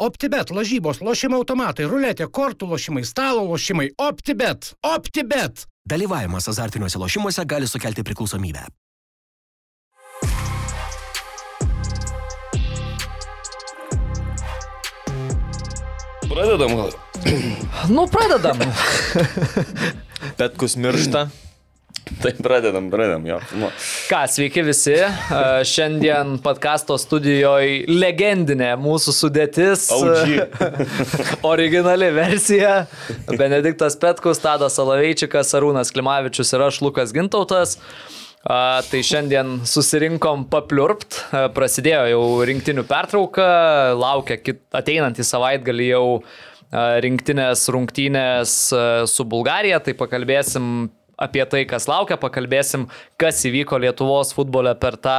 OptiBet, lažybos, lošimo automatai, ruletė, kortų lošimai, stalo lošimai. OptiBet. OptiBet. Dalyvavimas azartiniuose lošimuose gali sukelti priklausomybę. Pradedam gal. Nu, pradedam. Petkus miršta. Tai pradedam, pradedam jo. Nu, Ką, sveiki visi. Šiandien podkasto studijoje legendinė mūsų sudėtis. Originali versija. Benediktas Petkus, Tadas Salaveičikas, Arūnas Klimavičius ir aš Lukas Gintautas. A, tai šiandien susirinkom papliurpt, A, prasidėjo jau rinktinių pertrauka, laukia kit, ateinantį savaitgalį jau rinktinės rungtynės su Bulgarija, tai pakalbėsim apie tai, kas laukia, pakalbėsim, kas įvyko Lietuvos futbole per tą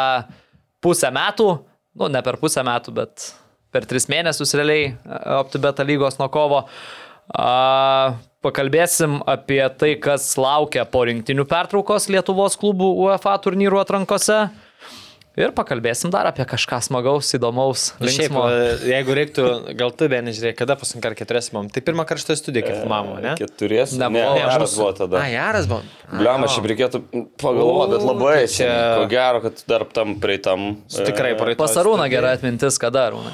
pusę metų, nu ne per pusę metų, bet per tris mėnesius realiai OptiBeta lygos nuo kovo. A, pakalbėsim apie tai, kas laukia po rinktinių pertraukos Lietuvos klubų UEFA turnyrų atrankose. Ir pakalbėsim dar apie kažką smagaus, įdomaus. Nu, šiaip, e, jeigu reiktų, gal tu vieni žiūrėk, kada paskutinį kartą keturėsim, tai pirmą kartą šitą studiją kaip filmavo, ne? Keturiesi. Ne, ne, Ne, geras buvo tada. A, geras buvo. Bliam, aš šiaip reikėtų pagalvoti, bet labai tai čia-. Ko gero, kad dar tam prieitam. Tikrai praeitą. Pas Arūną gera atmintis, kada Arūną.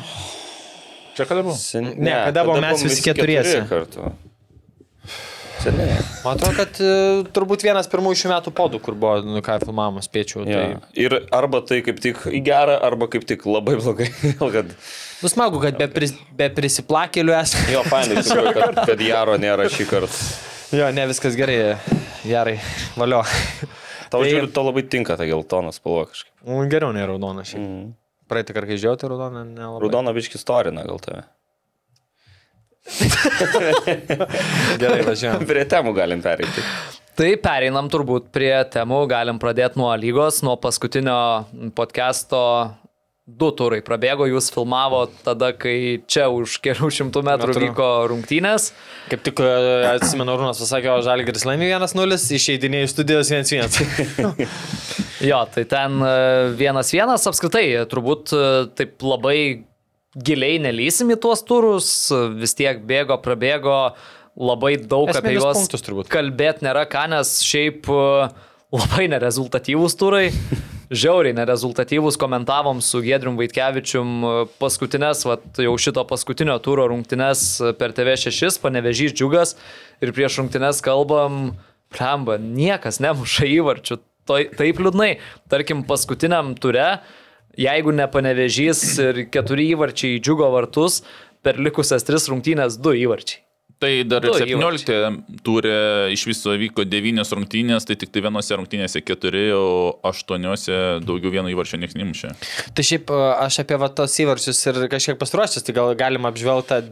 Čia kada buvo? Sen... Ne, kada buvom mes visi keturiese. keturi kartu. Seniai. Man atrodo, kad e, turbūt vienas pirmųjų šių metų podų, kur buvo, nu ką filmavimo spėčiau. Ja. Tai... Ir arba tai kaip tik į gerą, arba kaip tik labai blogai. Kad... Nu smagu, kad be, pris, be prisiplakelių esame. Jo, fainai, kad, kad Jaro nėra šį kartą. Jo, ne viskas gerai. Gerai, valio. Tau, Tai- žiūriu, tau labai tinka ta geltona spalva kažkaip. Nu, Geriau nei raudona šiaip. Mm. Praeitą kartą, kai žiūrėjau, tai raudona nelabai. Raudona biški storina gal tave. Gerai, važiuojam. Prie temų galim pereiti. Tai pereinam turbūt prie temų, galim pradėti nuo lygos, nuo paskutinio podcast'o. Du turai prabėgo, jūs filmavo tada, kai čia už kelių šimtų metrų Metrų. vyko rungtynės. Kaip tik e, atsimenu, Rūnas pasakė, o Žalgiris laimė 1-0, išeidinėjai iš studijos 1-1. Jo, tai ten e, vienas vienas apskritai, turbūt e, taip labai giliai nelysim į tuos turus, vis tiek bėgo, prabėgo, labai daug apie Esminius juos kalbėti nėra ką, nes šiaip e, labai nerezultatyvūs turai. Žiauriai nerezultatyvus komentavom su Gedrium Vaitkevičium e, paskutinės, vat, jau šito paskutinio turo rungtynes per TV6, panevežys džiugas ir prieš rungtynes kalbam, plemba, niekas nemuša įvarčių. Tai, taip liūdnai. Tarkim, paskutiniam ture, jeigu nepanevežys ir keturi įvarčiai į džiugo vartus, per likusias tris rungtynės du įvarčiai. Tai dar ir 17 turi iš viso vyko 9 rungtynės, tai tik tai vienose rungtynėse 4, o 8 daugiau vieno įvarčio niekas nemušė. Tai šiaip aš apie va, tos įvarčius ir kažkiek pasiruošęs, tai gal galim apžvelgti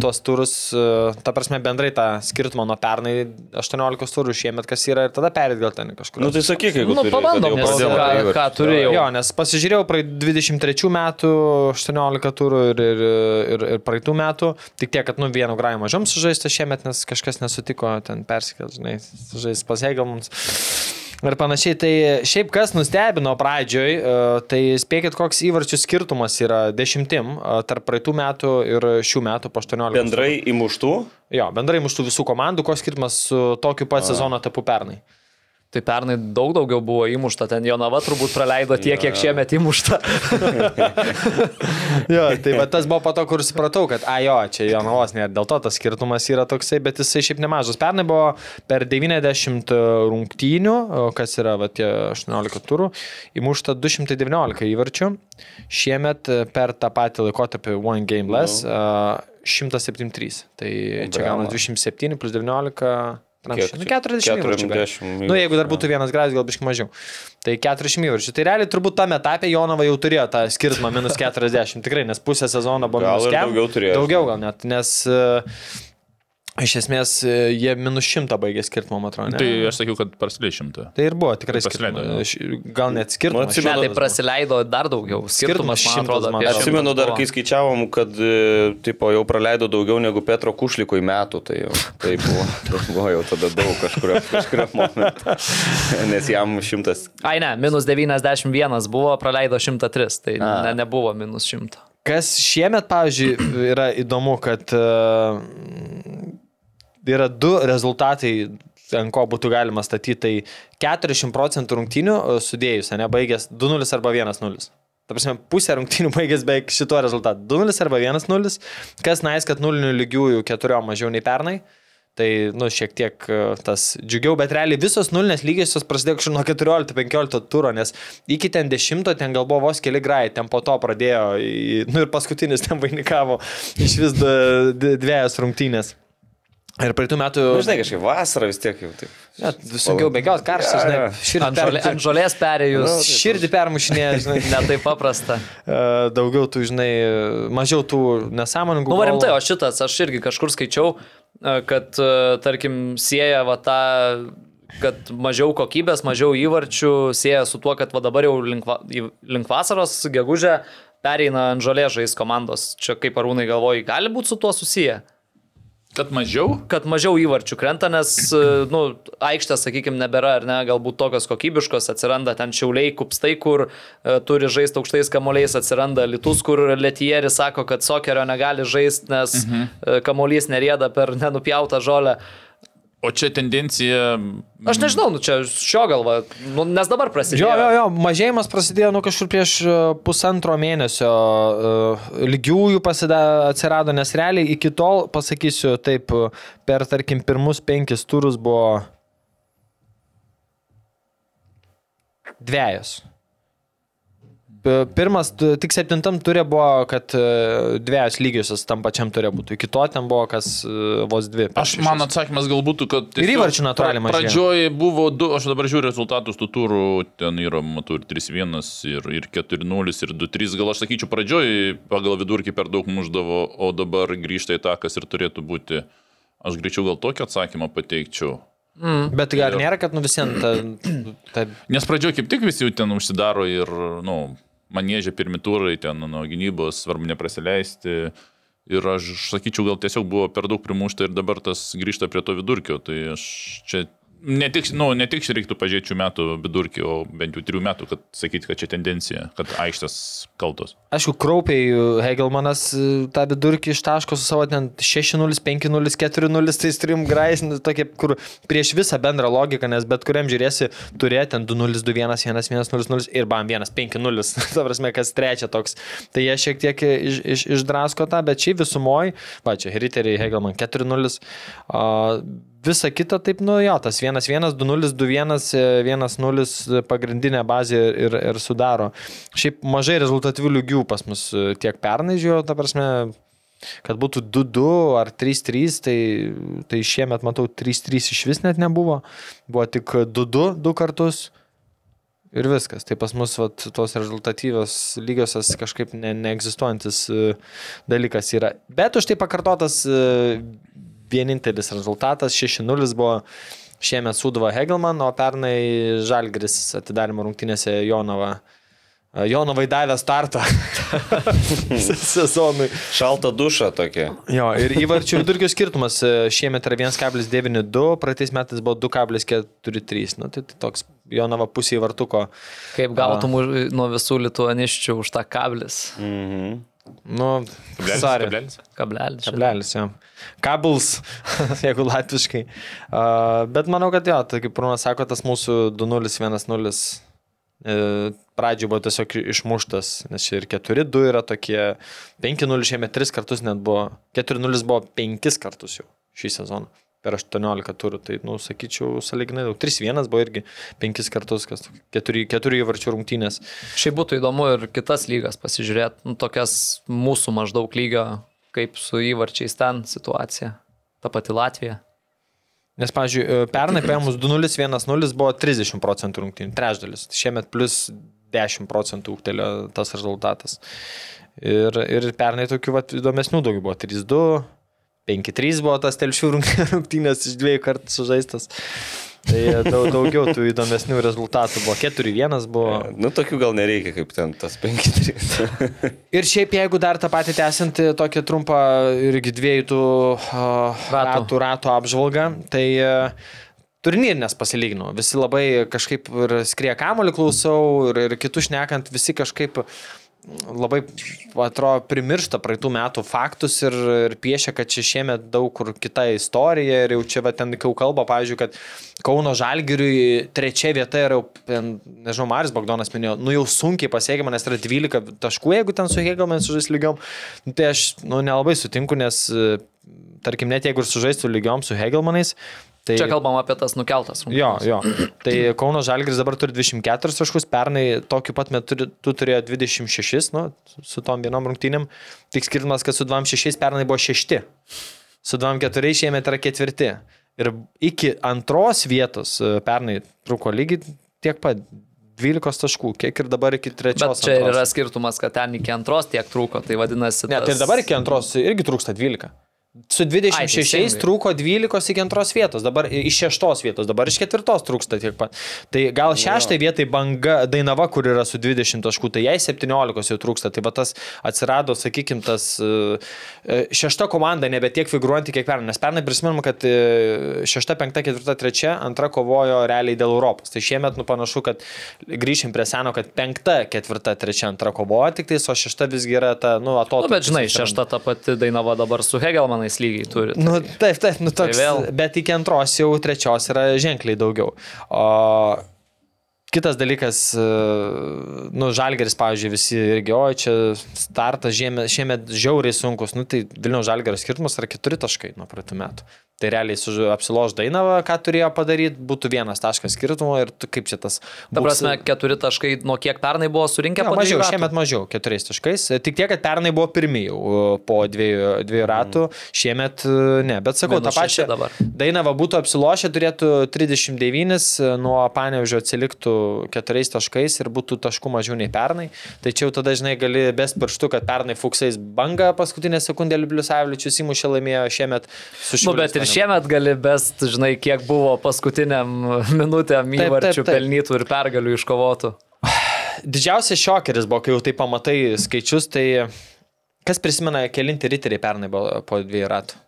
tuos turus, e, ta prasme bendrai tą skirtumą nuo pernai 18 turų šiemet, kas yra ir tada perėt gal ten kažkur. Nu tai sakyk, jeigu Nu, turi, pabandom, nes ką- ką turi jau. Jo, nes pasižiūrėjau praeit 23 metų 18 turų ir, ir, ir, ir praeitų metų, tik tiek, kad nu vienu graju mažiau sužaista šiemet, nes kažkas nesutiko ten persikėl, žinai, sužaisti pasiegal mums. Ir panašiai, tai šiaip kas nustebino pradžioj, e, tai spėkit, koks įvarčių skirtumas yra dešimtim e, tarp praeitų metų ir šių metų po 18. Bendrai įmuštų, Jo, bendrai muštų visų komandų, koks skirtumas su tokiu pat sezono tapu pernai. Tai pernai daug daugiau buvo įmušta, ten Jonava turbūt praleido tiek, kiek šiemet įmušta. Jo, tai va tas buvo po to, kur supratau, kad, a jo, čia Jonavos, ne, dėl to tas skirtumas yra toksai, bet jisai šiaip nemažas. Pernai buvo per 90 rungtynių, o kas yra, va, tie 18 turų, įmušta 219 įvarčių. Šiemet e, per tą patį laikotarpį One Game Less uh, 173. Tai čia gauna 27 plus 19. Kiek Nu, čia? 40 įvarčių. 40 Nu, jeigu dar būtų vienas gražus, gal biškai mažiau. Tai 40 įvarčių. Tai realiai turbūt tame etape Jonava jau turėjo tą skirtumą minus 40. Tikrai, nes pusę sezono buvo minus ir kem. daugiau turėjo, Daugiau gal net, nes uh, iš esmės uh, jie minus 100 baigė skirtumą, man atrodo. ne? Tai aš sakiau, kad prasidėjo šimtą. Tai ir buvo tikrai Pasileido, skirtumas. Gal net Nu, skirtumas. atsimenu, Ne, tai prasileido dar daugiau. Skirtumas, man atrodo, man. Atsimenu dar, kai skaičiavom, kad e, tipo, jau praleido daugiau negu Petro Kušliko į metų, tai jau tai buvo, tai buvo jau tada daug kažkurio, kažkurio momento, nes jam šimtas. Ai ne, minus 91 buvo, praleido 103, tai A. ne, nebuvo minus 100. Kas šiemet, pavyzdžiui, yra įdomu, kad uh, yra du rezultatai, ant ko būtų galima statyti, tai 40 procentų rungtynių e, sudėjus, ne baigęs 2-0 arba 1-0. Ta prasme, pusė rungtynių baigęs beveik šituo rezultatu. 2-0 arba 1-0, kas nais, kad nulinių lygiųjų keturiom mažiau nei pernai. Tai, nu, šiek tiek e, tas džiugiau, bet realiai visos nulinės lygiosios prasidėjo kažkur nuo 14-15 turo, nes iki ten 10 ten gal buvo vos keli grai, ten po to pradėjo, nu ir paskutinis ten vainikavo iš vis dviejas rungtynės. Ir praeitų metų... Nu, žinai, kažkaip vasara vis tiek jau taip. Net sunkiau bėgios, karštas, Jo, žinai. jo. Širdį, Ant, žolė, per, ant žolės perėjus. širdį permušinėja, žinai. Netai paprasta. E, Daugiau tų, žinai, mažiau tų nesąmoningų. Nu, va rimtai, golų. o šitas, aš irgi kažkur skaičiau, e, kad, e, tarkim, sieja va tą, kad mažiau kokybės, mažiau įvarčių, sieja su tuo, kad va dabar jau link, va- link vasaros, gegužė, pereina ant žolės žais komandos. Čia kaip arūnai galvoji, gali būti su tuo susiję? Kad mažiau? kad mažiau įvarčių krenta, nes, e, nu, aikštės, sakykime, nebėra, ar ne, galbūt tokios kokybiškos, atsiranda ten šiauliai, kupstai, kur e, turi žaisti aukštais kamuoliais, atsiranda litus, kur Letieris sako, kad sokerio negali žaisti, nes mhm. kamuolys nerėda per nenupjautą žolę. O čia tendencija. Aš nežinau, nu, čia šio galva, nu, nes dabar prasidėjo. Jo, jo, jo, mažėjimas prasidėjo nu kažkur prieš e, pusantro mėnesio uh, lygiųjų pasida, atsirado, nes realiai iki tol, pasakysiu taip, per tarkim pirmus penkis turus buvo dviejos. Pirmas, tik septintam turė buvo, kad e, dviejos lygiosios tam pačiam turė būtų. Iki to ten buvo kas e, vos dvi. Aš šešis. man atsakymas gal būtų, kad... Ir įvarčių natūraliai mažėja. Pradžioje buvo du, aš dabar žiūriu rezultatus tų turų, ten yra, matau, ir 3-1, ir, ir 4-0, ir 2-3. Gal aš sakyčiau, pradžioje pagal vidurkį per daug muždavo, o dabar grįžta į tą, kas ir turėtų būti. Aš greičiau gal tokį atsakymą pateikčiau. Bet ar nėra, kad nu visiems ta, ta Nes pradžioje kaip tik visi jau ten užsidaro ir, na, nu, manėžė pirmi turai, ten nuo gynybos, svarbu neprasileisti. Ir aš sakyčiau, gal tiesiog buvo per daug primušta ir dabar tas grįžta prie to vidurkio. Tai aš čia ne tik, nu, ne tik reiktų pažiūrėti šių metų vidurkį, o bent jau trijų metų, kad sakyti, kad čia tendencija, kad aikštės kaltos. Aišku, kraupiai Hegelmanas e, tą vidurkį ištaško su savo ten 6-0, 5-0, 4-0, tai trim grais, nu, tokie, kur prieš visą bendrą logiką, nes bet kuriam žiūrėsi, turėti ten 2-0, 2-1, 1-1-0-0 ir bam, 1-5-0, ta prasme, kas trečia toks. Tai jie šiek tiek iš, iš, išdrasko tą, bet šiaip visumoji, va čia, Riteriai Hegelman 4-0. Visa kita taip, nu jo, tas 1-1, 2-0, 2-1, 1-0 pagrindinė bazė ir, ir sudaro. Šiaip mažai rezultatyvių lygių pas mus e, tiek pernai žiūrėjau, ta prasme, kad būtų 2-2 ar 3-3, tai, tai šiemet matau 3-3 iš vis net nebuvo. Buvo tik 2-2 du kartus. Ir viskas. Tai pas mus vat, tos rezultatyvios lygiosios kažkaip ne, neegzistuojantis e, dalykas yra. Bet už tai pakartotas e, vienintelis rezultatas 6-0 buvo šiemet Sudva Hegelman, o pernai Žalgris atidarimo rungtynėse Jonava. e, Jonovai davė startą sezonui. Šalta duša tokia. Jo, ir įvarčių vidurkio skirtumas e, šiemet yra 1,92, praeitais metais buvo 2,43. Nu, tai, tai toks Jonava pusė vartuko. Kaip gautum už- nuo visų lituaniščių už tą kablis. Mhm. Nu, Kablelis, sorry. kablelis. Kablelis. Kablelis, jo. Kabels, jeigu latviškai. Uh, bet manau, kad jo, tai kaip Brunas sako, tas mūsų 2-0-1-0 e, pradžioje buvo tiesiog išmuštas, nes čia ir 4-2 yra tokie, 5-0 šiemet 3 kartus net buvo, 4-0 buvo 5 kartus jau šį sezoną. Per 18 turų, tai, nu, sakyčiau, saliginai daug. 3-1 buvo irgi 5 kartus, kas 4, 4 įvarčių rungtynės. Šiaip būtų įdomu ir kitas lygas pasižiūrėti, nu, tokias mūsų maždaug lygio, kaip su įvarčiais ten situacija. Ta pati Latvija. Nes, pavyzdžiui, pernai paėmus 2-0-1-0 buvo 30 procentų rungtynių, trečdalis. Šiemet plus 10 procentų ūktelio tas rezultatas. Ir, ir pernai tokių vat, įdomesnių daugiau buvo 3-2, 5-3 buvo tas telšių rung- rungtynės iš dviejų kartų sužaistas. Tai daug, daugiau tų įdomesnių rezultatų buvo. 4-1 buvo. Nu, tokių gal nereikia, kaip ten tas 5-3. Ir šiaip, jeigu dar tą patį tęsiant tokią trumpą irgi dviejų tų uh, Ratų. ratų, ratų apžvalgą, tai uh, turnyrinės pasilyginau. Visi labai kažkaip ir skrie kamolį klausau ir, ir kitus šnekant, visi kažkaip labai, atrodo, primiršta praeitų metų faktus ir, ir piešia, kad čia šiemet daug kur kita istorija ir jau čia va, ten jau kalba, pavyzdžiui, kad Kauno Žalgiriui trečia vieta yra, jau, nežinau, Maris Bagdonas minėjo, nu jau sunkiai pasiekiama, nes yra 12 taškų, jeigu ten su Hegelman sužais lygiom. Nu, tai aš nu, nelabai sutinku, nes, tarkim, net jeigu ir sužaistų lygiom su Hegelmanais, Tai, Čia kalbam apie tas nukeltas rungtynes. Jo, jo. Tai Kauno Žalgris dabar turi 24 taškus, pernai tokiu pat metu tu turėjo 26, nu, su tom vienom rungtynėm. Tik skirtumas, kad su 26 pernai buvo 6. Su 24 šiemet yra ketvirti. Ir iki antros vietos e, pernai truko lygiai tiek pat. 12 taškų, kiek ir dabar iki trečios. Bet čia antros. yra skirtumas, kad ten iki antros tiek trūko, tai vadinasi... Ne, tai tas- dabar iki antros irgi trūksta 12. Su 26 teisingai. trūko 12 iki antros vietos, dabar iš šeštos vietos, dabar iš ketvirtos trūksta tiek pat. Tai gal šeštai vietai banga Dainava, kur yra su 20 taškų, tai jai 17 jau trūksta. Tai va tas atsirado, sakykime, tas e, e, šešta komanda nebe tiek figuruojanti kiek pernai. Nes pernai prisimenam, kad e, šešta, penkta, ketvirta, trečia, antra kovojo realiai dėl Europos. Tai šiemet nu panašu, kad grįšim prie seno, kad penkta, ketvirta, trečia, antra kovoja tik tais, o šešta visgi yra ta, nu, Nu, atotrukis. bet žinai, šešta ta pati Dainava dabar su Hegelmanais lygiai turi. Nu, taip, taip, nu toks. Tai vėl. Bet iki antros jau trečios yra ženkliai daugiau. O kitas dalykas, e, nu, Žalgeris, pavyzdžiui, visi irgi, o čia startas žiemet, šiemet žiauriai sunkus, nu, tai Vilnių Žalgerio skirtumas yra keturi taškai nuo praeitų metų. Tai realiai su apsiloš Dainava, ką turėjo padaryti, būtų vienas taškas skirtumo ir tu, kaip čia tas... Ta prasme, keturi taškai nuo kiek pernai buvo surinkę Jo, mažiau, ratų? šiemet mažiau, keturiais taškais. Tik tiek, kad pernai buvo pirmie jau o, po dviejų, dviejų ratų, šiemet e, ne. Bet sakau, tą Minus šeši pačią. Dainava būtų apsilošę, turėtų 39, e, nuo Panevežio atsiliktų keturiais taškais ir būtų taškų mažiau nei pernai. Tai čia jau tada, žinai, gali best pirštu, kad pernai Fuksais banga paskutinę sekundę Liubliusavičius įmušė laimėjo šiemet su Nu, bet ir šiemet gali best, žinai, kiek buvo paskutiniam minutėm įvarčių pelnytų ir pergalių iškovotų. Didžiausias šokeris buvo, kai jau tai pamatai skaičius, tai kas prisimena, kelinti riteriai pernai buvo po dviejų ratų.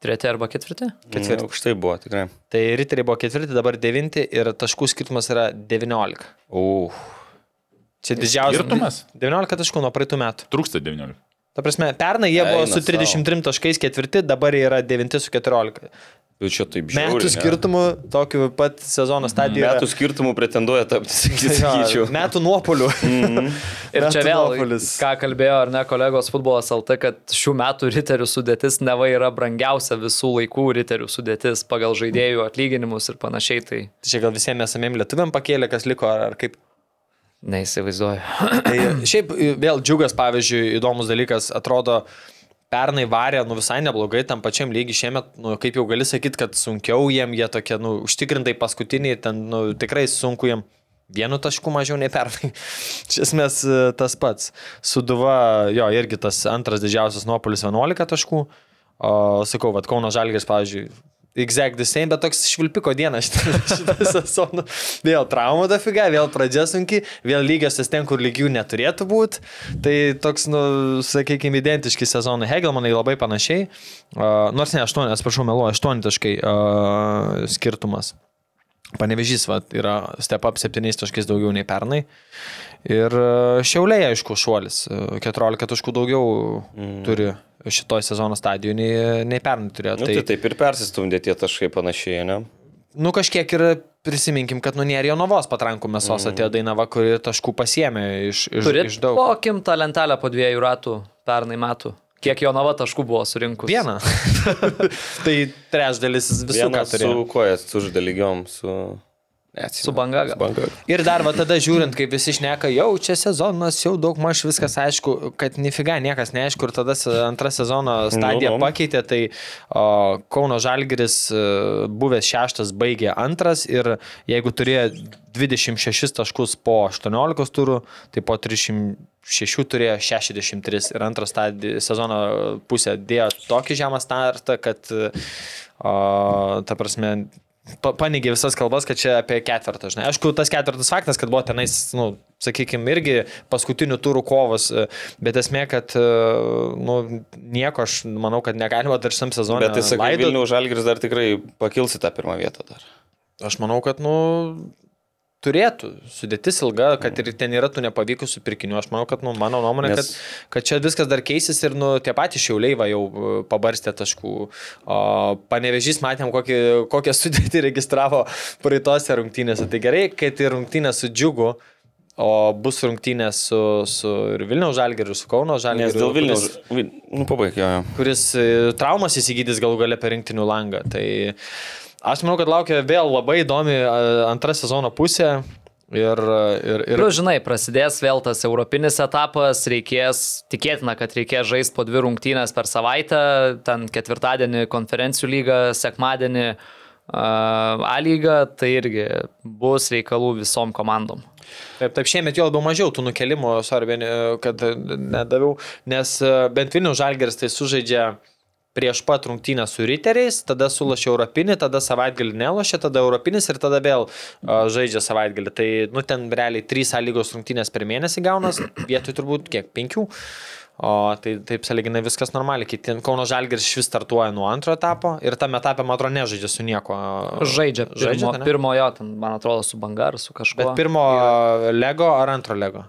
Treti arba ketvirti? Ketvirti. Aukštai buvo, tikrai. Tai riteriai buvo ketvirti, dabar devinti ir taškų skirtumas yra 19. Uh. Čia didžiausias. Skirtumas? 19 taškų nuo praeitų metų. Trūksta 19. Ta prasme, pernai jie buvo Eina su sau. 33 taškais ketvirti, dabar jie yra 9 su 14. Jau čia taip žiūri. Metų skirtumų tokiu pat sezono stadijoje. Metų skirtumų pretenduoja tapti, sakyčiau. Metų nuopolių. Ir čia Metų vėl, nuopolis. ką kalbėjo ar ne kolegos futbolas LT, kad šių metų riterių sudėtis neva yra brangiausia visų laikų riterių sudėtis pagal žaidėjų atlyginimus ir panašiai. Tai Tai čia gal visiems esamiem lietuviam pakėlė, kas liko, ar, ar kaip. neįsivaizduoju. Tai šiaip vėl džiugas, pavyzdžiui, įdomus dalykas, atrodo, pernai varė, nu visai neblogai tam pačiam lygiai šiemet, nu kaip jau gali sakyti, kad sunkiau jiem, jie tokie, nu, užtikrintai paskutiniai, ten, nu, tikrai sunku jiem. Vienu tašku mažiau nei pernai. Iš esmės e, tas pats. Suduva, jo, irgi tas antras didžiausias nuopolis 11 taškų. O, sakau, vad Kauno Žalgis, pavyzdžiui, exact the same, bet toks švilpiko diena šitą, sezoną. Vėl trauma dafiga, vėl pradžia sunki, vėl lygiosios ten, kur lygių neturėtų būti. Tai toks, nu, sakykime, identiški sezonai. Hegelmanai labai panašiai. Uh, nors ne, 8, atsiprašau, meluoju, 8 taškai uh, skirtumas. Panevežys va, yra step up 7 taškais daugiau nei pernai. Ir šiauliai, aišku, šuolis. E, 14 taškų daugiau mm. turi šitoj sezono stadijoje nei, nei pernai turėjo. Nu, tai, tai taip ir persistumdė tie taškai panašiai, ne? Nu kažkiek ir prisiminkim, kad nu nėra Jonavos patrankų mėsos mm. atėjo Dainava, kuri taškų pasiemė iš, iš, Turit iš daug. pokim tą lentelę po dviejų ratų pernai metų. Kiek jo nava taškų buvo surinkus? Vieną. tai trečdalis visų, ką Vienas turėjo. su kojas sužda lygiom, su... Neatsimenu. Su banga? Su banga. Ir dar va tada žiūrint, kaip visi šneka, jau čia sezonas, jau daug maž viskas aišku, kad nifiga niekas neaišku ir tada antra sezono stadija Nu, nu. pakeitė, tai o, Kauno Žalgiris e, buvęs šeštas baigė antras ir jeigu turėjo 26 taškus po 18 turų, tai po 36 turėjo 63 ir antrą stadiją sezono pusę dėjo tokį žemą startą, kad e, o, ta prasme paneigė visas kalbas, kad čia apie ketvirtą, žinai. Aišku, tas ketvirtas faktas, kad buvo tenais, nu, sakykime, irgi paskutinių turų kovos, e, bet esmė, kad, e, nu, nieko aš manau, kad negalima dar šiam sezonui. Bet tai sakai, Vilnių Žalgiris dar tikrai pakils į tą pirmą vietą dar. Aš manau, kad, nu, turėtų. Sudėtis ilga, kad ir ten yra tų nepavykusių pirkinių. Aš manau, kad, nu, mano nuomonė, Nes- kad, kad čia viskas dar keisis ir, nu, tie patys šiauliai va jau e, pabarstė taškų. O panevežys matėm, kokį, kokią sudėtį registravo praeitose rungtynėse. Tai gerai, kad ir rungtynės su džiugu. O bus rungtynės su, su Vilniaus žalgeriu, su Kauno žalgeriu. Nes dėl Vilniaus. kuris-. Nu, pabaig, jo, jo. kuris e, traumas įsigydys galų gale per rinktinių langą. Tai aš manau, kad laukia vėl labai įdomi antra sezono pusė. Ir, ir, ir Ir, žinai, prasidės vėl tas europinis etapas, reikės, tikėtina, kad reikės žaisti po dvi rungtynės per savaitę, ten ketvirtadienį konferencijų lygą, sekmadienį uh, A lygą, tai irgi bus reikalų visom komandom. Taip, taip, šiemet jo labiau mažiau tų nukelimų, sorry, kad nedaviau, nes bent Vilnius Žalgeris tai sužaidžia prieš pat rungtynę su riteriais, tada sulašė Europinį, tada savaitgalį nelošė, tada Europinis ir tada vėl uh, žaidžia savaitgalį. Tai, nu, ten realiai 3 sąlygos rungtynės per mėnesį gaunas, vietoj turbūt kiek, 5. O tai taip saliginai viskas normaliai. Kiti Kauno Žalgeris iš vis startuoja nuo antro etapo ir tame etape, man atrodo, nežaidžia su nieko. Žaidžia, pirmo, Žaidžia, žaidžia pirmojo, ten, man atrodo, su Bangar, su kažkuo. Bet pirmo Lego ar antro Lego?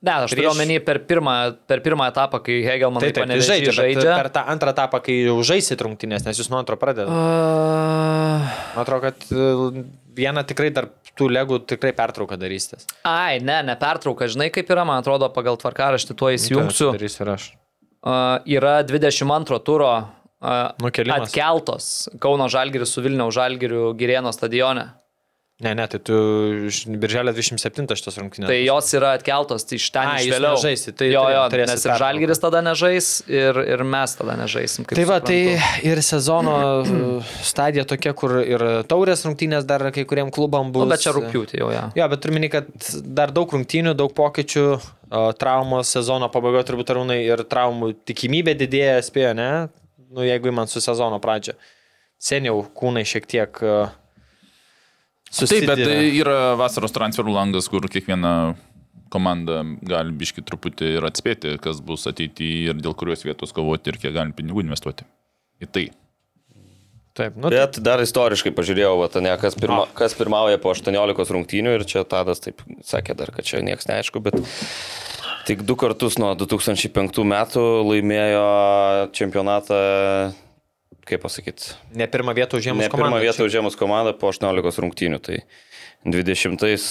Ne, aš turiu prieš- omeny per pirmą, per pirmą etapą, kai Hegelman Tai taip, tai žaidžia, žaidžia. per tą antrą etapą, kai jau žaisit rungtynės, nes jūs nuo antro pradedate. Uh, Man atrodo, kad e, vieną tikrai dar tų legų tikrai pertrauką darysitės. ai, ne, ne pertrauka, žinai kaip yra, man atrodo, pagal tvarkaraštį tuo įsijungsiu. Darysiu ir aš. Uh, yra 22 turo uh, Nukėlimas. atkeltos Kauno Žalgiris su Vilniaus Žalgiriu Girėno stadione. Ne, ne, tai tu birželio 27 šitos rungtynės. Tai jos yra atkeltos tai iš ten A, iš vėliau. nežaisit, tai jo, jo, nes ir. Žalgiris tada nežais ir, ir mes tada nežaisim. Tai va, suprantu. tai ir sezono stadija tokia, kur ir taurės rungtynės dar kai kuriem klubam bus. Nu, bet čia rūpiutį jau, ja. Jo, bet turiu minį, kad dar daug rungtynių, daug pokyčių, traumos sezono pabaigoje turbūt arūnai ir traumų tikimybė didėja, spėjo, ne? Nu, jeigu man su sezono pradžia. Seniau kūnai šiek tiek uh, Taip, bet tai yra vasaros transferų langas, kur kiekviena komanda gali biški truputį ir atspėti, kas bus ateityje ir dėl kurios vietos kovoti ir kiek gali pinigų investuoti. Į tai. Taip, nu, Bet dar istoriškai pažiūrėjau, va, ne, kas, pirma, kas pirmauja po 18 rungtynių ir čia Tadas taip sakė dar, kad čia niekas neaišku, bet tik du kartus nuo 2005 metų laimėjo čempionatą, kaip pasakyti, ne pirmą vietą užėmus ne pirmą komandą. vietą užėmus komandą po 18 rungtynių. Tai 20-ais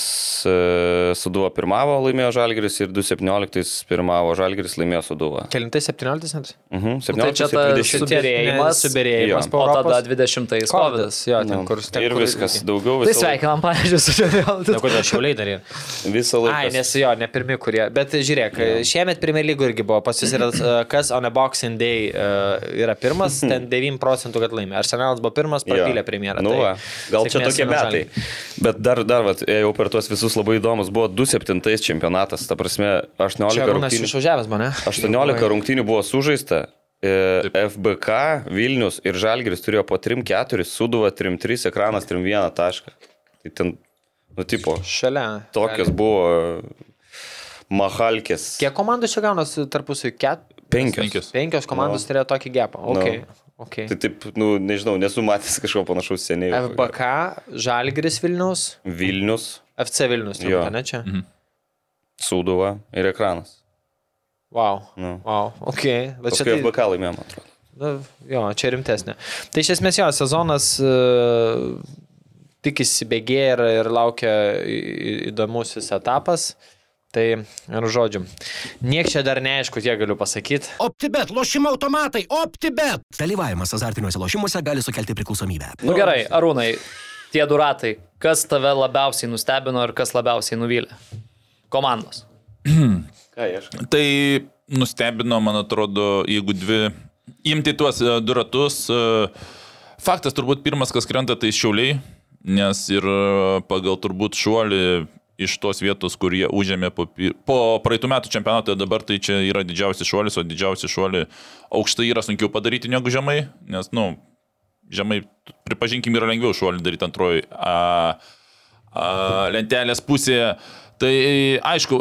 e, Suduva pirmavo, laimėjo Žalgiris ir 2-17 pirmavo Žalgiris, laimėjo Suduva. Kelintai 17 metais? Mhm, Nu, tai čia 17 ta ir 20. subirėjimas. Subirėjimas Jo. po tada Europos. 20-ais COVID. Kovidas, jo, ten Nu, kur ten, ir kur- viskas, daugiau Tai visą, sveikinam, pavyzdžiui, su čempionu. Ne, kodėl šiauliai dar yra? visą laiką. Ai, nes jo, ne pirmi, kurie. Bet žiūrėk, šiemet Premier lygų irgi buvo. Pas jūs yra, uh, kas on a Boxing Day uh, yra pirmas, ten 9 procentų, kad laimė. Arsenalas buvo pirmas, prapylė premjerą. Nu, va, gal čia tokie metai. Bet dar, dar vat, jau per tuos visus labai įdomus buvo 2-7 čempionatas, ta prasme, 18 Čia rungtynių. išvažiavęs, mane. 18 rungtynių buvo sužaista. e, FBK, Vilnius ir Žalgiris turėjo po 3-4, Suduva 3-3, ekranas 3-1 tašką. Tai ten, nu, tipo, Šalia. tokios buvo Mahalkės. Kiek komandų čia gaunasi tarpusai? Ket... Penkios. Penkios. Komandos turėjo tokį gepą. Okay. Okay. Tai taip, nu, nežinau, nesu matęs kažko panašaus seniai. FBK, Žalgiris Vilnius, Vilnius, FC Vilnius, turbūt, ne čia? Mhm. Suduva ir ekranas. Wow. Nu. Wow. Ok. Bet čia Paskui tai, FBK laimėjo, man atrodo. nu, jo, čia rimtesnė. Tai iš esmės jo, sezonas uh, tik įsibėgėja ir, ir laukia įdomusis etapas. Tai ir žodžiu. Niekas čia dar neaišku, tiek galiu pasakyti. OptiBet, lošimo automatai, OptiBet. Dalyvavimas azartiniuose lošimuose gali sukelti priklausomybę. Nu gerai, Arūnai, tie du ratai, kas tave labiausiai nustebino ir kas labiausiai nuvylė? Komandos. Ką ieškai? Tai nustebino, man atrodo, jeigu dvi, imti tuos e, du ratus. e, Faktas turbūt pirmas, kas krenta, tai šiauliai, nes ir e, pagal turbūt šuolį iš tos vietos, kur jie užėmė po, po praeitų metų čempionato, dabar tai čia yra didžiausias šuolis, o didžiausias šuolį aukštai yra sunkiau padaryti negu žemai, nes, nu, žemai, pripažinkim, yra lengviau šuolį daryti antroji lentelės pusėje. Tai aišku,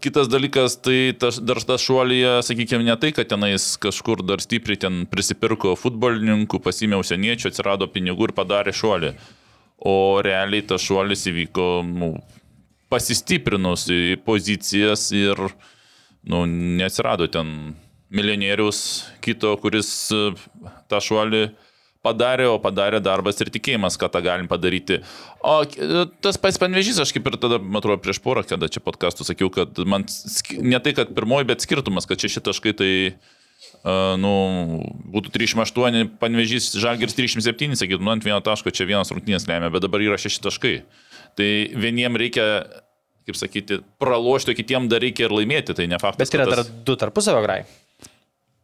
kitas dalykas, tai tas, dar tas šuolyje, sakykime, ne tai, kad tenais kažkur dar stipriai ten prisipirko futbolininkų, pasimė užsieniečių, atsirado pinigų ir padarė šuolį. o realiai tas šuolis įvyko nu, pasistiprinus į pozicijas ir nu, neatsirado ten milijonierius kito, kuris e, tą šuolį padarė, o padarė darbas ir tikėjimas, kad tą galim padaryti. O e, tas pats panvežys, aš kaip ir tada, man atrodo, prieš porą, kada čia podkastų sakiau, kad man ne tai, kad pirmoji, bet skirtumas, kad šeši taškai tai, uh, nu, būtų 38, panvežys, žalgeris 37, sakytum, nu, ant vieno taško čia vienas rungtynės lemia, bet dabar yra šeši taškai. Tai vieniem reikia, kaip sakyti, pralošti, o kitiem dar reikia ir laimėti, tai ne faktas. Bet yra kad dar tas- du tarpusavio grai.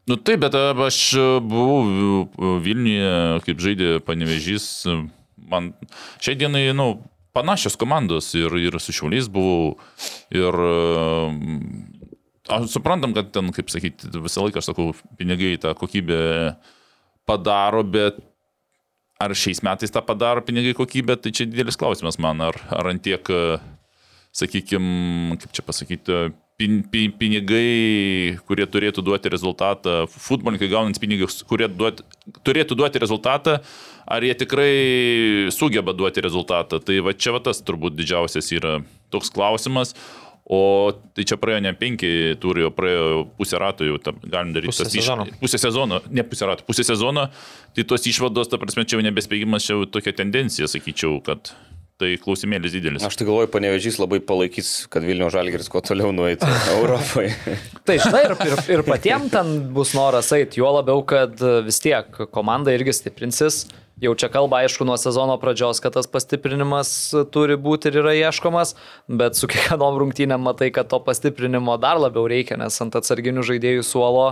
Nu taip, bet a, aš a, buvau Vilniuje, kaip žaidė panevežys. Man šiai dienai, nu, panašios komandos ir, ir su Šiauliais buvau. Ir aš suprantam, kad ten, kaip sakyti, visą laiką aš sakau, pinigai tą kokybę padaro, bet ar šiais metais tą padaro pinigai kokybę, tai čia didelis klausimas man, ar, ar antiek, sakykime, kaip čia pasakyti, pin, pin, pinigai, kurie turėtų duoti rezultatą, futbolininkai gaunant pinigus, kurie duot, turėtų duoti rezultatą, ar jie tikrai sugeba duoti rezultatą. Tai va čia va tas turbūt didžiausias yra toks klausimas. O tai čia praėjo ne penki turi, o praėjo pusę rato jau, ta, galim daryti Pusę tas iš- sezono. Pusę sezono, ne pusę rato, pusę sezono, tai tos išvados, ta prasme, čia jau nebespėgimas, čia jau tokia tendencija, sakyčiau, kad tai klausimėlis didelis. Aš tai galvoju, panevežys labai palaikys, kad Vilnių žalgeris kuo toliau nueitų Europai. Tai žinai, ir, ir, ir patiems ten bus noras eiti, juo labiau, kad vis tiek komanda irgi stiprinsis. Jau čia kalba, aišku, nuo sezono pradžios, kad tas pastiprinimas turi būti ir yra ieškomas, bet su kiekvienom rungtynėm matai, kad to pastiprinimo dar labiau reikia, nes ant atsarginių žaidėjų suolo,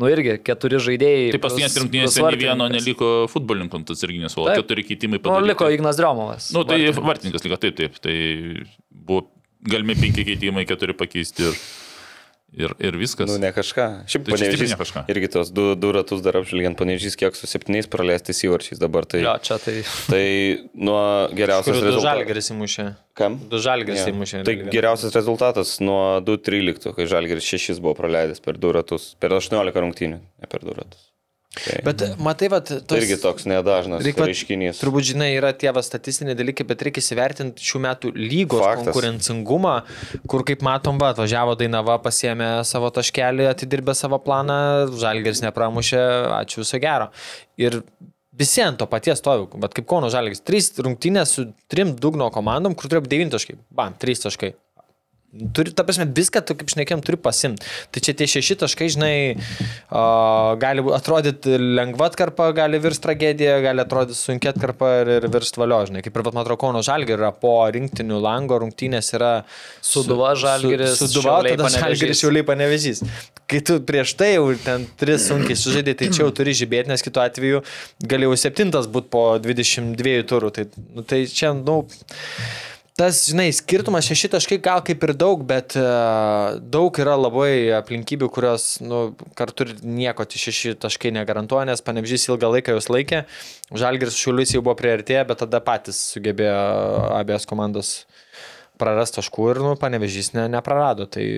nu irgi keturi žaidėjai. Tai paskutinės plus nei vieno neliko futbolininkų atsarginės suolo, Taip. keturi keitimai Nu, padaryti. liko Ignas Driomovas. Nu, tai vartininkas liko, taip, taip. Tai buvo galimi penki keitimai, keturi pakeisti ir, ir, ir viskas. Nu, ne kažką. Šiaip Tai panevežys. ne kažką. Irgi tos du, du ratus dar apžvelgiant panevežys, kiek su septyniais praleistais įvarčiais dabar. Tai, Jo, čia tai. tai nuo geriausios Kur du rezultatų. žalgeris įmušė. Kam? Du žalgeris Jo. įmušė. Tai geriausias rezultatas nuo 2-13, kai Žalgeris 6 buvo praleidęs per 2 ratus, per 18 rungtynių, ne per 2 ratus. Tai, Bet matai, va, tai tos... irgi toks nedažnas Reik reiškinys. Turbūt, žinai, yra tie va statistiniai dalykai, bet reikia įsivertinti šių metų lygos Faktas. Konkurencingumą, kur, kaip matom, va, atvažiavo Dainava, pasiemė savo taškelį, atidirbė savo planą, Žalgeris nepramušė, ačiū viso gero. Ir visi ant to paties stovi, bet kaip Kauno Žalgeris, trys rungtynės su trim dugno komandom, kur turėjo 9 taškai, bam, 3 taškai. Turi, ta prasme, viską, tu, kaip šnekėm, turi pasimti. Tai čia tie šeši taškai, žinai, uh, gali atrodyti lengva atkarpa, gali virsti tragedija, gali atrodyti sunkia atkarpa ir, ir virsti valio, žinai. Kaip ir, man atrodo, Kauno Žalgirį yra po rinktinių lango rungtynės yra Suduva, Žalgiris, su, suduva, tada. Žalgiris šiauliai panevežys. Kai tu prieš tai jau ten tris sunkiai sužaidai, tai čia jau turi žibėti, nes kitu atveju galėjau septintas būti po 22 turų. Tai, nu, tai čia, nu, Tas, žinai, skirtumas šeši taškai gal kaip ir daug, bet uh, daug yra labai aplinkybių, kurios, nu, kartu ir nieko tie šeši taškai negarantuoja, nes panemžys ilgą laiką juos laikė. Žalgiris šiulius jau buvo prieartėję, bet tada patys sugebėjo abiejas komandos prarast taškų ir, nu, panemžys ne, neprarado. Tai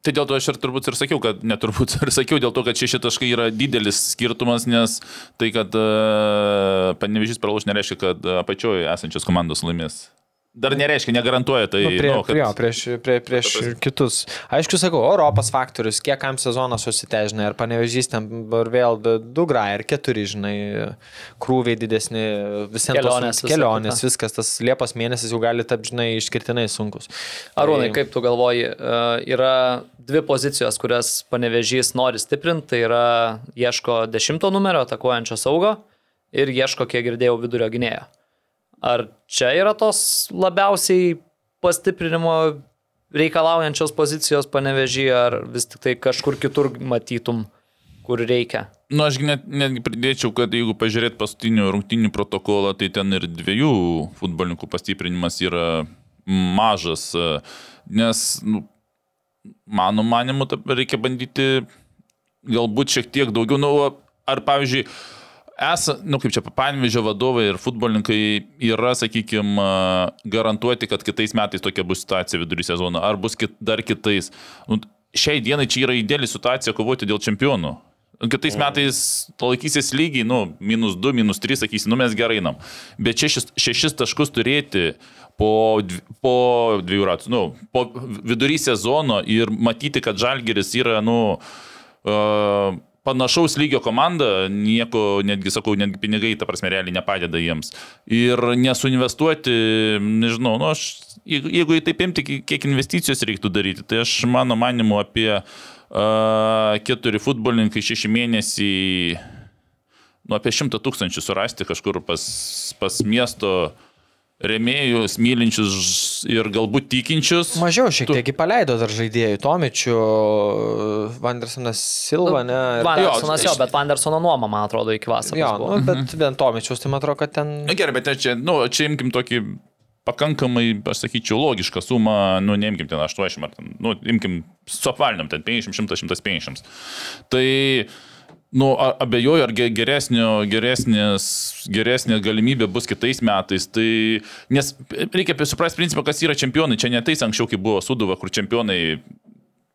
Tai dėl to aš ir turbūt ir sakiau, kad neturbūt ir sakiau, dėl to, kad šeši taškai yra didelis skirtumas, nes tai, kad uh, panevežys pralaus, nereiškia, kad apačioje esančios komandos laimės. Dar nereiškia, negarantuoja tai. nu, prie, nu, kad... prie, jo, prieš, prie, prieš kitus. Aišku, sakau, Europos faktorius, kiek kam sezonas susitežina ir panevežys ten ir vėl du- grai ir keturi, žinai, krūviai didesni, visiems Kelionės, visa kelionės, kita. viskas, tas Liepos mėnesis jau gali tapti, žinai, išskirtinai sunkus. Arūnai, Tai- kaip tu galvoji, e, yra dvi pozicijos, kurias panevežys nori stiprinti, tai yra ieško dešimto numerio atakuojančio saugo ir ieško, kiek girdėjau, vidurio gynėjo. Ar čia yra tos labiausiai pastiprinimo reikalaujančios pozicijos panevežį, ar vis tik tai kažkur kitur matytum, kur reikia? Nu, aš net, netgi pridėčiau, kad jeigu pažiūrėt paskutinių rungtinių protokolą, tai ten ir dviejų futbolininkų pastiprinimas yra mažas, nes, nu, mano manimu, reikia bandyti galbūt šiek tiek daugiau, nu, ar pavyzdžiui, Esa, nu kaip čia, panvežio vadovai ir futbolininkai yra, sakykime, garantuoti, kad kitais metais tokia bus situacija vidury sezono, ar bus kit, dar kitais. Nu, šiai dienai čia yra ideali situacija kovoti dėl čempionų. Kitais metais laikysis lygiai, nu, minus 2, minus 3, sakysi, nu mes gerai einam. Bet šešis, šešis taškus turėti po, po dviejų ratų, nu, po vidury sezono ir matyti, kad Žalgeris yra, nu, uh, panašaus lygio komanda, nieko, netgi sakau, netgi pinigai, ta prasme, realiai nepadeda jiems. Ir nesuinvestuoti, nežinau, nu, aš, jeigu, į taip imti, kiek investicijos reiktų daryti, tai aš mano manimu apie uh, keturi futbolininkai šeši mėnesiai, nu, apie šimtą tūkstančių surasti kažkur pas, pas miesto remėjus, mylinčius ir galbūt tikinčius. Mažiau šiek Tu- tiek paleido dar žaidėjų. Tomičių, Vandersonas Silva, ne? ir- Vandersonas jo, iš- bet Vandersono nuoma, man atrodo, iki vasaros. Jo, nu, bet vien Tomičius, tai man atrodo, kad ten... Na gerai, bet čia, nu, čia imkim tokį pakankamai, aš sakyčiau, logišką sumą, nu, neimkim ten 80 ar ten, nu, imkim suapvalinam ten 50, 100, 150. Tai, nu, abejoju, ar ge- geresnio, geresnės, geresnė galimybė bus kitais metais. Tai, nes reikia suprasti principą, kas yra čempionai. Čia ne tais anksčiau, kai buvo Suduva, kur čempionai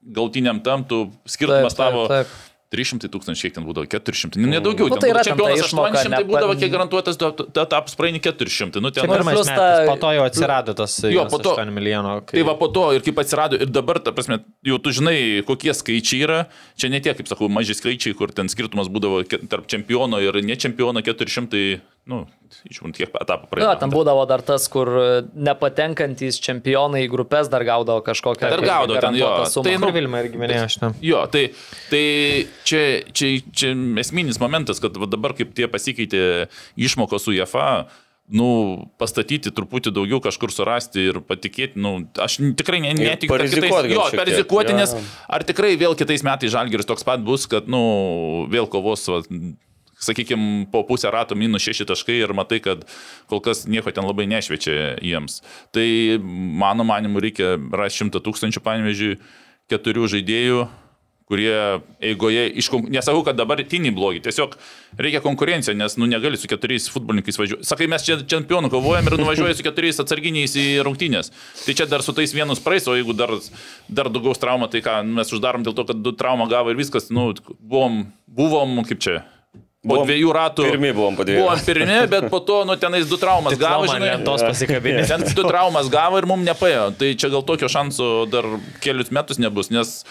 galtiniam tam tu skirtumas Taip, taip, tavo taip. 300 tūkstančių, kiek ten būdavo, 400, nu, nedaugiau. Nu, tai yra čempionas išmoka, 800, tai būdavo kiek garantuotas, tu tu etapas praeini 400. Nu, ten, metais, ta- po to jau atsirado tas Jo, po to- 8 milijono. Tai va po to ir kaip atsirado, ir dabar, ta prasme, jau tu žinai, kokie skaičiai yra. Čia ne tie, kaip sakau, maži skaičiai, kur ten skirtumas būdavo tarp čempiono ir ne čempiono 400, nu, išmant kiek etapų praeina. Jo, ten būdavo dar tas, kur nepatenkantys čempionai į grupės dar gaudavo kažkokią Dar gaudavo ten, jo. sumą. Tai, Kur Vilma irgi minėjo šitą. Jo, tai, tai čia, čia, čia esminis momentas, kad dabar kaip tie pasikeitė išmokos su JFA, nu, pastatyti truputį daugiau kažkur surasti ir patikėti, nu, aš tikrai ne, netikiu, kad parizikuot kitais, gal jo, parizikuoti, nes ar tikrai vėl kitais metais Žalgeris toks pat bus, kad, nu, vėl kovos, va, sakykime, po pusę rato minus šeši taškai ir matai, kad kol kas nieko ten labai nešviečia jiems. Tai mano manimu reikia rasti šimtą tūkstančių, pavyzdžiui, keturių žaidėjų, kurie eigoje, iš, nesakau, kad dabar tiniai blogi, tiesiog reikia konkurencija, nes nu negali su keturiais futbolininkais važiuoti. Sakai, mes čia čempionų kovojam ir nuvažiuoji su keturiais atsarginiais į rungtynės. Tai čia dar su tais vienus praeis, o jeigu dar, dar daugiau traumą, tai ką, mes uždarom dėl to, kad du traumą gavo ir viskas, nu, buvom, buvom kaip čia. Po dviejų ratų. pirmi buvom po dviejų. Buvom pirmi, bet po to, nu, tenais du traumas gavo, Diplomą žinai. lentos pasikabinė. Ten du traumas gavo ir mums nepaėjo. Tai čia gal tokio šanso dar kelius metus nebus, nes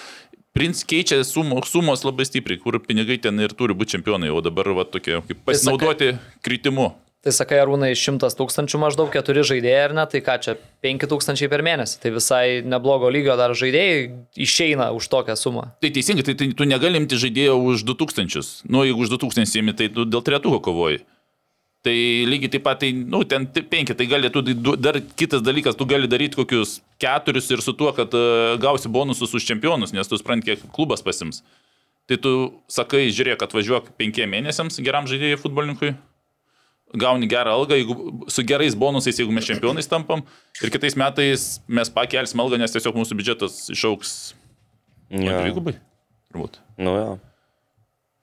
Prince keičia sumo, sumos labai stipriai, kur pinigai ten ir turi būti čempionai, o dabar va tokie, kaip pasinaudoti kritimu. Tai sakai, Arūnai, 100 tūkstančių maždaug keturi žaidėjai ar ne, tai ką čia 5 tūkstančiai per mėnesį, tai visai neblogo lygio dar žaidėjai išeina už tokią sumą. Tai teisingai, tai, tai tu negali imti žaidėjo už 2000. Nu, jeigu už 2000 imi, tai tu dėl tretuko kovoji. Tai lygiai taip pat, tai, nu, ten penki, tai gali, tu, dar kitas dalykas, tu gali daryti kokius keturis ir su tuo, kad uh, gausi bonusus už čempionus, nes tu supranti, kiek klubas pasims. Tai tu sakai, žiūrėk, atvažiuok penkiem mėnesiams geram žaidėjui futbolininkui, gauni gerą algą, jeigu, su gerais bonusais, jeigu mes čempionais tampam, ir kitais metais mes pakelsim algą, nes tiesiog mūsų biudžetas išauks Ja. dvigubai. Turbūt. Nu, jo.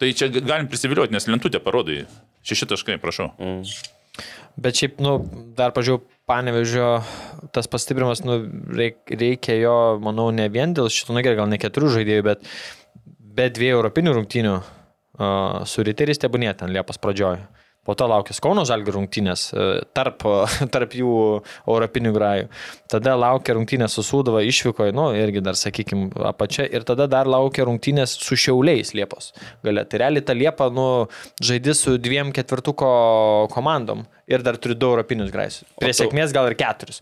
Tai čia galim prisivilioti, nes lentutė parodai. Šeši taškai, prašau. Mm. Bet šiaip, nu, dar pažiūrėjau, panevežio tas pastiprinimas, nu, reik, reikia jo, manau, ne vien dėl šito, gerai, gal ne keturių žaidėjų, bet be dviejų europinių rungtynių uh, su Riteris tebūnė ten Liepos pradžioje. Po to laukia Kauno Žalgių rungtynės uh, tarp, tarp jų europinių grajų. Tada laukia rungtynės su Sūdava išvykoje, nu, irgi dar, sakykime, apačia. Ir tada dar laukia rungtynės su Šiauliais Liepos gale. Tai realiai ta Liepa, nu, žaidži su dviem ketvirtuko komandom ir dar turi du europinius grajus. Prie tu- sėkmės gal ir keturis.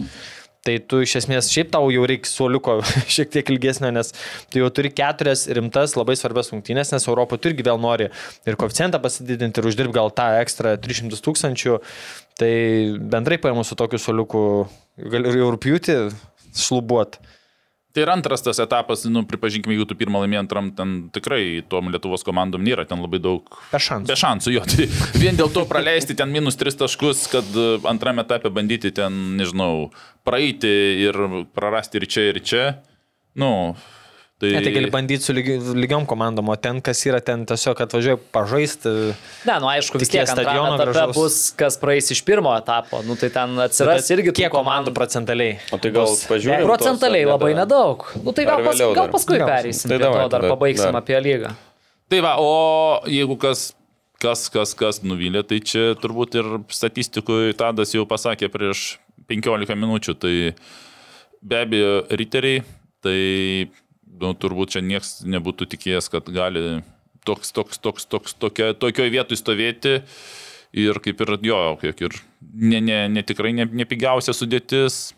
Tai tu iš esmės šiaip tau jau reikia suoliuko šiek tiek ilgesnio, nes tu jau turi keturias rimtas labai svarbias rungtynės, nes Europo tu irgi vėl nori ir koeficientą pasididinti ir uždirbti gal tą ekstra 300 tūkstančių. Tai bendrai paėmus su tokiu suoliuku gali ir rūpjūti šlubuot. Tai ir antras tas etapas, nu, pripažinkime, jeigu tu pirmą laimėjai antram, ten tikrai tom Lietuvos komandom nėra, ten labai daug. Be šansų. Be šansų, jo. Tai vien dėl to praleisti ten minus tris taškus, kad e, antrame etape bandyti ten, nežinau, praeiti ir prarasti ir čia, ir čia. Nu, tai... Ne, tai gali bandyti su lygi, lygiom komandom, o ten, kas yra ten tiesiog atvažiuoja pažaisti. Ne, nu aišku, vis tiek stadiono etape gražaus. bus, kas praeis iš pirmo etapo, nu tai ten atsiras Bet irgi kiek komandų procentaliai? O tai gal bus? pažiūrėsim. Procentaliai tos, labai nedaug. Nu tai gal, pas, gal dar? paskui Gal. pereisim. Tai davai to dar pabaigsim dar. apie lygą. Tai va, o jeigu kas, kas, kas, kas nuvylė, tai čia turbūt ir statistikui Tadas jau pasakė prieš 15 minučių, tai be abejo, riteriai, tai nu, turbūt čia niekas nebūtų tikėjęs, kad gali toks, toks, toks, toks, tokia, tokioje vietoje stovėti. Ir kaip ir jo, kiek ir ne, ne, ne tikrai ne, nepigiausia sudėtis.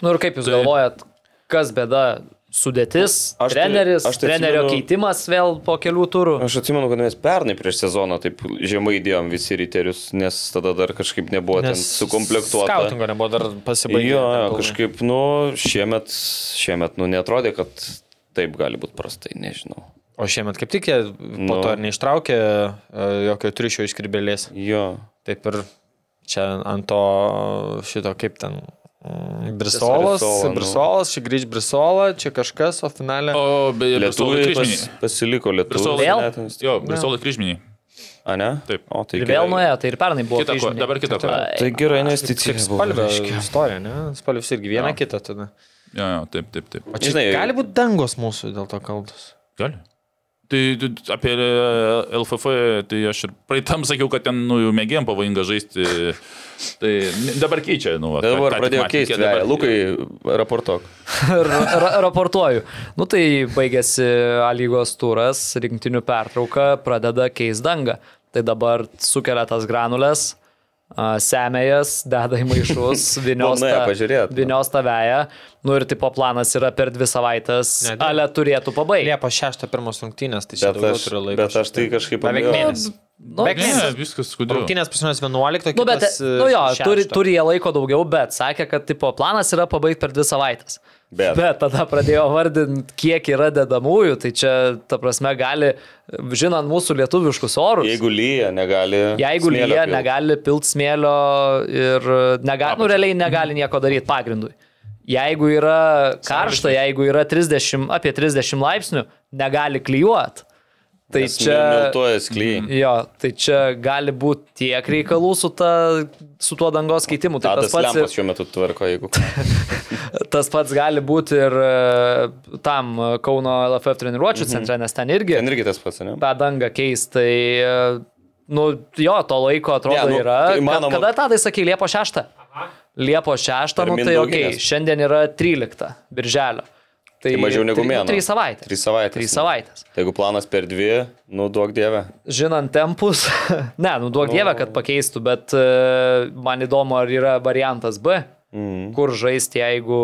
Nu ir kaip jūs Tai- galvojat, kas bėda? Sudėtis, Aš tai- treneris, aš tai trenerio atsimenu- keitimas vėl po kelių turų. Aš atsimenu, kad mes pernai prieš sezoną taip žemai dėjom visi riterius, nes tada dar kažkaip nebuvo ten sukomplektuota. Skautingo nebuvo dar pasibaigę. Jo, kažkaip, nu, šiemet, šiemet, nu, netrodė, kad taip gali būti prastai, nežinau. O šiemet kaip tik jie po Nu. to ir neištraukė e, jokio triušio iš kribelės. Jo. Taip ir čia ant to šito kaip ten. mm, Brisolas, Brisola, nu. Brisolas, čia grįž Brisola, čia kažkas, o finale. O beje, Brisolai Lietuviai pas, kryžminiai. pasiliko Brisolai- lietuviai. Jo, Brisolai kryžminiai. A, ne? Taip. O, tai Ir vėl gerai. nuėjo, tai ir pernai buvo. Kita ko, kryžminiai. dabar kita ko. Ai, Tai gera investicija. Reiškia. istorija, ne? Spalvis irgi viena Jo. kita tada. Jo, jo, taip, taip, taip. O čia Žinai- gali būti dangos mūsų dėl to kaltas. Gali. Tai tu- apie e, LFF, tai aš ir praeitam sakiau, kad ten nu, jau mėgėjom pavojinga žaisti. Tai dabar keičia, nu, va, Dabar pradėjo keisti. dabar-. Lukai, raportuok. ra- ra- raportuoju. Nu tai baigėsi A lygos turas, rinktinių pertrauka, pradeda keis dangą. Tai dabar sukelia tas granulės, a, semia jas, deda į maišus, vinios pažiūrėt, nu. vinios tą veją. Nu ir tipo planas yra per dvi savaitės, Ne, ne. ale turėtų pabaigti. Liepos 6 pirmos rungtynės, tai čia daugiau aš, turiu laiko. bet aš tai kažkaip Beveik pabijau. mėnesį. Nu, Beveik Ne, mėnesį. viskas skudžiau. Rungtynės pasinės 11, Nu, bet, kitas, nu jo, turi, šeštą. turi jie laiko daugiau, bet sakė, kad tipo, planas yra pabaigti per dvi savaitės. Bet. bet tada pradėjo vardinti, kiek yra dedamųjų, tai čia, ta prasme, gali, žinant mūsų lietuviškus orus. Jeigu lyja, negali. Jeigu lyja, pilt. negali pilt smėlio ir negali, nu, realiai negali nieko daryti pagrindui. Jeigu yra karšta, jeigu yra 30, apie 30 laipsnių, negali klyjuoti. Tai Nes čia... Klyja. Jo, tai čia gali būti tiek reikalų su, ta, su tuo dangos keitimu. Tai Tadas tas pats, ir, šiuo metu tvarko, jeigu. tas pats gali būti ir e, tam Kauno LFF treniruočio centre, nes ten irgi Ten irgi tas pats, ne? tą dangą keis. Tai, e, nu, jo, to laiko atrodo Ne, nu, yra. tai įmanoma- Kada tadai sakė, Liepo 6? Liepo 6, Per nu tai ok, šiandien yra 13 birželio. Tai, Tai mažiau negu mėnuo. Nu, 3 savaitės. Trys savaitės. 3 savaitės. Tai jeigu planas per dvi, nu duok dievę. žinant tempus, ne, nu duok dievę, kad pakeistų, bet e, man įdomu, ar yra variantas B, Mm. kur žaisti, jeigu,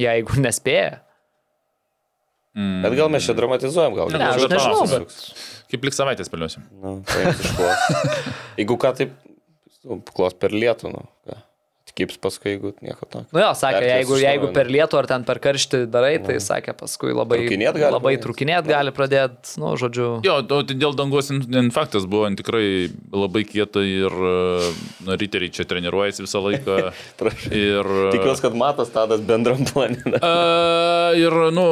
jeigu nespėja. Mm. Bet gal mes čia dramatizuojam, gal. Ne, aš nežinau, bet-. Kaip lik savaitės spėliosim. Nu, ko. Jeigu ką, taip, nu, klos per lietų, nu. ką. Tikips paskui, jeigu nieko tokio. Nu jo, sakė, jeigu, jeigu per lietų ar ten per karštį darai, tai sakė, paskui labai, Trūkinėt gali labai trukinėt gali pradėti, nu, žodžiu. Jo, o tai dėl dangos in- infaktas buvo tikrai labai kieta ir e, na, riteriai čia treniruojasi visą laiką. Ir, e, Tikiuosi, kad matas tadas bendram planė. A, ir, nu,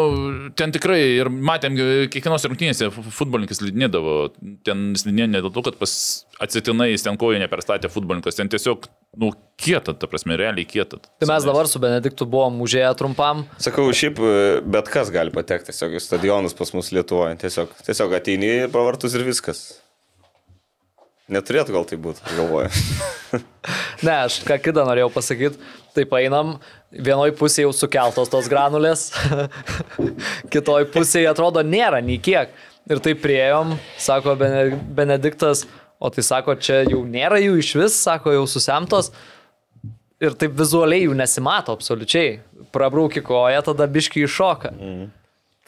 ten tikrai, ir matėm, kiekvienos rungtynėse fu- futbolininkas slidinėdavo. Ten slidinėjo ne dėl to, kad pas atsitinai jis ten kojo neperstatė futbolininkas, ten tiesiog, nu, kieta, ta prasme, realiai kieta. Tai mes dabar su Benediktu buvom užėję trumpam. Sakau, šiaip e, bet kas gali patekti tiesiog į stadionus pas mus Lietuvoje. Tiesiog, tiesiog ateini ir pravartus ir viskas. Neturėtų gal tai būti, galvoju. Ne, aš ką kitą norėjau pasakyti. Taip einam, vienoj pusėje jau sukeltos tos granulės, kitoj pusėje atrodo nėra nei kiek. Ir taip prieėjom, sako Bene- Benediktas, o tai sako, čia jau nėra jų iš vis, sako, jau susemtos. Ir taip vizualiai jų nesimato absoliučiai. Prabrauki koją, tada biški iššoka. Mm.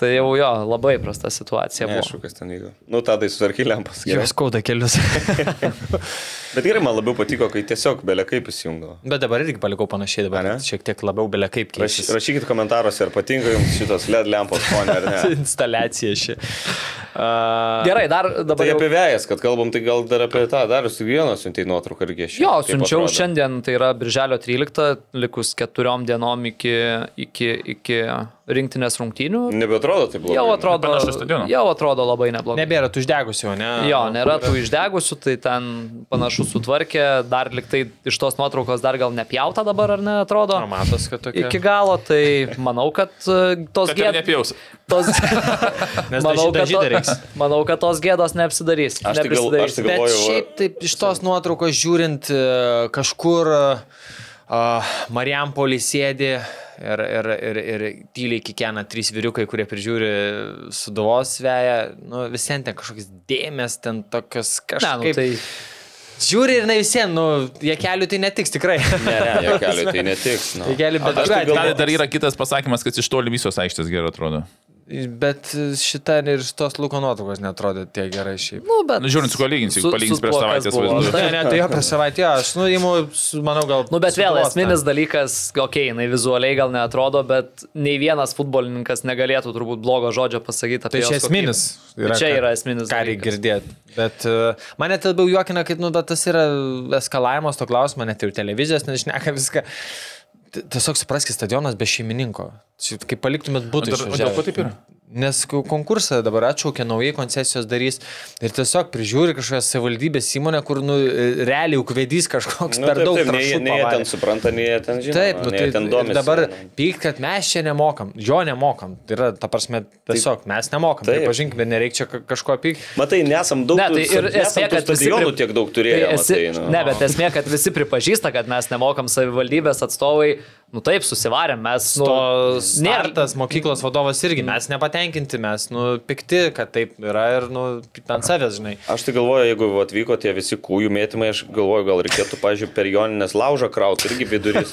Tai jau jo, labai prasta situacija buvo. Neaišku, kas ten vyko. Nu, tada susarky lempas. Jos skauda kelius. Bet gerai, man labiau patiko, kai tiesiog belia kaip įsijungdavo. Bet dabar irgi palikau panašiai, dabar ne? šiek tiek labiau belia kaip Raš, keisis. rašykit komentaruose, ar patinka jums šitos LED lempos fonė ar ne. Instaliacija ši. Uh, Gerai, dar dabar. Tai jau- apie vėjas, kad kalbam, tai gal dar apie tą, dar su vienu siuntai nuotrauką irgi šiandien. Jo, siunčiau atrodo. šiandien, tai yra birželio 13, likus keturiom dienom iki, iki, iki rinktinės rungtynių. Nebetrodo taip blogai. Jau atrodo, jau atrodo labai neblogai. Nebėra tų uždegusių, ne? Jo, nėra tų išdegusių, tai ten panašu sutvarkė, dar liktai iš tos nuotraukos dar gal nepjauta dabar, ar ne, atrodo. Na, matos, kad tokia. Iki galo, tai manau, kad e, tos gėdos. nepjaus. Tos... Nes manau, kad to... manau, kad tos gėdos neapsidarys. Aš tai gal- aš tai Bet galvoju, va- šiaip taip iš tos nuotraukos žiūrint, e, kažkur uh, Marijampolį sėdi ir, ir, ir, ir tyliai kikena trys vyriukai, kurie prižiūri suduvos sveją. Nu, visiems ten kažkokios dėmes, ten tokios Ne, nu, kažkaip. tai Žiūri ir na visiems, nu, jie kelių tai netiks tikrai. Ne, ne, jie keliu, tai netiks. Nu. Jie kelių, bet Aš tai galvoju- dar yra kitas pasakymas, kad iš toli visos aikštės gerai atrodo. Bet šita ir iš tos Luko nuotraukos netrodo tiek gerai šiaip. Nu, bet... Nu, žiūrint, su kuo lyginsi, su- palygins su prieš savaitės buvo. vaizdu. Ne, ne, tai jo prieš savaitę, aš, nu, įimu, su- manau, gal. Nu, bet vėl esminis dalykas, okei, okay, jinai vizualiai gal neatrodo, bet nei vienas futbolininkas negalėtų turbūt blogo žodžio pasakyti apie Tai čia jos esminis. kokybę. Čia ką- yra esminis Ką reikia girdėti. Bet uh, mane tai labiau juokina, kad, nu, bet tas yra eskalavimas to klausimo, net ir televizijos, nežineka viską. T- Tiesiog supraskite, stadionas be šeimininko. Kaip paliktumėt būtų ko taip yra? Nes konkursą dabar atšaukė, naujai koncesijos darys ir tiesiog prižiūri kažkokią savivaldybės įmonę, kur nu, e, realiai ukvedys kažkoks Nu, per taip, daug taip, nei, nei jie ten supranta, nei jie ten žino. Taip, nu, tai ten domisi. dabar nu. pykt, kad mes čia nemokam, jo nemokam. Tai yra, ta prasme, tiesiog mes nemokam. Taip. Tai pažinkime, nereikia čia ka- kažko pykt. Matai, nesam daug Ne, tai ir esmė, kad stadionų pri- tiek daug turėjo. Tai esi, matai, nu. ne, bet esmė, kad visi pripažįsta, kad mes nemokam savivaldybės atstovai, nu taip, susivarėm, mes, nu, To nėra, startas mokyklos vadovas irgi, mes nepatenkinti, mes, nu, pikti, kad taip yra ir, nu, ant savęs, žinai. Aš tai galvoju, jeigu atvyko tie visi kūjų mėtymai, aš galvoju, gal reikėtų, pažiūrėjau, per joninės laužą krauti irgi kaip nors.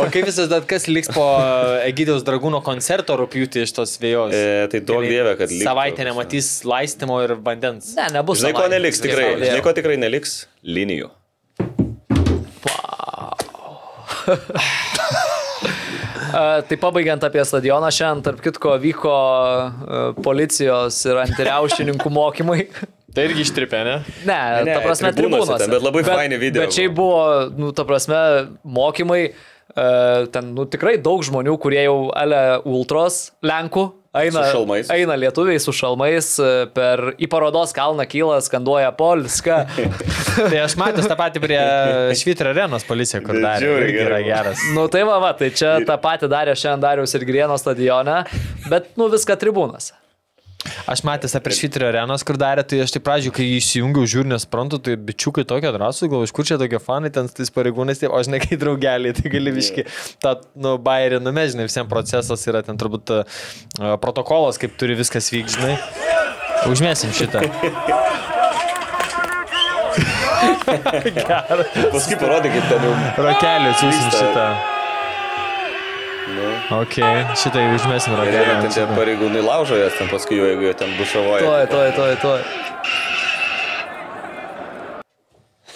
O kaip visas dar kas liks po Egidijos Dragūno koncerto rūpjūti iš tos vėjos? E, tai duok dievė, kad liktų. Savaitę nematys laistimo ir vandens. ne, nebus. Žinai, ko neliks tikrai? Žinai, ko tikrai neliks? Linijų. E, Tai pabaigiant apie stadioną, šiandien, tarp kitko, vyko policijos ir antiriaušininkų mokymai. Tai irgi ištripė, ne? Ne, Ne, ta prasme, tribūnose tribūnose. ten, bet labai faini video Bet šiaip buvo, nu, ta prasme, mokymai, ten, nu, tikrai daug žmonių, kurie jau ale ultros, lenkų, eina, eina lietuviai su šalmais, e, per į parodos kalną kyla, skanduoja Polska. Tai aš matęs tą patį prie Švitrio arenos policija, kur darė. gerai Yra geras. nu, tai va, va, tai čia tą patį darė šiandien Dariaus ir Grieno stadione, bet, nu, viską tribūnose. Aš matęs apie Švitrio arenos, kur darė, tai aš tai pradžių, kai įsijungiau žiūrį, nesuprantu, tai bičiukai tokie drąsų, gal iš kur čia tokie fanai, ten tais pareigūnais, tai, o žinai, kai draugeliai, tai gali viški tą, nu, bairį numežinai, visiems procesas yra ten turbūt uh, protokolas, kaip turi viskas vykti, žinai. Užmėsim šitą. Paskui parodė, kaip ten jau. Atsiųsim Vyksta. šitą. Nu, Ok, jau užmėsim ir jeigu ten tie pareigūnai laužo jas, ten paskui jeigu jie ten bušavoja. Toj, toj, toj, toj.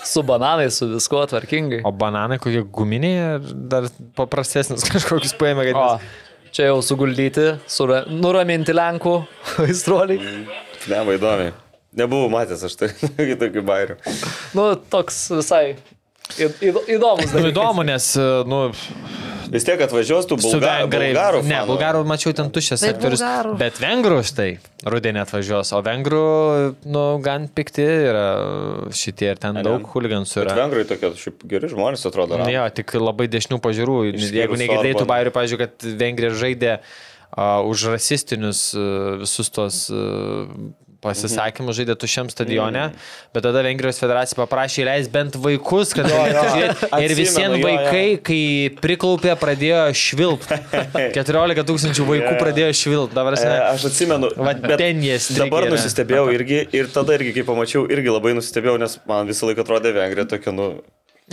Su bananais, su viskuo tvarkingai. O bananai kokie guminiai ar dar paprastesnis kažkokius paėmė, kad... O, čia jau suguldyti, sura, nuraminti Lenkų aistruoliai. Ne, va įdomi. Nebuvau matęs aš tai tokių bairių. Nu, toks visai įdomus Nu, įdomu, nes, nu, Vis tiek atvažiuos tų su bulga, vengrai. bulgarų. Ne, bulgarų mačiau ten tuščias Tai sektorius. bulgarų. Bet vengrų štai rudenį atvažiuos, o vengrų, nu, gan pikti yra šitie ir ten ne? daug huligansų Bet yra. vengrai tokie šiaip geri žmonės atrodo. Nu, ramūs. jo, tik labai dešinių pažiūrų. Išskyrus Jeigu negirdėtų bairių, pažiūrėjau, kad Vengrija žaidė uh, už rasistinius uh, visus tos uh, pasisakymus, žaidė tušiam stadione, bet tada Vengrijos federacija paprašė įleisti bent vaikus, kad žiūrėti. Ir Atsimenu, visiems jo, jo. vaikai, kai priklaupė, pradėjo švilpti. 14 tūkstančių vaikų Jo. pradėjo švilpti. E. Aš atsimenu, Va, bet ten jie strigę dabar nusistebėjau irgi ir tada irgi, kai pamačiau, irgi labai nusistebėjau, nes man visą laiką atrodė Vengrija tokia, nu...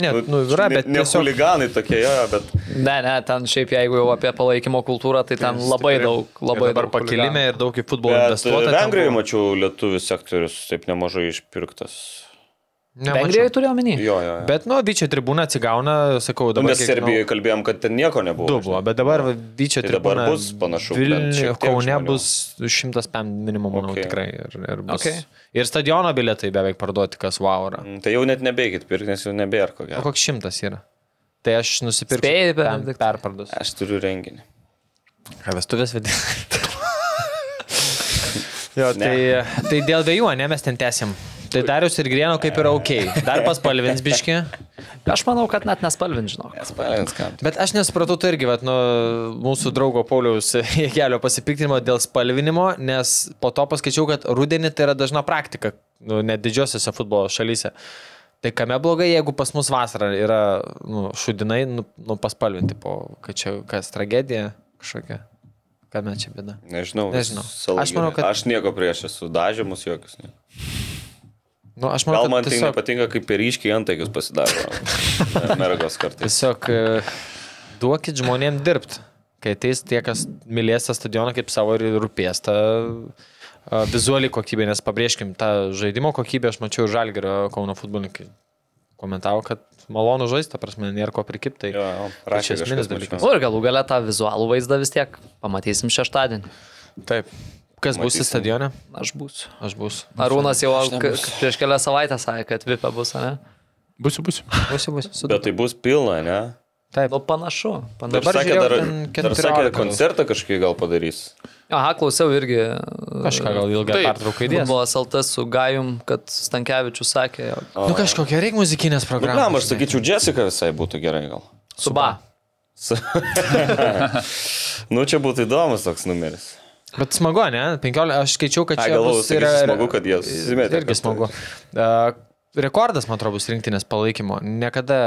Ne, nu, yra, bet ne, ne tiesiog- huliganai tokie, jo, jo, bet... Ne, ne, ten šiaip jeigu jau apie palaikymo kultūrą, tai ten labai daug, labai daug. pakilime ir daug į futbolą bet investuota. Vengrijoje buvo. mačiau lietuvių sektorius taip nemažai išpirktas. Vengrijoje turėjo omeny. Jo, jo. jo. Bet, nu, Vyčio tribūna atsigauna, sakau, Nu, dabar. žinau- Serbijoje kalbėjom, kad ten nieko nebuvo. Du buvo, bet dabar Vyčio Tai dabar tribūna. bus panašu, Vilniuje, Kaune bus 105 minimum, manau, Okay. tikrai. Ir, ir, bus. Okay. ir stadiono bilietai beveik parduoti, kas wow yra. Mm, Tai jau net nebeikit pirkti, nes jau nebėra ko O gero. koks šimtas yra? Tai aš nusipirksiu. Spėjai, Benediktai? perpardus. Aš turiu renginį. Ką vestuvės vedė? jo, tai, tai dėl dviejų, ne, mes ten tęsim. Tai Darius ir Grieno kaip yra ok. Dar paspalvins biški. Aš manau, kad net nespalvin, žinok. Spalins ką. Bet aš nesupratau tai irgi, vat, nu, mūsų draugo Pauliaus Jėgelio pasipiktinimo dėl spalvinimo, nes po to paskaičiau, kad rudenį tai yra dažna praktika, nu, net didžiosiuose futbolo šalyse. Tai kame blogai, jeigu pas mus vasarą yra nu, šudinai, nu, nu paspalvinti, po, kad čia kas tragedija kažkokia. Kame čia bėda? Nežinau. Nežinau. Aš manau, kad- Aš nieko prieš esu dažymus jokius. Ne. Nu, aš Gal manau, man kad tai tiesiog, nepatinka, kaip periškiai antaikius pasidaro. Mergos kartais. tiesiog e, duokit žmonėm dirbti. Kai ateis tie, kas mylės tą stadioną kaip savo ir rūpės tą a, vizualiai kokybę, nes pabrėžkim, tą žaidimo kokybę aš mačiau Žalgerio Kauno futbolininkai. Komentavo, kad malonu žaisti, ta prasme, nėra ko prikipti. Jo, Tai jo, rašė čia kažkas esminis dalykas. Nu ir galų gale tą vizualų vaizdą vis tiek pamatysim šeštadienį. taip. Kas bus į stadioną? Aš būsiu. Aš bus. Arūnas jau prieš kelias savaitės sakė, kad vipė bus, ne? Būsiu, būsiu. Būsiu, būsiu. Bet tai bus pilna, ne? Taip. Nu panašu. Dar panašu. Dabar sakė, dar, ten dar 14 sakė, koncertą kažkokį gal padarys. Aha, klausiau irgi. Kažką gal ilgą pertrauką įdės. Buvo saltas su Gajum, kad Stankievičius sakė, jog Nu kažkokia reikia muzikinės Nu, programos. ką, aš sakyčiau, Jessica visai būtų gerai gal. Suba. Su- nu, čia būtų įdomus toks numeris. Bet smagu, ne? 15, aš skaičiau, kad Ai, čia galvojau, bus sakysi, smagu, kad jie susimetė Irgi smagu. Uh, rekordas, man atrodo, bus rinktinės palaikymo. Niekada,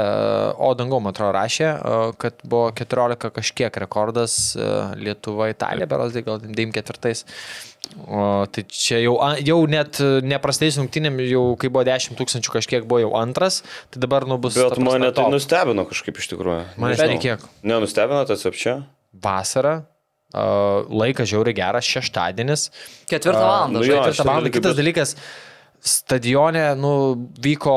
o dangau, man atrodo, rašė, kad buvo 14 kažkiek rekordas Lietuva, Italija, beros, tai gal 94. O, tai čia jau, a- jau net neprastėjus rungtynėm, jau kai buvo 10 tūkstančių kažkiek buvo jau antras, tai dabar nu bus... ta Bet prasme, mane tai nustebino kažkaip iš tikrųjų. Mane Nežinau. tai kiek? Nenustebino tas apčia? Vasara, laikas žiauriai geras, šeštadienis. Ketvirtą valandą. jo, Ketvirtą valandą. Kitas bet- dalykas, stadione nu, vyko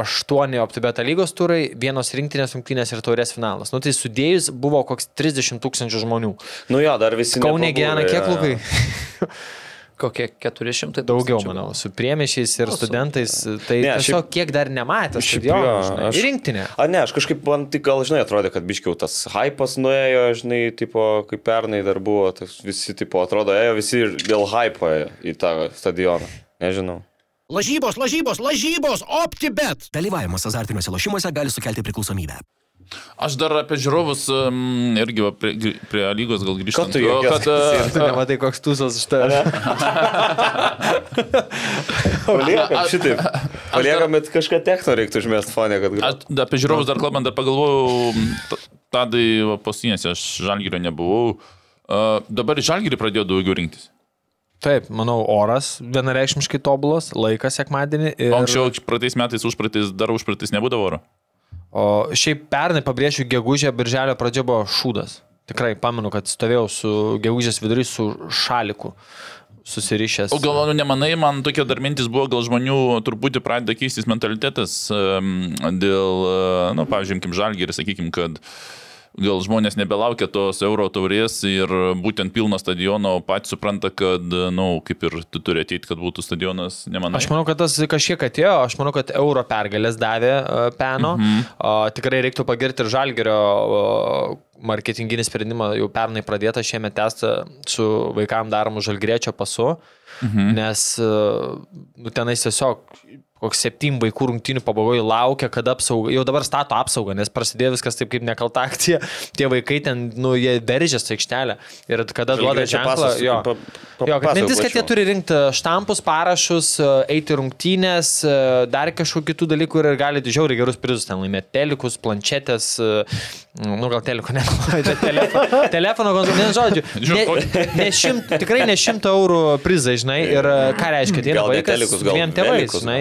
aštuoni OptiBeta lygos turai, vienos rinktinės rungtynės ir taurės finalas. Nu tai sudėjus buvo koks 30 tūkstančių žmonių. Nu jo, dar visi. Kaune gyvena kiek jo, jo. lukai? Kokie 400 Daugiau, tūkstančių. manau, su priemešiais ir Nu, su- studentais. Tai Ne, tiesiog šiaip- kiek dar nematė Šiaip stadiono, jo, žinai, aš- ir rinktinė. A ne, aš kažkaip, man tik gal, žinai, atrodė, kad biškiau tas hypas nuėjo, žinai, tipo, kaip pernai dar buvo, tas visi, tipo, atrodo, ėjo visi ir dėl hypo į tą stadioną. Nežinau. Lažybos, lažybos, lažybos, OptiBet. Dalyvavimas azartiniuose lošimuose gali sukelti priklausomybę. Aš dar apie žiūrovus um, irgi va, prie, prie lygos gal grįžtant. Ko tu juokies? kad, uh, Tu nematai, koks tūsas iš tavęs. Paliekam šitaip. Paliekam, bet kažką techno reiktų užmest fonę, kad Aš galėtų. apie žiūrovus dar kalbant, dar pagalvojau, tadai pasinėse aš žalgyrio nebuvau. Uh, dabar į žalgyrį pradėjo daugiau rinktis. Taip, manau, oras vienareikšmiškai tobulas, laikas sekmadienį. Ir... Ir... Anksčiau praeitais metais, užpraeitais, dar užpraeitais nebūdavo oro. O šiaip pernai, pabrėšiu, gegužė, birželio pradžia buvo šūdas. Tikrai pamenu, kad stovėjau su gegužės vidurį su šaliku susirišęs. O gal nu, nemanai, man tokia dar mintis buvo, gal žmonių truputį pradeda keistis mentalitetas dėl, uh, na, pavyzdžiui, kaip žalgyrį, sakykime, kad gal žmonės nebelaukia tos euro taurės ir būtent pilno stadiono, patys supranta, kad, na, nu, kaip ir tu turi ateiti, kad būtų stadionas, nemanai. Aš manau, kad tas kažkiek atėjo, aš manau, kad euro pergalės davė uh, peno. Mhm. Tikrai reiktų pagirti ir žalgerio marketinginį sprendimą jau pernai pradėtą šiemet testą su vaikam daromu žalgrėčio pasu, mhm. nes uh, nu, tenais tiesiog koks septynių vaikų rungtinių pabaigoje laukia, kada apsauga, jau dabar stato apsaugą, nes prasidėjo viskas taip kaip nekalta akcija, tie vaikai ten, nu, jie veržės aikštelę ir kada duoda Žalgiriečio ženklą, jo. pa- pa- Jo, mintis, kad jie turi rinkti štampus, parašus, e, eiti rungtynės, e, dar kažkokių kitų dalykų ir gali žiauriai gerus prizus ten laimėti. Telikus, planšetės, e, nu gal teliko ne, bet telefono, telefono konsultacijų, ne žodžiu, ne, ne šimt, tikrai ne šimto eurų prizai, žinai, ir ką reiškia, tai ne vaikas gal dviem tėvais, žinai,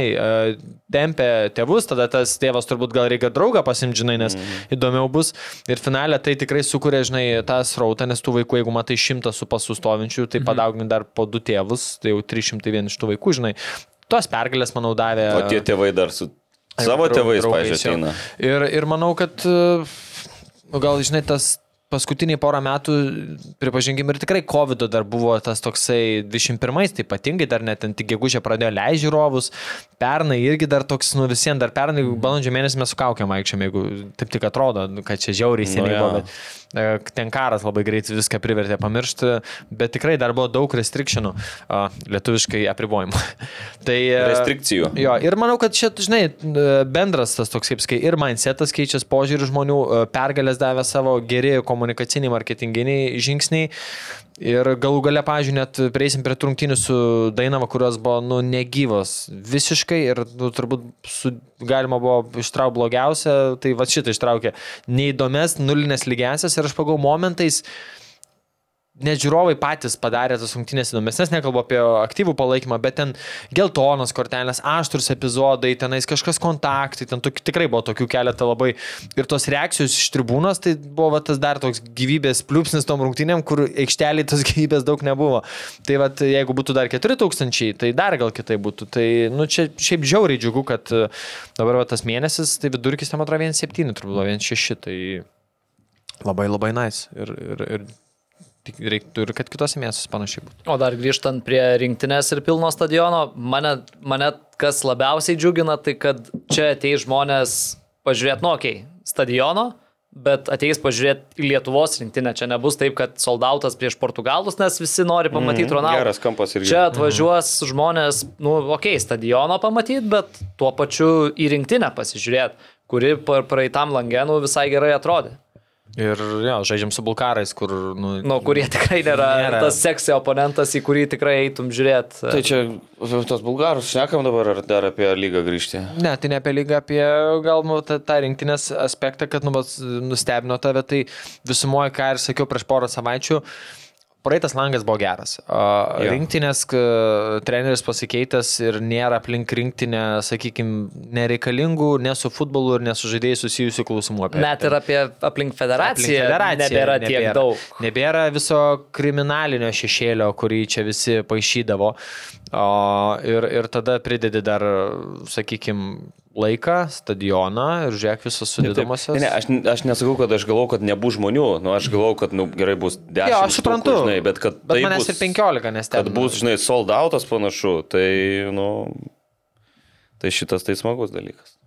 tempia tėvus, tada tas tėvas turbūt gal reikia draugą pasimti, žinai, nes Mhm. įdomiau bus. Ir finale tai tikrai sukuria, žinai, tą srautą, nes tų vaikų, jeigu matai šimtą su pasu stovinčių, Mhm. tai padaugini dar po du tėvus, tai jau 301 iš tų vaikų, žinai. Tos pergalės, manau, davė. O tie tėvai dar su savo tėvais, pažiūrėjau. Ir, ir manau, kad, e, nu, gal, žinai, tas paskutiniai porą metų, pripažinkim, ir tikrai COVID dar buvo tas toksai 21-ais, tai ypatingai dar net ant gegužė pradėjo leisti žiūrovus, pernai irgi dar toks, nu visiems dar pernai, balandžio mėnesį mes sukaukėm vaikščiam, jeigu taip tik atrodo, nu, kad čia žiauriai seniai jo. buvo, bet ten karas labai greit viską privertė pamiršti, bet tikrai dar buvo daug restrikšinų, a, lietuviškai apribojimų. tai, e, Restrikcijų. Jo, ir manau, kad čia, žinai, bendras tas toks, kaip sakai, ir mindsetas keičiasi, požiūrį žmonių, e, pergalės davė savo geri komunikaciniai, marketinginiai žingsniai. Ir galų gale, pažiūrėjau, net prieisim prie trungtinių su Dainava, kurios buvo, nu, negyvos visiškai ir, nu, turbūt su, galima buvo ištraukti blogiausia, tai va šitą ištraukė. Neįdomias, nulinės lygiasias ir aš pagau momentais, net žiūrovai patys padarė tas rungtynės įdomesnės, nekalbu apie aktyvų palaikymą, bet ten geltonos kortelės, aštrus epizodai, tenais kažkas kontaktai, ten tokių, tikrai buvo tokių keletą labai. Ir tos reakcijos iš tribūnos, tai buvo va, tas dar toks gyvybės pliūpsnis tom rungtynėm, kur aikštelį tos gyvybės daug nebuvo. Tai va, jeigu būtų dar 4000, tai dar gal kitai būtų. Tai, nu, čia šiaip žiauriai džiugu, kad e, dabar va, tas mėnesis, tai vidurkis tam atrodo 1,7, turbūt 1,6. Tai labai labai nice. Ir, ir, ir tik reiktų ir kad kitose miestuose panašiai būtų. O dar grįžtant prie rinktinės ir pilno stadiono, mane, mane kas labiausiai džiugina, tai kad čia ateis žmonės pažiūrėti nuokiai stadiono, bet ateis pažiūrėti į Lietuvos rinktinę. Čia nebus taip, kad soldautas prieš Portugalus, nes visi nori pamatyti Mhm, Ronaldą. Geras kampas irgi. Čia atvažiuos žmonės, nu, okei, okay, stadiono pamatyti, bet tuo pačiu į rinktinę pasižiūrėti, kuri per praeitam langenų visai gerai atrodė. Ir jo, žaidžiam su bulkarais, kur, nu, Nu, kurie tikrai nėra, Nėra. tas seksio oponentas, į kurį tikrai eitum žiūrėti. Tai čia apie tos bulgarus šnekam dabar ar dar apie lygą grįžti? Ne, tai ne apie lygą, apie gal nu, tą, tą rinktinės aspektą, kad nu, nustebino tave, tai visumoje, ką ir sakiau prieš porą savaičių, praeitas langas buvo geras. Jo. rinktinės treneris pasikeitęs ir nėra aplink rinktinę, sakykime, nereikalingų, ne su futbolu ir ne su žaidėjai susijusių klausimų apie Net ir apie aplink federaciją, Aplink federaciją nebėra tiek daug. Nebėra viso kriminalinio šešėlio, kurį čia visi paaišydavo. O, ir, ir tada pridedi dar, sakykime, laiką, stadioną ir žiūrėk visos sudėdamosios. Ne, aš, aš nesakau, kad aš galvoju, kad nebus žmonių, nu, aš galvoju, kad nu, gerai bus 10. Jo, aš suprantu. Žinai, bet kad Bet tai manęs bus, ir 15 nes Kad bus, žinai, sold outas panašu, tai, nu, tai šitas tai smagus dalykas.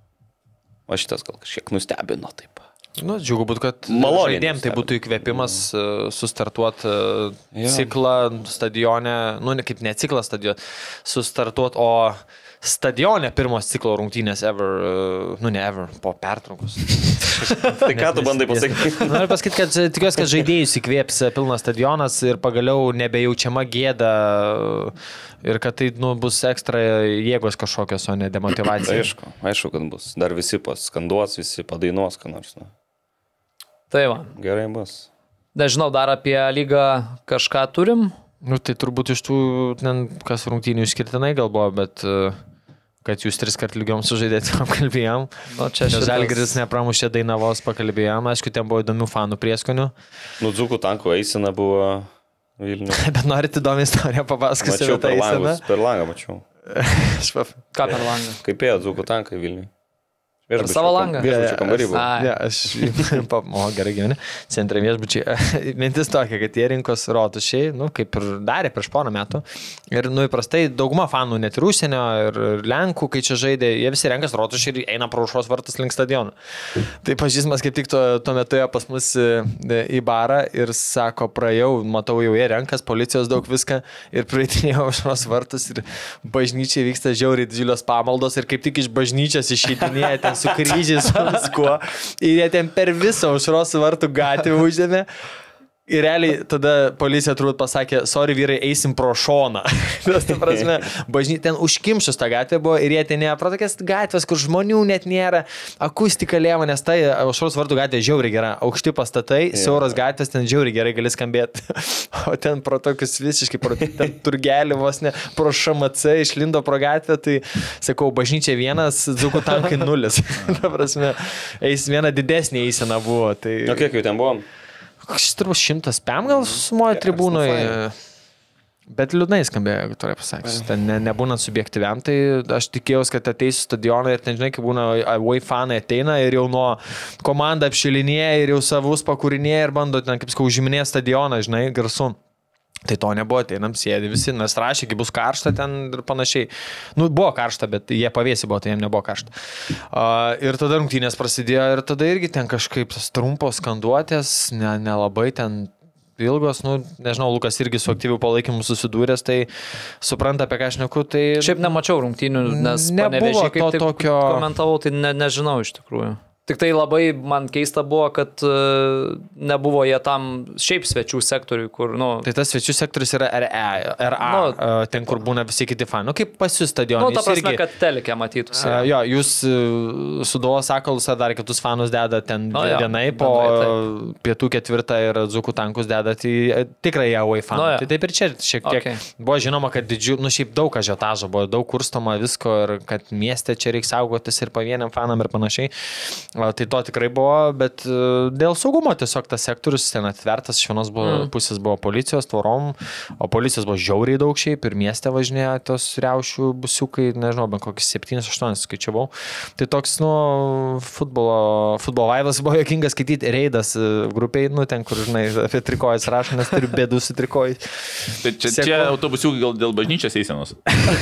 O šitas gal kažkiek nustebino taip. Nu, džiugu būtų, kad žaidėjim tai būtų įkvėpimas uh, sustartuoti uh, Jo. ciklą stadione, nu, ne kaip ne ciklą stadione, sustartuoti, o stadione pirmos ciklo rungtynės ever, uh, nu ne ever, po pertraukos. Tai ką tu bandai pasakyti? Noriu pasakyti, kad e, tikiuosi, kad žaidėjus įkvėps e, pilnas stadionas ir pagaliau nebejaučiama gėda e, ir kad tai nu, bus ekstra jėgos kažkokios, o ne demotivacija. Aišku, aišku, kad bus. Dar visi paskanduos, visi padainuos, ką nors. Nu. Tai va. Gerai bus. Nežinau, dar apie lygą kažką turim. Nu, tai turbūt iš tų, ten, kas rungtynių išskirtinai gal buvo, bet e, kad jūs tris kart lygiom sužaidėte, apkalbėjom. Nu, čia šitas- Žalgiris nepramušė Dainavos, pakalbėjom. Aišku, ten buvo įdomių fanų prieskonių. Nu, dzukų tankų eisena buvo Vilnius. Bet norite įdomią istoriją papasakoti Mačiau apie tą per eiseną? langus, per langą mačiau. Ką per langą? Kaip ėjo dzukų tankai Vilniui. Per savo langą? Viešbučio kambarį buvo. Ne, aš. O, gerai gyveni. Centre viešbučiai. Mintis tokia, kad jie rinkos rotušiai, nu, kaip ir darė prieš porą metų. Ir, nu, įprastai dauguma fanų, net ir užsienio, ir, Lenkų, kai čia žaidė, jie visi renkas rotušiai ir eina pro užros vartus link stadiono. Tai pažįstamas kaip tik tuo, tuo metu ėjo pas mus e, į barą ir sako, praėjau, matau jau jie renkas, policijos daug viską ir praeitinėjau užros vartus ir bažnyčiai vyksta žiauriai didžiulios pamaldos ir kaip tik iš bažnyčios išeitinėje ten su kryžiais, su viskuo. Ir jie ten per visą užros vartų gatvę užėmė. Ir realiai tada policija turbūt pasakė, sorry vyrai, eisim pro šoną. Tas, ta prasme, bažny, ten užkimšus tą gatvę buvo ir jie ten ne, pro tokias gatvės, kur žmonių net nėra, akustika lėma, nes tai aušros vartų gatvė žiauriai gera, aukšti pastatai, yeah. siauros gatvės ten žiauriai gerai gali skambėti. O ten pro tokius visiškai, pro ten turgelį vos ne, pro šamacą išlindo pro gatvę, tai sakau, bažnyčia vienas, dzukų tankai nulis. ta prasme, eis viena didesnė eisena buvo. Tai... O kiek jau ten buvo? Koks turbūt šimtas pem gal sumojo tribūnoje. Bet liūdnai skambėjo, jeigu turiu pasakyti. Ten ne, nebūnant subjektyviam, tai aš tikėjausi, kad ateisiu stadioną ir ten, žinai, kaip būna away fanai ateina ir jau nuo komanda apšilinėja ir jau savus pakūrinėja ir bando ten, kaip sakau, užiminėti stadioną, žinai, garsu. Tai to nebuvo, ateinam sėdi visi, nes rašė, kai bus karšta ten ir panašiai. Nu, buvo karšta, bet jie pavėsi buvo, tai jiems nebuvo karšta. Uh, ir tada rungtynės prasidėjo ir tada irgi ten kažkaip trumpos skanduotės, ne- nelabai ne ten ilgos, nu, nežinau, Lukas irgi su aktyviu palaikymu susidūręs, tai supranta, apie ką aš neku, tai... Šiaip nemačiau rungtynių, nes Nebuvo to tokio- komentavau, tai ne, nežinau iš tikrųjų. Tik tai labai man keista buvo, kad e, nebuvo jie tam šiaip svečių sektoriui, kur, nu, Tai tas svečių sektorius yra RE, RA, Nu, nu, ten, kur būna visi kiti fanai. Nu, kaip pas jūs stadionai. nu ta prasme, irgi- kad telekė matytųsi. A, Jo, jūs e, su Duo Sakalus ar dar kitus fanus dedat ten O, jo, vienai, po bendrai pietų ketvirtą ir Dzukų tankus dedat į e, tikrąją away fanų. Nu, jo. Tai taip ir čia šiek tiek Okay. buvo žinoma, kad didžiu, nu šiaip daug ažiotažo buvo, daug kurstoma visko ir kad mieste čia reikia saugotis ir pavieniam fanam ir panašiai. Tai to tikrai buvo, bet e, dėl saugumo tiesiog tas sektorius ten atvertas, iš vienos buvo, mm. pusės buvo policijos tvorom, o policijos buvo žiauriai daug šiaip ir mieste važinėjo tos riaušių busiukai, nežinau, bent kokius 7-8 skaičiavau. Tai toks, nu, futbolo, futbolo vaivas buvo jokingas skaityti, reidas e, grupiai, nu, ten, kur, žinai, apie trikojas rašo, nes turiu bėdų su trikojais. Tai čia, Seku. čia autobusiukai gal dėl bažnyčios eisenos.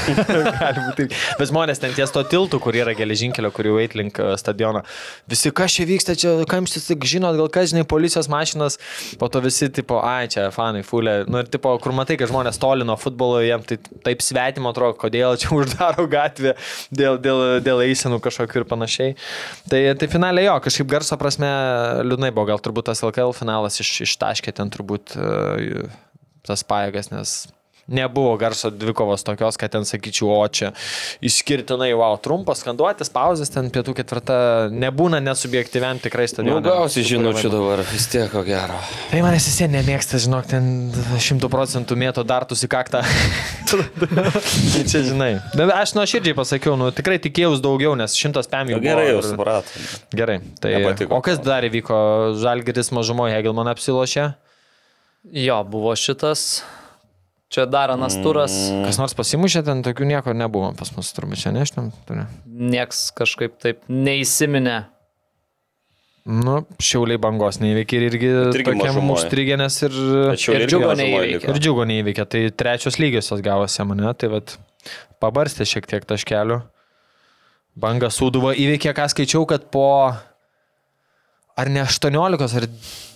Gali būti. taip. Bet žmonės ten ties to tiltų, kur yra geležinkelio, kur jau eit link e, stadiono. Visi, kas čia vyksta, čia kamštis, tik žinot, gal kas, žinai, policijos mašinas, po to visi, tipo, ai, čia fanai, fulė. Nu ir, tipo, kur matai, kad žmonės toli nuo futbolo, jiems tai taip svetimo atrodo, kodėl čia uždaro gatvę dėl, dėl, dėl eisenų kažkokių ir panašiai. Tai, tai finaliai jo, kažkaip garso prasme liūdnai buvo, gal turbūt tas LKL finalas iš, ištaškė ten turbūt uh, tas pajėgas, nes nebuvo garso dvikovos tokios, kad ten sakyčiau, o čia išskirtinai, wow, trumpas skanduotis, pauzės ten pietų ketvirta, nebūna nesubjektyviam tikrai Nu, stadionui. gausi žinučių dabar, vis tiek ko gero. Tai manęs visi nemėgsta, žinok, ten šimtų procentų mėto dartus į kaktą. tai čia žinai. Bet aš nuo širdžiai pasakiau, nu tikrai tikėjausi daugiau, nes šimtas pėm jau Nu, gerai, jau supratom. Gerai, tai Nepatiko. o kas dar įvyko? Žalgiris mažumoje Hegelman apsilošė. Jo, buvo šitas. Čia dar anas turas. Kas nors pasimušė, ten tokių nieko nebuvo pas mus, turbūt čia. Turi. Nieks kažkaip taip neįsiminė. Nu, šiauliai bangos neįveikė ir irgi irgi tokiam užstrigenės ir, ir džiugo liko. ir džiugo neįveikė. Tai trečios lygiosios gavosi mane, tai vad pabarstė šiek tiek taškelių. Banga Sūduva įveikė, ką skaičiau, kad po ar ne 18 ar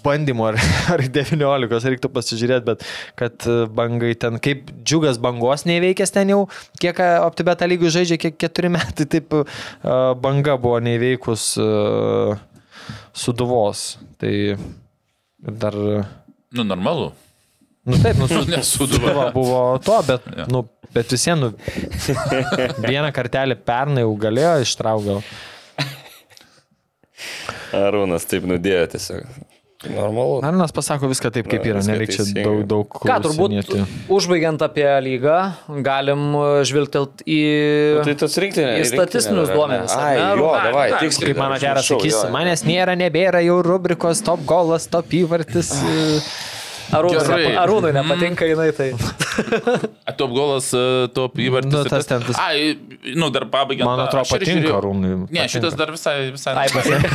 bandymų, ar, ar 19, reiktų pasižiūrėti, bet kad e, bangai ten, kaip džiugas bangos neįveikęs ten jau, kiek optibeta lygių žaidžia, kiek keturi metai, taip uh, banga buvo neįveikus suduvos. Tai dar, Nu, normalu. nu taip, nu. Suduva buvo to, bet, Jo. nu, bet vis vien, nu, vieną kartelį pernai jau galėjo ištraukti. Arūnas taip nudėjo tiesiog. Normalu. Arnas pasako viską taip, kaip yra, nereikia čia daug, daug Ką, turbūt užbaigiant apie lygą, galim žvilgtelt į... Tai tas rinktinė. Į statistinius duomenis, Ai, ne? jo, Ai, davai, ai, tiksliai. Kaip mano geras sakys, manęs nėra, nebėra jau rubrikos top golas, top įvartis. Arūnui, nepa, Arūnui nepatinka jinai, tai... Top golas, e, top įvartis. Nu, ir tas ten tas- Ai, nu, dar pabaigiant. Man atrodo, ir patinka Arūnui. Ne, šitas dar visai, visai. Ai, patinka.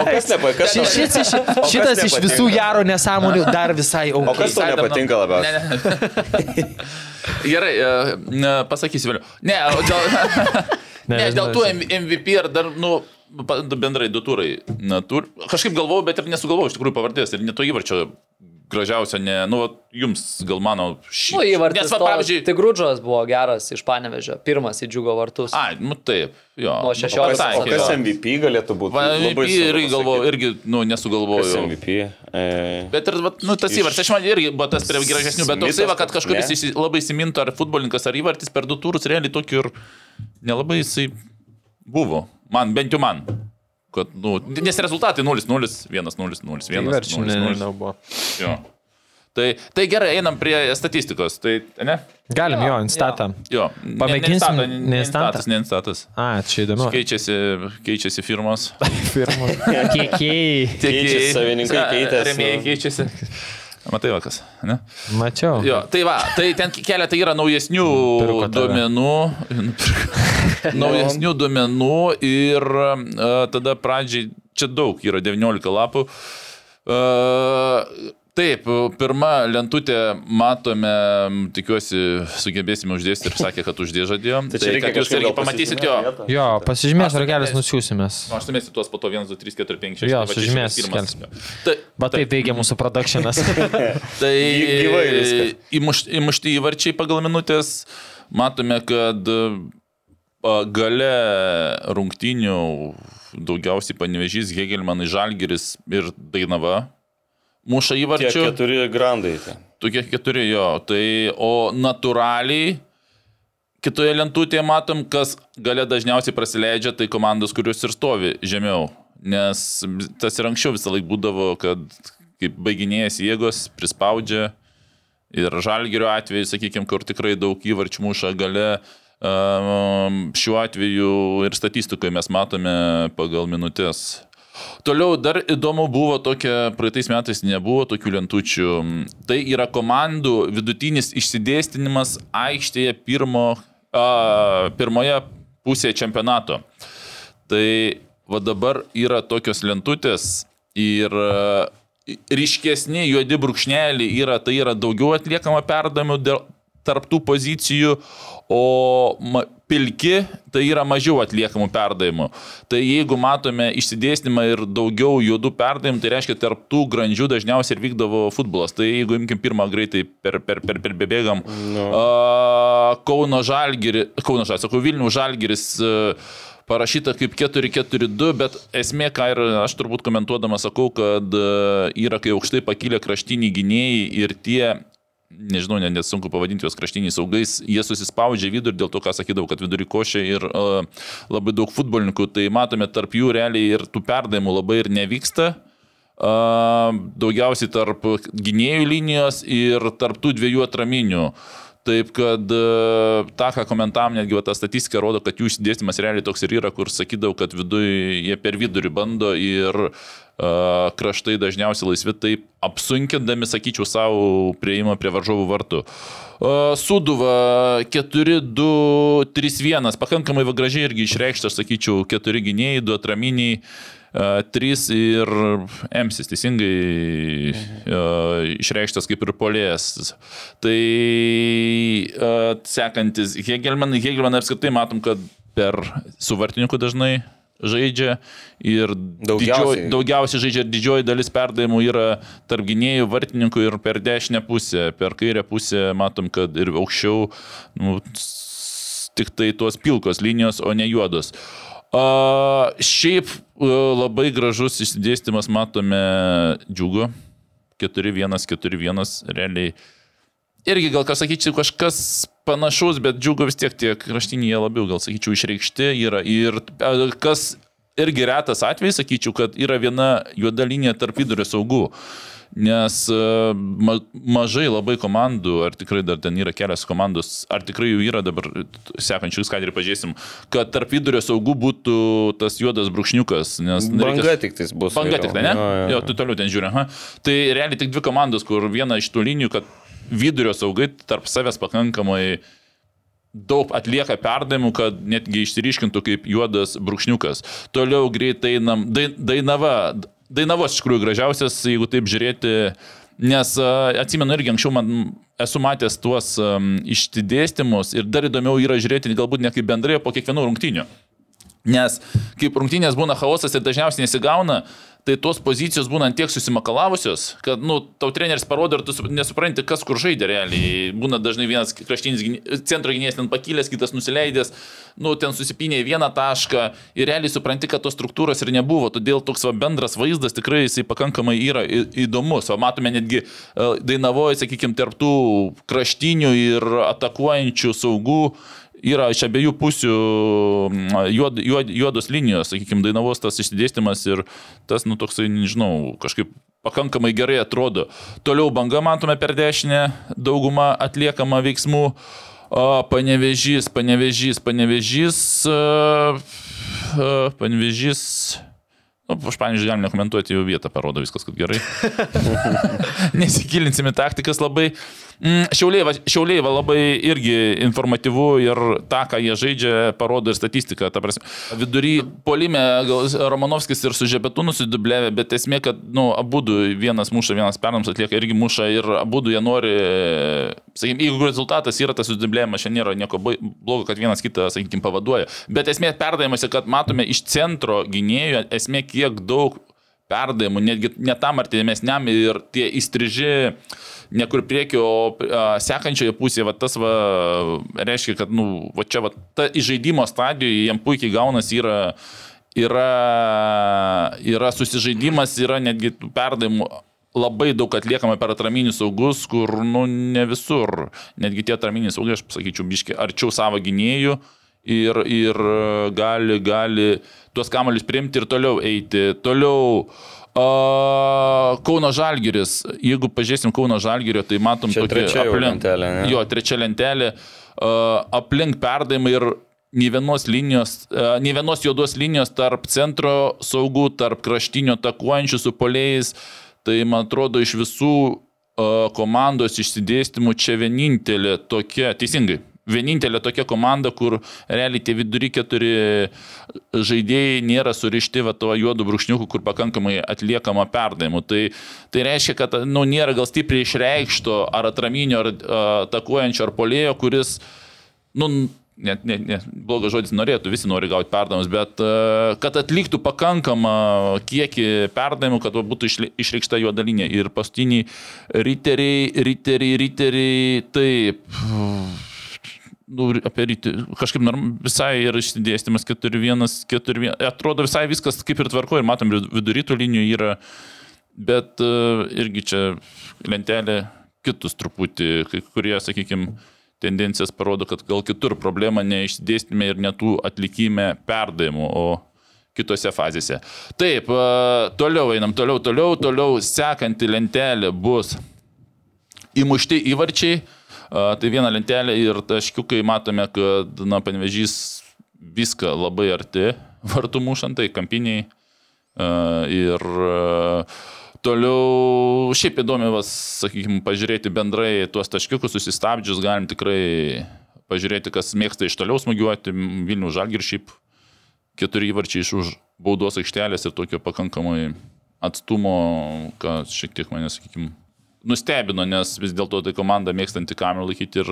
O kas nepatinka? Ši- šis iš- Šitas iš nepatinka? visų jaro nesąmonių dar visai O aukštas. kas tau nepatinka labiausiai? Ne, ne. Gerai, e, pasakysiu vėliau. Ne, o dėl, Ne, ne, dėl tų MVP ar dar, nu, bendrai du turai. Na, tur, kažkaip galvojau, bet ir nesugalvojau iš tikrųjų pavardės ir ne to įvarčio gražiausia, ne, nu, vat jums gal mano šį. Nu, įvartis. Nes, va, pavyzdžiui, Tik Grudžas buvo geras iš Panevežio, pirmas į džiugo vartus. ai, nu taip, jo. Nuo nu, 16 O kas, pataikė, o kas. MVP galėtų būti? Va, Labai MVP irgi pasakyti. irgi, nu, Kas nesugalvojau. MVP? E... Bet ir, vat, nu, tas Iš- įvartis, aš man irgi buvo tas prie gražesnių, bet toksai, va, kad kažkuris ne? labai įsimintų, ar futbolininkas, ar įvartis per du turus, realiai tokių ir nelabai jisai buvo. Man, bent jau man. Kad, nu, nes rezultatai 0-0, 1-0, 0-1, Įvarčių ne- 0-0. nebuvo. Jo. Tai, tai gerai, einam prie statistikos. Tai, ne? Galim jo, instatą. Jo. Pamėginsim, Ne, ne, ne instatas, ne instatas. A, čia įdomu. Keičiasi, keičiasi firmos. Firmos. Kiekiai. Keičiasi savininkai, keitėsi. Remėjai keičiasi. Matai vakas, ne? Mačiau. Jo, tai va, tai ten keletą yra naujesnių duomenų. naujesnių duomenų ir uh, tada pradžiai, čia daug yra 19 lapų. Uh, Taip, pirma lentutė matome, tikiuosi, sugebėsime uždėsti ir sakė, kad uždė žadėjo. Tai čia reikia kad jūs irgi pamatysit jo. Jo, pasižymės ragelis nusiūsimės. Nu, Aš sumėsiu tuos po to 1, 2, 3, 4, 5, 6. Jo, tai sužymės pirmas. skelbs. Tai, taip veikia mūsų produkšinas. Tai įmušti įvarčiai pagal minutės. Matome, kad a, gale rungtinių daugiausiai panevežys Hegelmanai Žalgeris ir Dainava. Muša Tie įvarčių. keturi grandai. ten. Tokie keturi jo. Tai, o natūraliai kitoje lentutėje matom, kas gale dažniausiai prasileidžia, tai komandos, kurios ir stovi žemiau. Nes tas ir anksčiau visą laiką būdavo, kad kaip baiginėjas jėgos prispaudžia ir žalgerio atveju, sakykime, kur tikrai daug įvarčių muša gale. ehm, Šiuo atveju ir statistikoje mes matome pagal minutės. Toliau dar įdomu buvo tokia, praeitais metais nebuvo tokių lentučių. Tai yra komandų vidutinis išsidėstinimas aikštėje pirmo, a, pirmoje pusėje čempionato. Tai va dabar yra tokios lentutės ir ryškesni juodi brūkšneliai yra, tai yra daugiau atliekama perdamų dėl tarptų pozicijų, o ma, pilki tai yra mažiau atliekamų perdavimų. Tai jeigu matome išsidėstymą ir daugiau juodų perdavimų, tai reiškia, tarptų grandžių dažniausiai ir vykdavo futbolas. Tai jeigu imkim pirmą greitai per, per, per, per bebėgam, no. a, Kauno Žalgiris, Kauno Žalgiris, sakau, Vilnių Žalgiris. A, parašyta kaip 4-4-2, bet esmė, ką ir aš turbūt komentuodamas sakau, kad yra kai aukštai pakilę kraštiniai gynėjai ir tie, nežinau, net, net sunku pavadinti juos kraštiniais saugais, jie susispaudžia vidurį dėl to, ką sakydavau, kad vidurį košė ir uh, labai daug futbolininkų, tai matome tarp jų realiai ir tų perdavimų labai ir nevyksta. Uh, daugiausiai tarp gynėjų linijos ir tarp tų dviejų atraminių. Taip kad e, tą, ką komentavom, netgi ta statistika rodo, kad jų išsidėstymas realiai toks ir yra, kur sakydavau, kad viduje jie per vidurį bando ir kraštai dažniausiai laisvi, taip apsunkindami, sakyčiau, savo prieimą prie varžovų vartų. Suduva 4-2-3-1, pakankamai gražiai irgi išreikšta, aš sakyčiau, 4 gynėjai, 2 atraminiai. Uh, 3 ir Emsis teisingai išreikštas kaip ir polėjas. Tai sekantis Hegelman, Hegelman apskritai matom, kad per suvartininkų dažnai žaidžia ir Daugiausiai. didžioji, daugiausiai žaidžia ir didžioji dalis perdavimų yra tarp gynėjų, vartininkų ir per dešinę pusę. Per kairę pusę matom, kad ir aukščiau nu, tik tai tuos pilkos linijos, o ne juodos. A, šiaip a, labai gražus išsidėstymas matome džiugo. 4-1-4-1 realiai. Irgi gal ką sakyčiau, kažkas panašus, bet džiugo vis tiek tie kraštiniai labiau, gal sakyčiau, išreikšti yra. Ir a, kas irgi retas atvejis, sakyčiau, kad yra viena juoda linija tarp vidurio saugų. Nes e, ma, mažai labai komandų, ar tikrai dar ten yra kelios komandos, ar tikrai jų yra dabar, sekančių skaidrį pažiūrėsim, kad tarp vidurio saugų būtų tas juodas brūkšniukas. Nes Banga nereikia- tik tais bus. Banga vėliau. tik tai, ne? Jo, jo, Jo, jo. tu toliau ten žiūri. Aha. Tai realiai tik dvi komandos, kur viena iš tų linijų, kad vidurio saugai tarp savęs pakankamai daug atlieka perdavimų, kad netgi išsiryškintų kaip juodas brūkšniukas. Toliau greitai einam. Dai- Dainava. Dainavos iš tikrųjų gražiausias, jeigu taip žiūrėti, nes atsimenu irgi anksčiau man esu matęs tuos um, išsidėstymus ir dar įdomiau yra žiūrėti galbūt ne kaip bendrai, po kiekvienų rungtynių. Nes kaip rungtynės būna chaosas ir dažniausiai nesigauna, tai tos pozicijos būna tiek susimakalavusios, kad, nu, tau treneris parodo ir tu sup- nesupranti, kas kur žaidė realiai. Būna dažnai vienas kraštinis centro gynėjas ten pakilęs, kitas nusileidęs, nu, ten susipinė į vieną tašką ir realiai supranti, kad tos struktūros ir nebuvo, todėl toks va, bendras vaizdas tikrai jisai pakankamai yra įdomus. O matome netgi e, Dainavoje, sakykime, tarptų kraštinių ir atakuojančių saugų yra iš abiejų pusių mm, juod, juod, juodos linijos, sakykime, dainavos tas išsidėstymas ir tas, nu, toksai, nežinau, kažkaip pakankamai gerai atrodo. Toliau banga matome per dešinę, dauguma atliekama veiksmų. O, panevežys, panevežys, panevežys, panevežys. Nu, aš, pavyzdžiui, galim nekomentuoti jų vietą, parodo viskas, kad gerai. Nesikilinsime taktikas labai. Mm, Šiauliai, va, šiauliai va, labai irgi informatyvu ir tą, ką jie žaidžia, parodo ir statistika. Vidury polime Romanovskis ir su Žebetu nusidublėvė, bet esmė, kad nu, abu vienas muša, vienas pernams atlieka irgi muša ir abu jie nori, sakykime, jeigu rezultatas yra tas susidublėjimas, šiandien nėra nieko blogo, kad vienas kitą, sakykime, pavaduoja. Bet esmė perdavimuose, kad matome iš centro gynėjų, esmė kiek daug perdavimų, netgi ne tam artimesniam ir tie įstriži ne kur priekio, o sekančioje pusėje, va, tas va, reiškia, kad, nu, va čia, va, ta įžaidimo stadijoje jam puikiai gaunasi yra, yra, yra susižaidimas, yra netgi perdavimų labai daug atliekama per atraminius saugus, kur, nu, ne visur, netgi tie atraminiai saugai, aš pasakyčiau, biški arčiau savo gynėjų ir, ir gali, gali tuos kamolius priimti ir toliau eiti. Toliau Kauno Žalgiris, jeigu pažiūrėsim Kauno Žalgirio, tai matom Čia tokį jau lentelė, ne? Jo, trečia lentelė, aplink perdavimai ir nei vienos linijos, nei vienos juodos linijos tarp centro saugų, tarp kraštinio takuojančių su poliais. Tai man atrodo iš visų komandos išsidėstymų čia vienintelė tokia, teisingai, vienintelė tokia komanda, kur realiai tie vidury keturi žaidėjai nėra surišti va to juodų brūkšniukų, kur pakankamai atliekama perdavimu. Tai, tai reiškia, kad nu, nėra gal stipriai išreikšto ar atraminio, ar atakuojančio, ar polėjo, kuris, nu, net, net, net blogas žodis norėtų, visi nori gauti perdavimus, bet kad atliktų pakankamą kiekį perdavimų, kad būtų išreikšta juoda linija. Ir paskutiniai riteriai, riteriai, riteriai, taip nu, apie rytį, kažkaip norm, visai yra išsidėstymas 4-1, 4-1. Atrodo visai viskas kaip ir tvarko ir matom, vidurytų linijų yra, bet uh, irgi čia lentelė kitus truputį, kai kurie, sakykime, tendencijas parodo, kad gal kitur problema ne išsidėstymė ir netų atlikime perdavimų, o kitose fazėse. Taip, uh, toliau einam, toliau, toliau, toliau, sekanti lentelė bus įmušti įvarčiai. A, Tai viena lentelė ir taškiukai matome, kad, na, panevežys viską labai arti vartų mušant, tai kampiniai. Ir toliau, šiaip įdomi, vas, sakykime, pažiūrėti bendrai tuos taškiukus, susistabdžius, galim tikrai pažiūrėti, kas mėgsta iš toliau smūgiuoti. Vilnių žalgir šiaip keturi įvarčiai iš už baudos aikštelės ir tokio pakankamai atstumo, kas šiek tiek mane, sakykime, nustebino, nes vis dėlto tai komanda mėgstanti kamerą laikyti ir,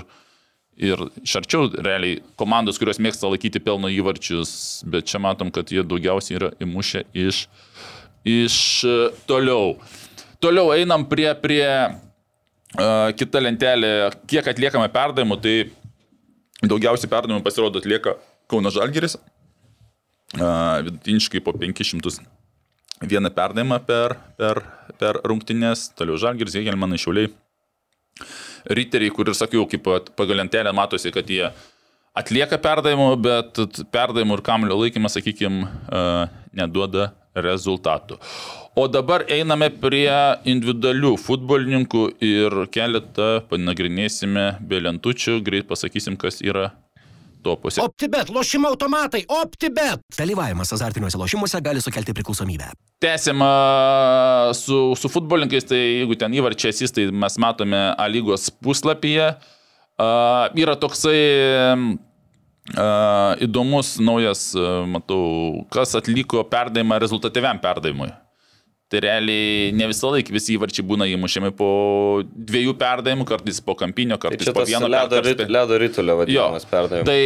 ir iš arčiau realiai komandos, kurios mėgsta laikyti pelno įvarčius, bet čia matom, kad jie daugiausiai yra įmušę iš, iš e, toliau. Toliau einam prie, prie uh, kita lentelė, kiek atliekame perdavimų, tai daugiausiai perdavimų pasirodo atlieka Kauno Žalgiris, uh, vidutiniškai po 500 vieną perdavimą per, per, per rungtynės, toliau Žalgiris, Hegelmanai, Šiauliai. Riteriai, kur ir sakiau, kaip pagal lentelę matosi, kad jie atlieka perdavimų, bet perdavimų ir kamulio laikymas, sakykime, neduoda rezultatų. O dabar einame prie individualių futbolininkų ir keletą panagrinėsime be lentučių, greit pasakysim, kas yra topuose. OptiBet, lošimo automatai, OptiBet. Dalyvavimas azartiniuose lošimuose gali sukelti priklausomybę. Tęsim su, su futbolininkais, tai jeigu ten įvarčiai asistai mes matome A lygos puslapyje. A, yra toksai a, įdomus naujas, a, matau, kas atliko perdavimą rezultatyviam perdavimui. Tai realiai ne visą laiką visi įvarčiai būna įmušiami po dviejų perdavimų, kartais po kampinio, Tai kartais čia po vieno ledo, rit, ledo rytulio vadinamas perdavimas. Tai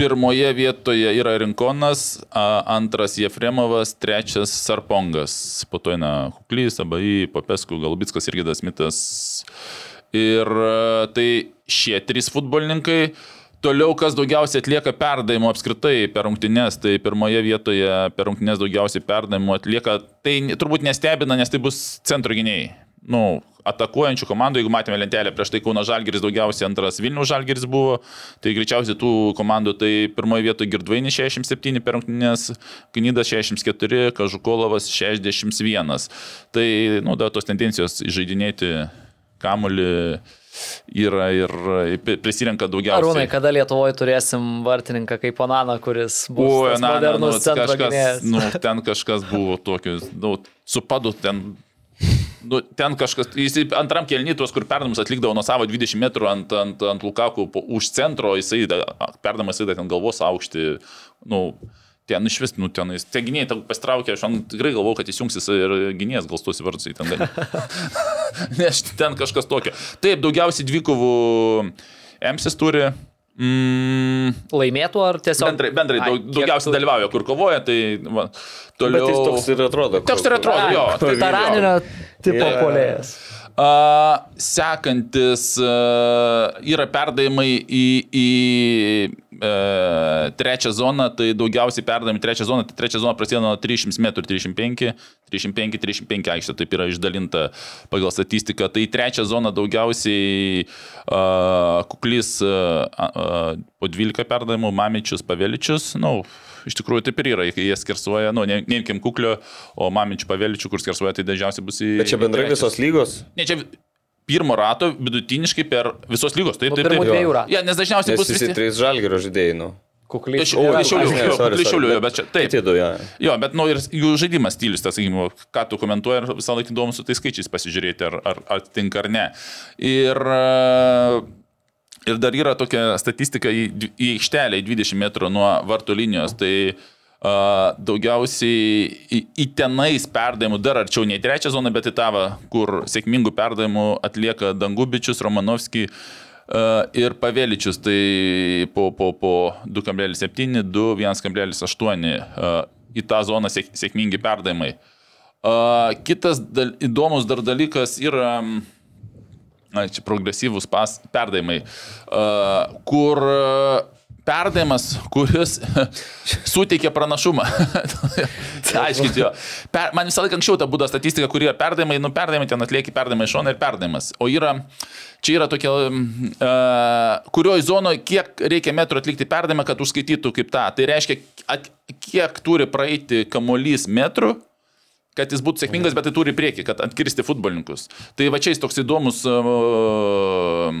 pirmoje vietoje yra Rinkonas, antras Jefremovas, trečias Sarpongas, po to eina Kuklys, Abai, Popesku, Galubitskas ir Gidas Mitas. Ir tai šie trys futbolininkai. Toliau, kas daugiausiai atlieka perdavimo apskritai per rungtynes, tai pirmoje vietoje per rungtynes daugiausiai perdavimo atlieka, tai turbūt nestebina, nes tai bus centro gynėjai. Nu, atakuojančių komandų, jeigu matėme lentelę, prieš tai Kauno Žalgeris daugiausiai, antras Vilnių Žalgeris buvo, tai greičiausiai tų komandų, tai pirmoje vietoje Girdvainis 67 per rungtynės, Knydas 64, Kažukolovas 61. Tai, nu, da, tos tendencijos žaidinėti kamulį yra ir prisirenka daugiausiai. Arūnai, kada Lietuvoje turėsim vartininką kaip Onaną, kuris bus O, tas na, na, nu, centro kažkas, nu, ten kažkas buvo tokio, nu, su padu ten. Nu, ten kažkas, jis antram kelny tuos, kur perdamus atlikdavo nuo savo 20 metrų ant, ant, ant Lukakų už centro, jisai perdamas įda ten galvos aukštį, nu, ten iš vis, nu, ten jis, tie gynėjai tau pastraukė, aš tikrai galvoju, kad įsijungsis ir gynėjas gal stos vardsai ten. gali. Nes ten kažkas tokio. Taip, daugiausiai dvikovų Emsis turi. Mm, Laimėtų ar tiesiog... Bendrai, bendrai Ai, daug, kiek daugiausiai tu- dalyvauja, kur kovoja, tai va, Bet toliau. jis toks ir atrodo. Toks ir atrodo, jo. Ai, tai- Taraninio tipo polėjas. A, sekantis a, yra perdavimai į, į e, trečią zoną, tai daugiausiai perdavimai į trečią zoną, tai trečia zona prasideda nuo 300 m 35, 35, 35 aikštė, taip yra išdalinta pagal statistiką. Tai trečią zoną daugiausiai a, kuklys a, a, po 12 perdavimų, Mamičius, Paveličius, na, nu, iš tikrųjų taip ir yra, jie skersuoja, nu, ne, neimkim kuklio, o Mamičių, Paveličių, kur skersuoja, tai dažniausiai bus į... Bet čia bendrai visos lygos. Ne, čia pirmo rato vidutiniškai per visos lygos. Taip, taip, taip. dviejų ratų. Ja, nes dažniausiai Nes bus visi trys žalgerio žaidėjai, nu. Kuklys. Iš Šiaulių, bet čia. Taip. Kiti du, ja. Jo, bet, nu, ir jų žaidimas stilius, tas, sakykime, ką tu komentuoji ir visą laiką įdomu su tais skaičiais pasižiūrėti, ar, ar, ar tinka ar ne. Ir, e, ir dar yra tokia statistika į, į aikštelę į 20 metrų nuo vartų linijos, tai uh, daugiausiai į, į tenais perdavimų, dar arčiau ne į trečią zoną, bet į tavą, kur sėkmingų perdavimų atlieka Dangubičius, Romanovskis. Uh, ir Paveličius, tai po, po, po 2,7, 2, 1,8 uh, į tą zoną sėk, sėkmingi perdavimai. Kitas dal, įdomus dar dalykas yra, mm, na, čia progresyvūs pas, perdavimai, uh, kur uh, perdavimas, kuris suteikia pranašumą. Aiškinti jo. Per, man visą laiką anksčiau ta būdavo statistika, kur yra perdavimai, nu perdavimai ten atlieki perdavimai iš šono ir perdavimas. O yra, čia yra tokia, uh, kurioje zonoje kiek reikia metrų atlikti perdavimą, kad užskaitytų kaip tą. Tai reiškia, at, kiek turi praeiti kamolys metrų, kad jis būtų sėkmingas, bet tai turi į priekį, kad atkirsti futbolininkus. Tai va čia jis toks įdomus uh,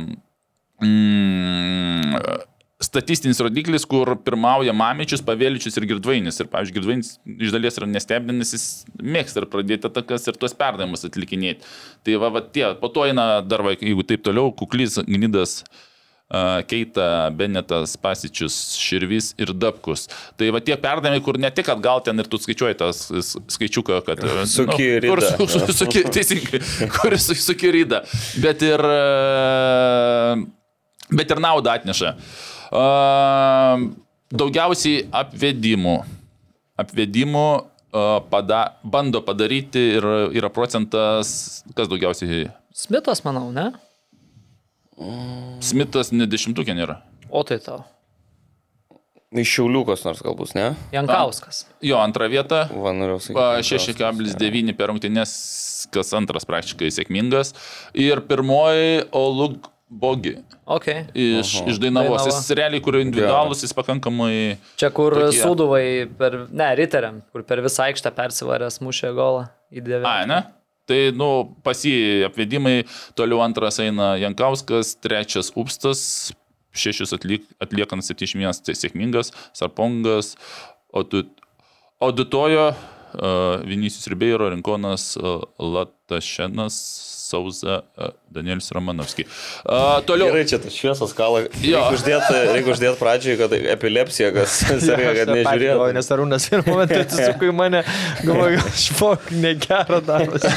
mm, statistinis rodiklis, kur pirmauja Mamičius, Pavėličius ir Girdvainis. Ir, pavyzdžiui, Girdvainis iš dalies yra nestebinęs, jis mėgsta ir pradėti atakas ir tuos perdavimus atlikinėti. Tai va, va tie, po to eina dar, va, jeigu taip toliau, Kuklys, Gnidas. uh, Keita, Benetas, Pasičius, Širvis ir Dabkus. Tai va tie perdavimai, kur ne tik atgal ten ir tu skaičiuoji tą skaičiuką, kad... e, Suki kur ridą. su, su, su, teisingai, kuris su, sukiryda. Bet ir, bet ir naudą atneša. Daugiausiai apvedimų. Apvedimų pada, bando padaryti ir yra procentas, kas daugiausiai. Smithas, manau, ne? Smithas ne dešimtukė nėra. O tai tau. Iš šiauliukos nors galbūt, ne? Jankauskas. Jo, antra vieta. Va, norėjau Pa, sakyti. 6,9 per rungtynės, kas antras praktiškai sėkmingas. Ir pirmoji Olug Bogi. Ok. Iš, Oho. iš Dainavos. Dainava. Jis realiai, kur individualus, jis pakankamai... Čia kur Tokie. suduvai per, ne, riteriam, kur per visą aikštę persivaręs mušė golą į devintą. A, ne? Tai, nu, pasi apvedimai, toliau antras eina Jankauskas, trečias Upstas, šešis atliek, atliekant 71 tai sėkmingas, Sarpongas, Odu- Auditojo, uh, Vinicius Ribeiro, Rinkonas, Latašenas, Sauza, uh, Danielis Romanovskis. Uh, toliau. Gerai, čia tas šviesos kalą. Reikia uždėti reikia uždėt pradžiai, kad epilepsija, kas serga, kad nežiūrėtų. Nes Arūnas pirmą momentą atsisuko į mane, galvoju, špok, negero darosi.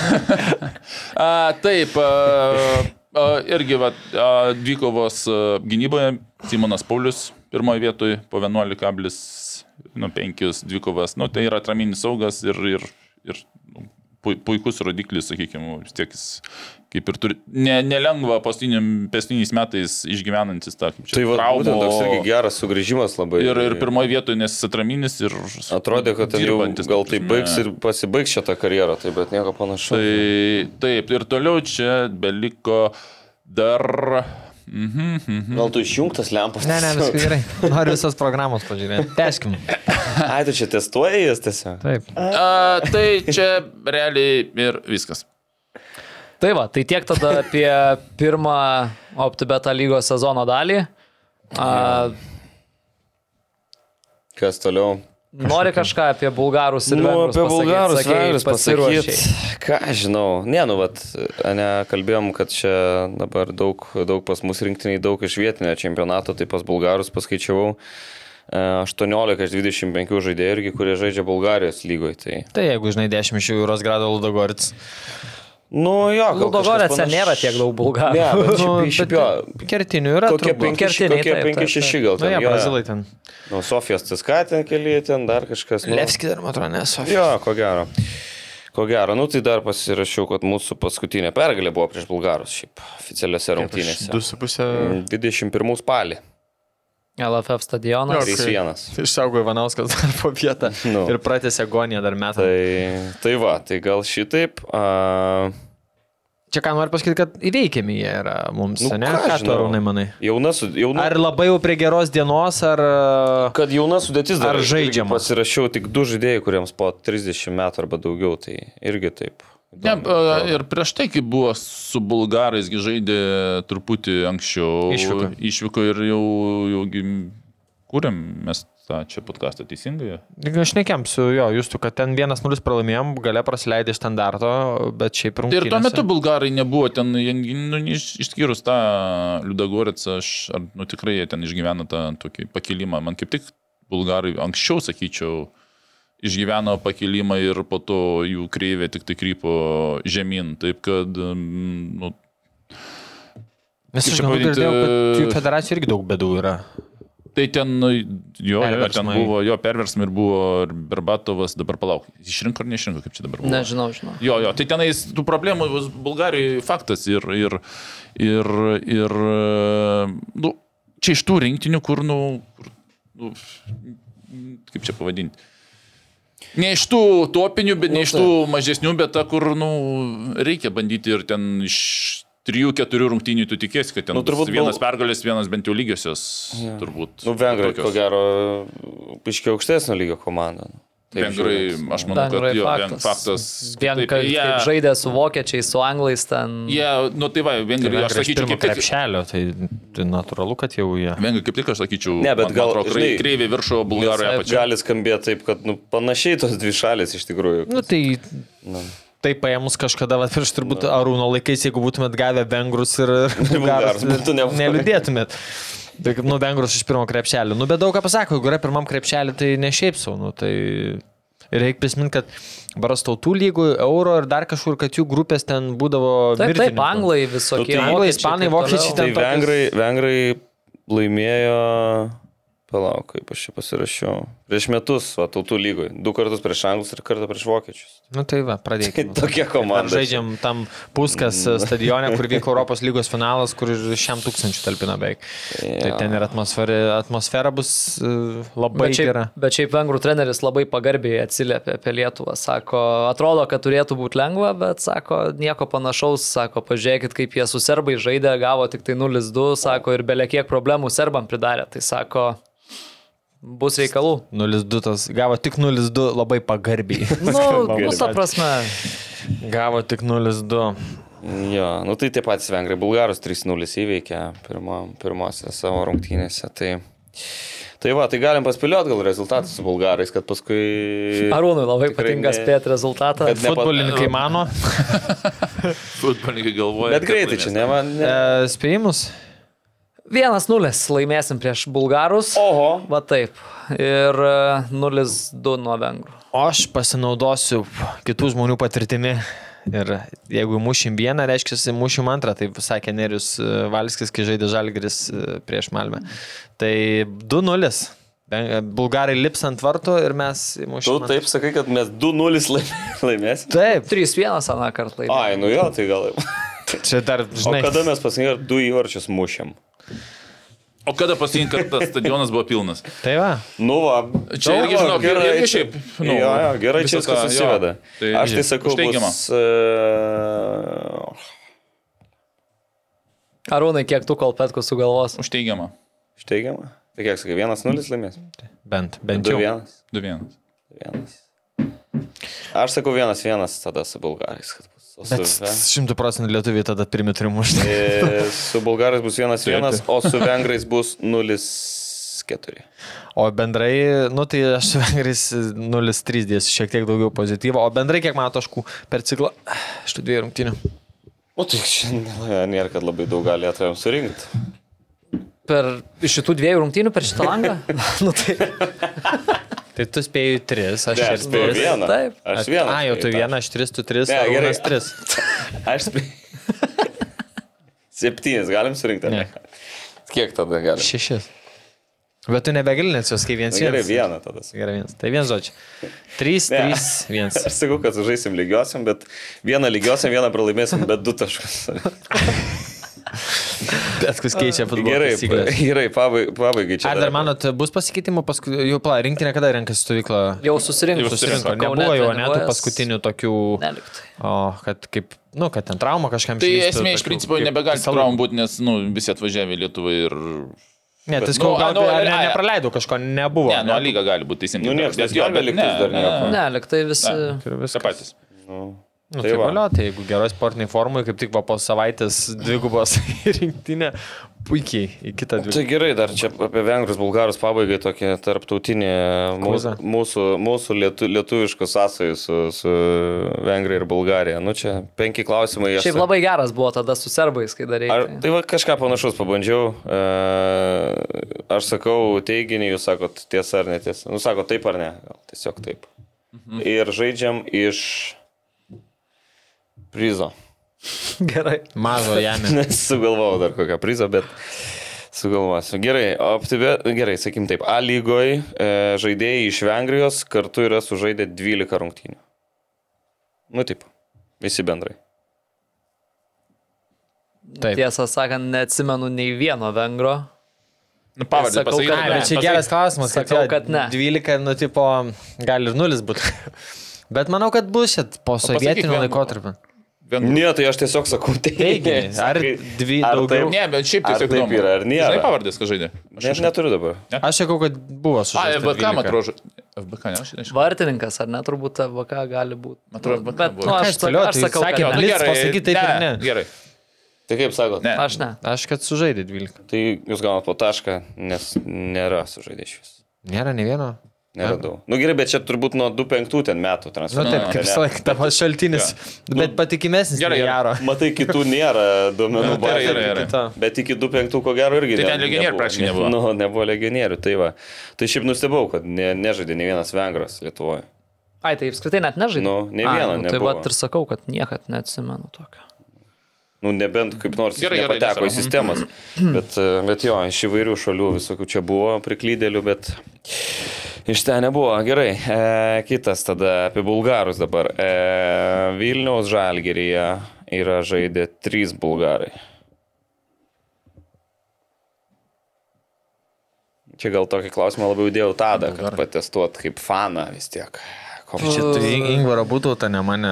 A, taip, a, a, irgi va, a, dvikovos gynyboje Simonas Paulius pirmoje vietoje po 11,5 nu, dvikovas. Nu, tai yra atraminis saugas ir, ir, ir nu, puikus rodiklis, sakykime, vis tiek jis kaip ir turi, ne, nelengva paskutiniais metais išgyvenantis tą kaip čia. Tai va, traumų. būtent toks irgi geras sugrįžimas labai. Ir, ir pirmoje vietoje, nes jis atraminis ir... Atrodė, kad ten jau gal ta tai baigs ir pasibaigs šitą karjerą, tai bet nieko panašaus. Tai taip, ir toliau čia beliko dar... Mhm, mhm. Gal tu išjungtas lempas? Ne, ne, viskas gerai. Noriu visas programos pažiūrėti. Teškim. Ai, tu čia testuoji jas tiesiog. Taip. A, tai čia realiai ir viskas. Tai va, tai tiek tada apie pirmą OptiBeta lygos sezono dalį. A, Kas toliau? Nori kažką apie bulgarus ir Nu, vengrus apie pasakyt? bulgarus, Sakei, vengrus pasiruošei. pasakyti. Ką žinau. Ne, nu, vat, ne, kalbėjom, kad čia dabar daug, daug pas mus rinktiniai, daug iš vietinio čempionato, tai pas bulgarus paskaičiavau. e, 18 iš 25 žaidėjų irgi, kurie žaidžia Bulgarijos lygoje. Tai, Tai jeigu žinai 10 iš jų Jūros grado Ludogorits. Nu, jo, kažkas panaš- nėra tiek daug bulgarų. Ne, bet Nu, šiaip, jo. Kertinių yra. Kokie turbūt. 5-6 Kertiniai, taip, taip, taip. gal Na, ten. jie, brazilai ten. Nu, Sofijos CSK ten keli, ten dar kažkas. Nu, Levski dar, man atrodo, nesu. Jo, ko gero. Ko gero, nu tai dar pasirašiau, kad mūsų paskutinė pergalė buvo prieš bulgarus, šiaip oficialiuose rungtynėse. 2,5. 21 spalį. LFF stadionas. Jo, 3-1. Išsaugojo Ivanauskas dar po vietą. Nu. Ir pratęsė agoniją dar metą. Tai, tai va, tai gal šitaip. A, Čia ką noriu pasakyti, kad įveikiami jie yra mums, Nu, ne? ką tu. Arūnai, manai? jauna, jauna, Ar labai jau prie geros dienos, ar... kad jauna sudėtis dar Ar žaidžiama? Pasirašiau tik du žaidėjai, kuriems po 30 metų arba daugiau, tai irgi taip. Ne, ir prieš tai, kai buvo su bulgarais, žaidė truputį anksčiau. Išvyko. Išvyko ir jau, jau kūrėm mes tą čia podcastą teisingai. Aš nekiam su jo, jūs tu, kad ten 1-0 pralaimėjom, gale prasileidė iš standarto, bet šiaip rungtynėse. ir tuo metu bulgarai nebuvo ten, nu, iš- išskyrus tą Liudagoricą, aš, ar, nu, tikrai jie ten išgyveno tą tokį pakilimą. Man kaip tik bulgarai anksčiau, sakyčiau, išgyveno pakilimą ir po to jų kreivė tik tai krypo žemyn. Taip kad, mm, nu, Nes aš pavadinti, girdėjau, kad jų federacijų irgi daug bėdų yra. Tai ten, nu, jo, jo, ten buvo, jo, perversmai ir buvo ir Berbatovas, dabar palauk, išrinko ar neišrinko, kaip čia dabar buvo. Nežinau, žinau. Jo, jo, tai tenais tų problemų Bulgarijoje faktas ir, ir, ir, ir nu, čia iš tų rinktinių, kur, nu, kur, nu, kaip čia pavadinti. Ne iš tų topinių, bet ne iš tų mažesnių, bet ta, kur, nu, reikia bandyti ir ten iš trijų, keturių rungtynių tu tikėsi, kad ten Nu, nu, turbūt vienas pergalės, vienas bent jau lygiosios, ja. turbūt. Nu, vengrai, ko gero, iškiai aukštesnio lygio komanda. Taip Vengrai, aš manau, Vengrai kad jo, faktas. faktas. Vien taip, kaip, jie- kaip žaidė su vokiečiais, su anglais ten. Jie, nu tai va, vengrai, aš sakyčiau, kaip tik. krepšelio, tai, tai natūralu, kad jau jie. Vengrai, kaip tik aš sakyčiau, Ne, bet man, gal, man atrodo, žinai, kreivė viršo Bulgarijoje Nes pačioje. Gali skambėti taip, kad nu, panašiai tos dvi šalis iš tikrųjų. Nu, tai Nu. Taip paėmus kažkada, va, prieš turbūt Arūno laikais, jeigu būtumėt gavę vengrus ir Bulgarus, neliūdėtumėt. Tai, kaip, nu, vengrus iš pirmo krepšelio. Nu, bet daug ką pasako, jeigu yra pirmam krepšelį, tai ne šiaip savo. Nu, tai... Ir reikia prisiminti, kad baras tautų lygų, euro ir dar kažkur, kad jų grupės ten būdavo... Taip, taip, mirtininkų. anglai visokie. Nu, tai anglai, vokiečiai, ispanai, taip vokiečiai. Tai tokius- vengrai, vengrai laimėjo, palauk, kaip aš čia pasirašiau, prieš metus, va, tautų lygoje. Du kartus prieš anglus ir kartą prieš vokiečius. Nu tai va, pradėkime. Tokia komanda. žaidžiam tam Puskas stadione, kur vyko Europos lygos finalas, kur ir šiam tūkstančių talpina beveik. Tai ten ir atmosfera, atmosfera bus e, labai Bet šiaip, gera. bet šiaip vengrų treneris labai pagarbiai atsiliepė apie Lietuvą. Sako, atrodo, kad turėtų būti lengva, bet sako, nieko panašaus. Sako, pažiūrėkit, kaip jie su serbai žaidė, gavo tik tai 0-2, sako, ir belekiek problemų serbam pridarė. Tai sako, bus reikalų. 0-2 tas gavo tik 0-2 labai pagarbiai. Nu, nu, ta prasme. Gavo tik 0-2. Jo, nu tai tie patys vengrai, bulgarus 3-0 įveikė pirmo, pirmose savo rungtynėse. Tai, tai va, tai galim paspėlioti gal rezultatus su bulgarais, kad paskui... Arūnui labai patinka ne- spėti rezultatą. Ne- Futbolininkai mano. Futbolininkai galvoja. Bet greitai čia, ne man. Ne. E, spėjimus? 1-0 laimėsim prieš bulgarus. Oho. Va taip. Ir e, 0-2 nuo vengrų. O aš pasinaudosiu kitų žmonių patirtimi. Ir jeigu mušim vieną, reiškia, mušim antrą, tai sakė Nerius e, Valskis, kai žaidė Žalgris e, prieš Malmę. Tai 2-0. Ben- Bulgarai lips ant vartų ir mes Tu mušim. antrą. taip sakai, kad mes 2-0 laimė- laimėsim. Taip, 3-1 aną kartą laimėjome. Ai, nu jo, tai gal. Čia dar, O žinai. kada mes pasirinkome du įvarčius mušėm? O kada pasirinkti, kad tas stadionas buvo pilnas? Tai va. Nu, va. Čia Nu, irgi, žinok, gerai, irgi šiaip, nu, jo, jo, gerai, čia viskas tą, jo. susiveda. Tai Aš tai sakau, už teigiamą. bus, uh, Arūnai, kiek tu kol petko sugalvos? Už teigiamą. Išteigiama. Tai kiek sakai, 1-0 laimės? Bent, bent jau. 2-1. 2-1. 1. Aš sakau 1-1 tada su bulgarais, kad šimtų procentų lietuviai tada pirmi turi mušti. e, su bulgarais bus 1-1, o su vengrais bus 0-4. O bendrai, nu tai aš su vengrais 0-3 dėsiu šiek tiek daugiau pozityvo. O bendrai kiek man taškų per ciklą iš tų dviejų rungtynių. O tai šiandien nėra, kad labai daug galėtumėm surinkti. Per šitų dviejų rungtynių per šitą langą? nu, tai, Tai tu spėjai 3, aš Ne, ir aš spėjau tris. vieną. Taip. Aš vieną. A, jau tu vieną, aš 3, tu 3, Ne, gerai. gerai. 3. Aš spėjau. Septynis galim surinkti? Ne. Kiek tada galim? 6. Bet tu nebegilinės jos, kai vienas Na, Gerai, vienas. vieną tada. Gerai, vienas. Tai vienas žodžiu. 3, Ne. 3, 1. Aš sakau, kad sužaisim lygiosiam, bet vieną lygiosiam, vieną pralaimėsim, bet du taškus. Bet kas keičia futbolą. Gerai, taisyklės. gerai, pabai- pabaigai čia. Ar dar manot, bus pasikeitimų paskui, jau pala, rinktinė kada renkasi stovyklą? jau susirinkus. Jau susirinko. Nebuvo jau net treniruojas. paskutinių tokių, Neliktai. o, kad kaip, nu, kad ten trauma kažkam Tai išlįstų esmė iš principo nebegali traumų būti, nes nu, visi atvažiavę į Lietuvą ir... Ne, tai skau, nu, gal nu, ar ne, nepraleidau kažko, nebuvo. Ne, nuo lyga gali būti teisingai. Nu, niekas Bet jo, lygtais dar visi. Ne. Ir Tie viskas. patys. Nu, Tai tai va. valio, tai jeigu geroj sportiniai formai, kaip tik va po savaitės dvigubos rinktinė, puikiai į kitą Tai dvigubą. gerai, dar čia apie vengrus, bulgarus pabaigai tokia tarptautinė mūsų, mūsų, mūsų lietu, lietuviškų sąsajų su, su Vengrija ir Bulgarija. Nu čia penki klausimai. aš Šiaip sa- labai geras buvo tada su serbais, kai darė. Ar, tai va kažką panašaus pabandžiau. E, aš sakau teiginį, jūs sakot tiesa ar netiesa. Nu, sakot taip ar ne. Gal tiesiog taip. Mhm. Ir žaidžiam iš prizo. Gerai. Mažo jame. Nesugalvojau dar kokią prizą, bet sugalvosiu. Gerai, optibė, gerai, sakim taip. A lygoje e, žaidėjai iš Vengrijos kartu yra sužaidę 12 rungtynių. Nu taip, visi bendrai. Taip. Tiesą sakant, neatsimenu nei vieno vengro. Nu, pavardė Sakau, pasakyti. kad ne. bet čia geras klausimas, kad, Sakau, kad ne. 12, nu, tipo, gali ir 0 būti. Bet manau, kad bus šit po sovietinio vieną. Laikotarpio. Ne, tai aš tiesiog sakau teiginį. Ar dvi Ar daugiau? taip? Ne, bet šiaip Ar tiesiog taip yra, ar nėra? Žinai pavardės, ką žaidė? Aš net neturiu dabar. Aš sakau, kad buvo su A, FBK, man atrodo. FBK, ne, aš nežinau. Vartininkas, ar ne, turbūt VK gali būti. Man atrodo, VK Bet, nu, aš, toliau, aš tai sakau, sakė, kad ne. ne. Blitz pasakyti taip ir ne. Gerai. Tai kaip sakot? Ne. Aš ne. Aš kad sužaidė 12. Tai jūs gaunat po tašką, nes nėra sužaidė iš vis. Nėra ne vieno. Neradau. Na nu, gerai, bet čia turbūt nuo 2-5 ten metų Na transferų. nu, taip, kaip visą laiką tavo šaltinis. Bet patikimesnis. Gerai. Gero. Matai, kitų nėra duomenų Nu, gerai, gerai, gerai. Kita. Bet iki 2-5 ko gero irgi Tai ne- ten legionierių praktiškai nebuvo. Nu, nebuvo legionierių, tai va. Tai šiaip nustebau, kad ne, nežaidė ne vienas vengras Lietuvoje. Ai, tai apskritai net nežaidė. Nu, Ai, vieno nu, Tai va ir sakau, kad niekad neatsimenu tokio. Nu, nebent kaip nors Gerai, gerai, nepateko į sistemas. Bet, e, bet jo, iš įvairių šalių visokių čia buvo priklydėlių, bet iš ten nebuvo. Gerai, e, kitas tada apie bulgarus dabar. E, Vilniaus žalgeryje yra žaidę trys bulgarai. Čia gal tokį klausimą labiau dėjau tada, kad patestuot kaip faną vis tiek. Koks Čia tu Ingvaro būtų, ta ne mane.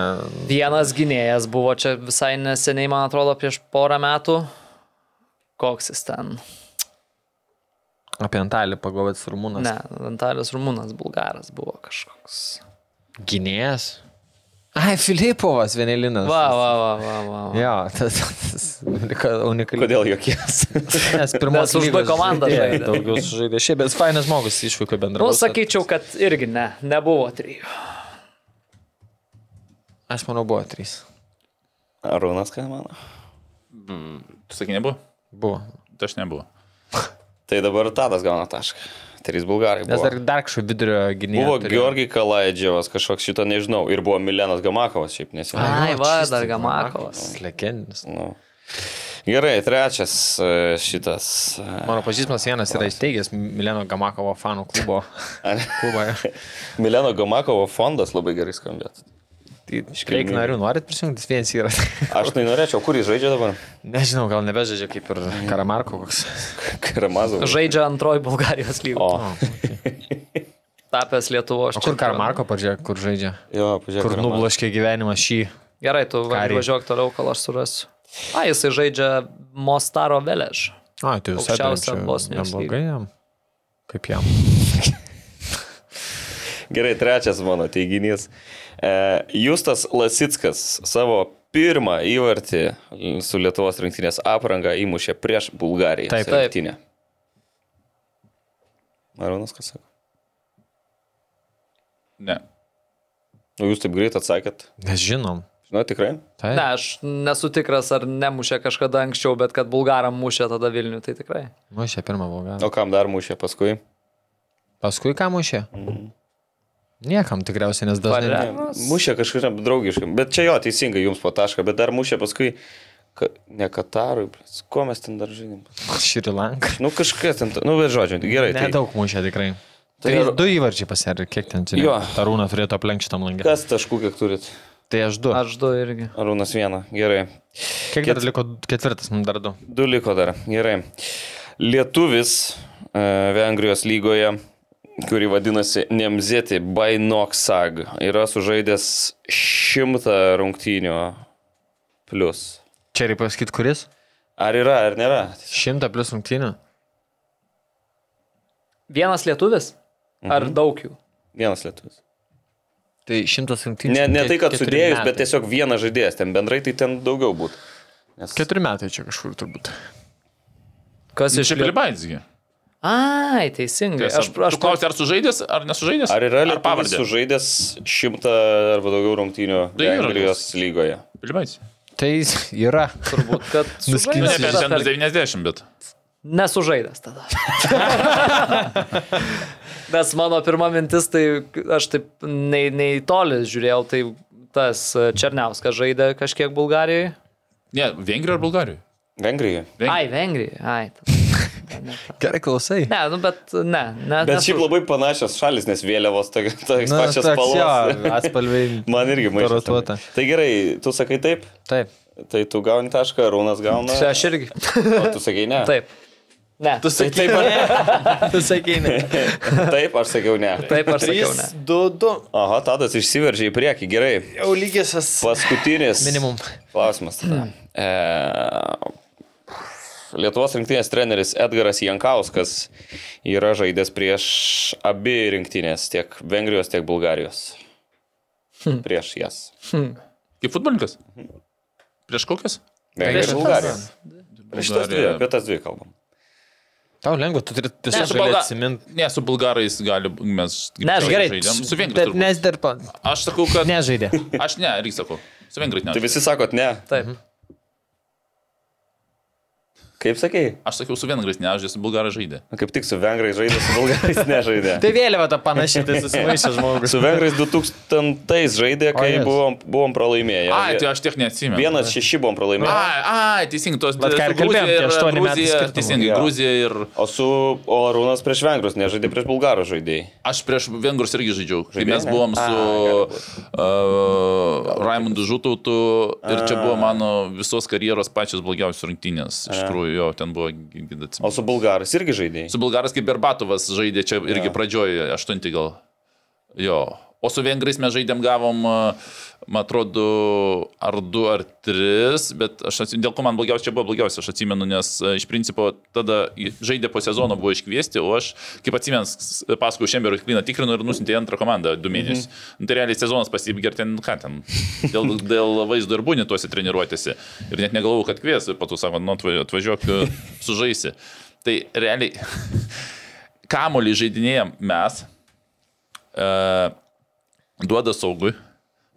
Vienas gynėjas buvo čia visai neseniai, man atrodo, prieš porą metų. Koks jis ten? Apie Antalį pagalvojat Rumūnas. Ne, Antalijos Rumūnas, bulgaras buvo kažkoks. Gynėjas. Ai, Filipovas, Vienelinas. Va, va, va, va, va. Jo, tas, tas unika- unikali. Kodėl jokies? Nes pirmos Nes už B komandą žaidė. Daugiau sužaidė. Šiaip, bet fainas žmogus išvyko bendra. Nu, sakyčiau, kad irgi ne, nebuvo trijų. Aš manau, buvo trys. Arūnas, ką mano? Tu sakai, nebuvo? Buvo. Tai aš nebuvo. Tai dabar Tadas gauna tašką. Trys bulgarai. Nes Buvo. dar, dar kažkokia vidurio gynėjo. Buvo turėjo. Georgij Kalaidžiavas, kažkoks šito nežinau. Ir buvo Milenas Gamakovas šiaip neseniai. Ai, va, dar Gamakovas. Legendinis. Nu. Gerai, trečias e, šitas. e, Mano pažįstamas vienas yra įsteigęs Mileno Gamakovo fanų klubo. klubą. Mileno Gamakovo fondas labai gerai skambėtų. Tai kiek narių norit prisijungti, vienas yra. Aš tai norėčiau, kur jis žaidžia dabar? Nežinau, gal nebežaidžia kaip ir Karamarko koks. Karamazovas. Žaidžia antroji Bulgarijos lyga. O, Tapęs Lietuvos O kur Karamarko, pažiūrėk, kur žaidžia? jo, pažiūrėk. Kur nubloškė gyvenimą šį. Gerai, tu Karį. važiuok toliau, kol aš surasiu. A, jisai žaidžia Mostaro Velež. A, tai visai Aukščiausia Bosnijos Neblogai jam. Kaip jam. Gerai, trečias mano teiginys. E, Justas Lasitskas savo pirmą įvartį su Lietuvos rinktinės apranga įmušė prieš Bulgariją. Taip. rinktinė. Arūnas, kas sako? Ne. O jūs taip greit atsakėt? Mes žinom. Žinau, tikrai? Taip. Ne, aš nesu tikras, ar nemušė kažkada anksčiau, bet kad bulgaram mušė tada Vilnių, tai tikrai. Mušė pirmą blogą. O kam dar mušė paskui? Paskui ką mušė? Niekam tikriausiai, nes dažnai. Ne, Mušė kažkaip draugiškai. Bet čia jo, teisingai jums po tašką, bet dar mušė paskui. Ka, ne Katarui, ko mes ten dar žaidėm? Šri Lanka. Nu kažkas ten, nu bet žodžiu, gerai. Tai, Nedaug mušė tikrai. Tai ar- du įvarčiai pasirė, kiek ten čia. Jo. Tarūną turėtų aplenkti šitam langė. kas taškų kiek turit? Tai aš du. Aš du irgi. Arūnas vieną, gerai. Kiek dar liko ketvirtas, mums dar du. Du liko dar, gerai. Lietuvis e, Vengrijos lygoje, kuri vadinasi Nemzeti Bainoksag, yra sužaidęs šimtą rungtynių plus. Čia reikia pasakyti, kuris? Ar yra, ar nėra? Šimtą plus rungtynių. Vienas lietuvis? Ar daug jų? Vienas lietuvis. Tai šimtas rungtynių. Ne, ne tai, kad sudėjus, metai. bet tiesiog vienas žaidėjas, ten bendrai tai ten daugiau būtų. Nes... Keturi metai čia kažkur turbūt. Kas iš Lietuvos? Ai, teisingai. Aš, Aš, aš klausiu, ar sužaidęs, ar nesužaidęs? Ar yra ar pavardė? sužaidęs šimtą arba daugiau rungtynių Tai yra Vengrijos lygoje? Pilibaitski. Tai yra. turbūt, kad Nuskynęs. Ne, sužaidęs, bent ten bet 90, bet. nesužaidęs tada. Nes mano pirma mintis, tai aš taip nei, nei toli žiūrėjau, tai tas Černiauskas žaidė kažkiek Bulgarijoje. Ne, Vengrijoje ar Bulgarijoje? Vengrijoje. Veng- Ai, Vengrijoje. Ai. Gerai klausai. Ne, nu bet ne. ne Bet nesu- šiaip labai panašios šalis, nes vėliavos tokios Nu, pačios spalvos. Atspalviai. Man irgi maišo. Tai gerai, tu sakai taip, Taip. tai tu gauni tašką, Rūnas gauna. Čia aš irgi. O tu sakai ne. Taip. Ne. Tu Tai taip, ar... Tu sakei ne. taip, aš sakiau ne. Taip aš sakiau ne. 2, 2. Aha, Tadas išsiveržė į priekį, gerai. Jau lygiasias. Paskutinis. Minimum. Klausimas tada. E... Lietuvos rinktinės treneris Edgaras Jankauskas yra žaidęs prieš abi rinktinės, tiek Vengrijos, tiek Bulgarijos. Prieš jas. Kaip futbolininkas? Prieš kokias? Vengrija ir. Bulgarija. Prieš šitas dvi, apie tas dvi kalbam. Tau lengva, tu turi Ne, tiesiog Bulga... atsiminti. ne, su bulgarais gali, mes Ne, greičiau Gerai, žaidėm. Su bet vengrais. nes dar. Aš sakau, kad... Nežaidė. Aš ne, irgi sakau. Su vengrais ne. Tai visi sakot ne. Taip. Kaip sakei? Aš sakiau, su vengrais ne, aš su bulgarai žaidė. Na, Kaip tik su vengrais žaidė, su bulgarais nežaidė. Tai vėliava ta panašiai, tai susimaišė žmogus. Su vengrais 2000 žaidė, kai Jes. buvom, buvom pralaimėję. Ai, tai aš tiek neatsimenu. Vienas šeši buvom pralaimėję. Ai, ai, teisingai, tos Vat ką ir su Gruzija kalbėjom, tie ir aštuoni metai. Teisingai, Jo. Gruzija ir... O su o Arūnas prieš vengrus nežaidė, prieš bulgarų žaidėjai. Aš prieš vengrus irgi žaidžiau. Kai Žaidėjai, mes ne? buvom A, su uh, Raimondu Žutautu ir čia buvo mano visos karjeros pačios blogiausios rungtynės. Iš tikrųjų, jo, ten buvo... gi- gi- atsimenu. O su bulgarais irgi žaidėjai. Su bulgaras kaip Berbatovas žaidė čia irgi pradžioje, aštunti gal. Jo. O su vengrais mes žaidėm, gavom, uh, man atrodo, ar du, ar tris, bet aš dėl ko man blogiausia čia buvo blogiausia, aš atsimenu, nes uh, iš principo tada žaidė po sezono buvo iškviesti, o aš, kaip atsimenu, paskui Šemberų kliną tikrinu ir nusintė į antrą komandą du mėnesius. Mhm. Nu, tai realiai sezonas pasibaigė ir ten, ką ten, dėl, dėl vaizdo ir būni tuose treniruotėse. Ir net negalvojau, kad kvies, po to sako, nu atva- atvažiuok, uh, sužaisi. Tai realiai, kamolį žaidinėjom mes, e, duoda saugui,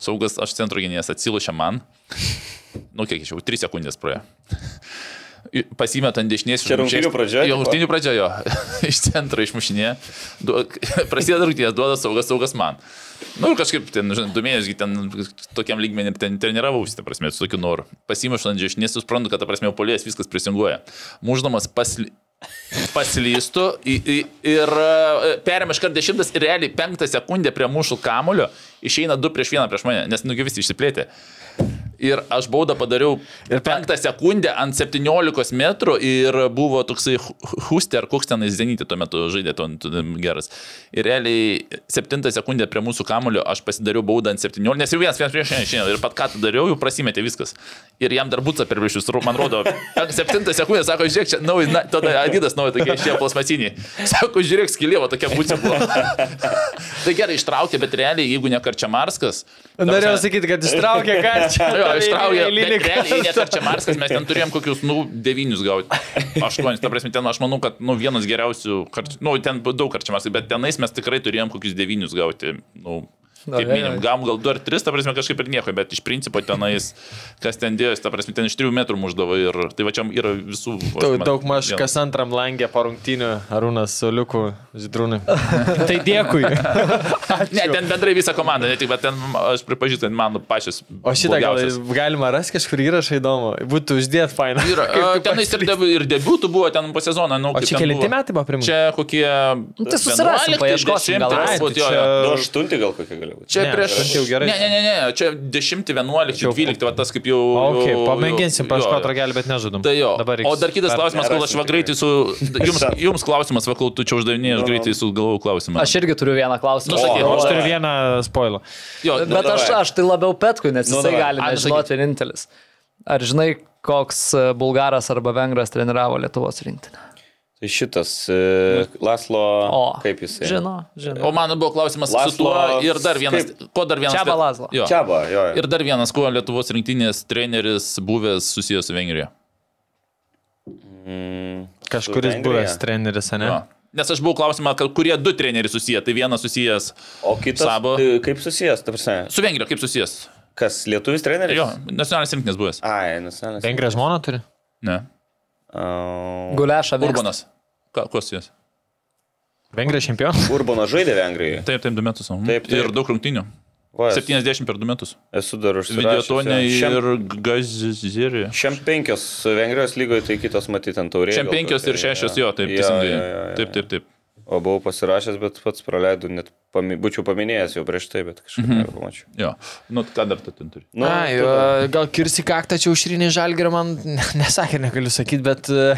saugas aš centro gynėjas atsilušia man, nu kiek iš jau, 3 sekundės praėjo. Pasimeta ant dešinės. Čia rungtynių pradžia, Jo, tipo? rungtynių pradžia jo. iš centro išmušinė. Du, prasideda rungtynės, duoda saugas, saugas man. Na nu, ir kažkaip ten, žinai, du mėnesius ten tokiam lygmenį ten treniravausi, ta prasme, su tokiu noru. Pasimušu ant dešinės, suprantu, kad, ta prasme, polės viskas prisinguoja. Muždamas pasli... paslystų ir e, perėmė iš karto dešimtas ir realiai penktą sekundę prie mūsų kamulio išeina du prieš vieną prieš mane, nes nugi visi išsiplėtė. Ir aš baudą padariau ir penktą sekundę ant 17 metrų ir buvo toksai Huster, koks tenais Zenitė tuo metu žaidė, tuo tuo geras. Ir realiai 7 sekundę prie mūsų kamulio aš pasidariau baudą ant 17, nes jau vienas, vienas prieš išėjo ir pat ką tu dariau, jau prasimetė viskas. Ir jam dar būtų per viršius, man rodo, septintą sekundę, sako, žiūrėk, čia naujas, na, tada Adidas nauja tokie šie plasmasiniai. Sako, žiūrėk, skilėvo tokia būtų buvo. tai gerai, ištraukė, bet realiai, jeigu ne Karčiamarskas. Norėjau sakyti, kad ištraukė čia. Jo, ištraukė. Realiai, net Karčiamarskas mes ten turėjom kokius, nu, devynius gauti. Aštuonis, ta prasme, ten aš manau, kad, nu, vienas geriausių, karč... nu, ten daug Karčiamarskas, bet tenais mes tikrai turėjom kokius devynius gauti. Nu, Kaip minim, gavom gal 2 ar 3, ta prasme, kažkaip ir nieko, bet iš principo tenais, kas ten dėjosi, ta prasme, ten iš 3 metrų muždavo ir tai va čia yra visų. Daug, man daug maž kas antram langė po rungtynių Arūnas su Liuku Židrūnai. tai dėkui. Ne, ten bendrai visa komanda, ne tik, bet ten aš pripažįstu, kad man pačias. O šitą gal galima rasti kažkur įrašą įdomu. Būtų uždėt fainą. Yra, a, tenais ir, debu, ir debutų buvo ten po sezono. Nu, O čia buvo. metai buvo priminti? Čia kokie... Nu, tai susirasim, 11, paieškosim, 10, gal rasim. turbūt, jo, Čia- jo. Du aštunti gal kokie gali būti. Čia Ne, prieš... jau gerai. Ne, ne, ne, ne, čia 10, 11, Čia- 12, va tas kaip jau... Ok, jau- pamėginsim jo, paškoti jo. ragelį, bet nežudom. Tai jo. Dabar o dar kitas klausimas, kol aš va greitai su... Jums, jums klausimas, va kol tu čia uždavinėjai, aš greitai sugalvojau klausimą. Aš irgi turiu vieną klausimą. Nu, sakyk, O, aš turiu vieną spoilą. Jo, Bet aš, davai. aš tai labiau Petkui, nes Nu, jisai davai. gali Ai, nu, nežinoti vienintelis. Ar žinai, koks e, bulgaras arba vengras treniravo Lietuvos rinktinę? Tai šitas e, Laslo. O, Kaip jisai? Žino, žino. O man buvo klausimas Laslo- su tuo ir dar vienas. kaip? Ko dar vienas? Čiaba Laslo. Jo. Čiaba, jo. jo. Ir dar vienas, kuo Lietuvos rinktinės treneris buvęs susijęs su Vengrija. Mm, Kažkuris buvęs treneris, ne? Jo. Nes aš buvau klausimą, kad kurie du treneriai susiję. Tai vienas susijęs O kitas. Sabo. tai Kaip susijęs, ta prasme? su Vengrija, kaip susijęs. Kas, lietuvis treneris? Jo, nacionalinis rinktinės buvęs. Ai, nacionalinis. Vengrija žmona turi? Ne. Uh, Guleša Urbanas. Urbanas. Ką, kuo susijęs? Vengrija čempionas? Urbano žaidė Vengrijoje. Taip, taip, du metus. mhm. Taip, taip. Ir daug rungtinių. Va, esu- 70 per du metus. Esu dar užsirašęs. Videotonė ir Gazirė. Šiam penkios Vengrijos lygoje, tai kitos matyti ant taurės. Šiam penkios ir šešios, jo, taip, teisingai. Taip, taip, taip. O buvau pasirašęs, bet pats praleidau, net pami, būčiau paminėjęs jau prieš tai, bet kažkaip Mhm. nepamačiau. Jo. Nu, ką dar tu ten turi? Nu, Na, tada- gal kirsi kaktą čia užrinį žalgirį man ne- nesakė, negaliu sakyti, bet e,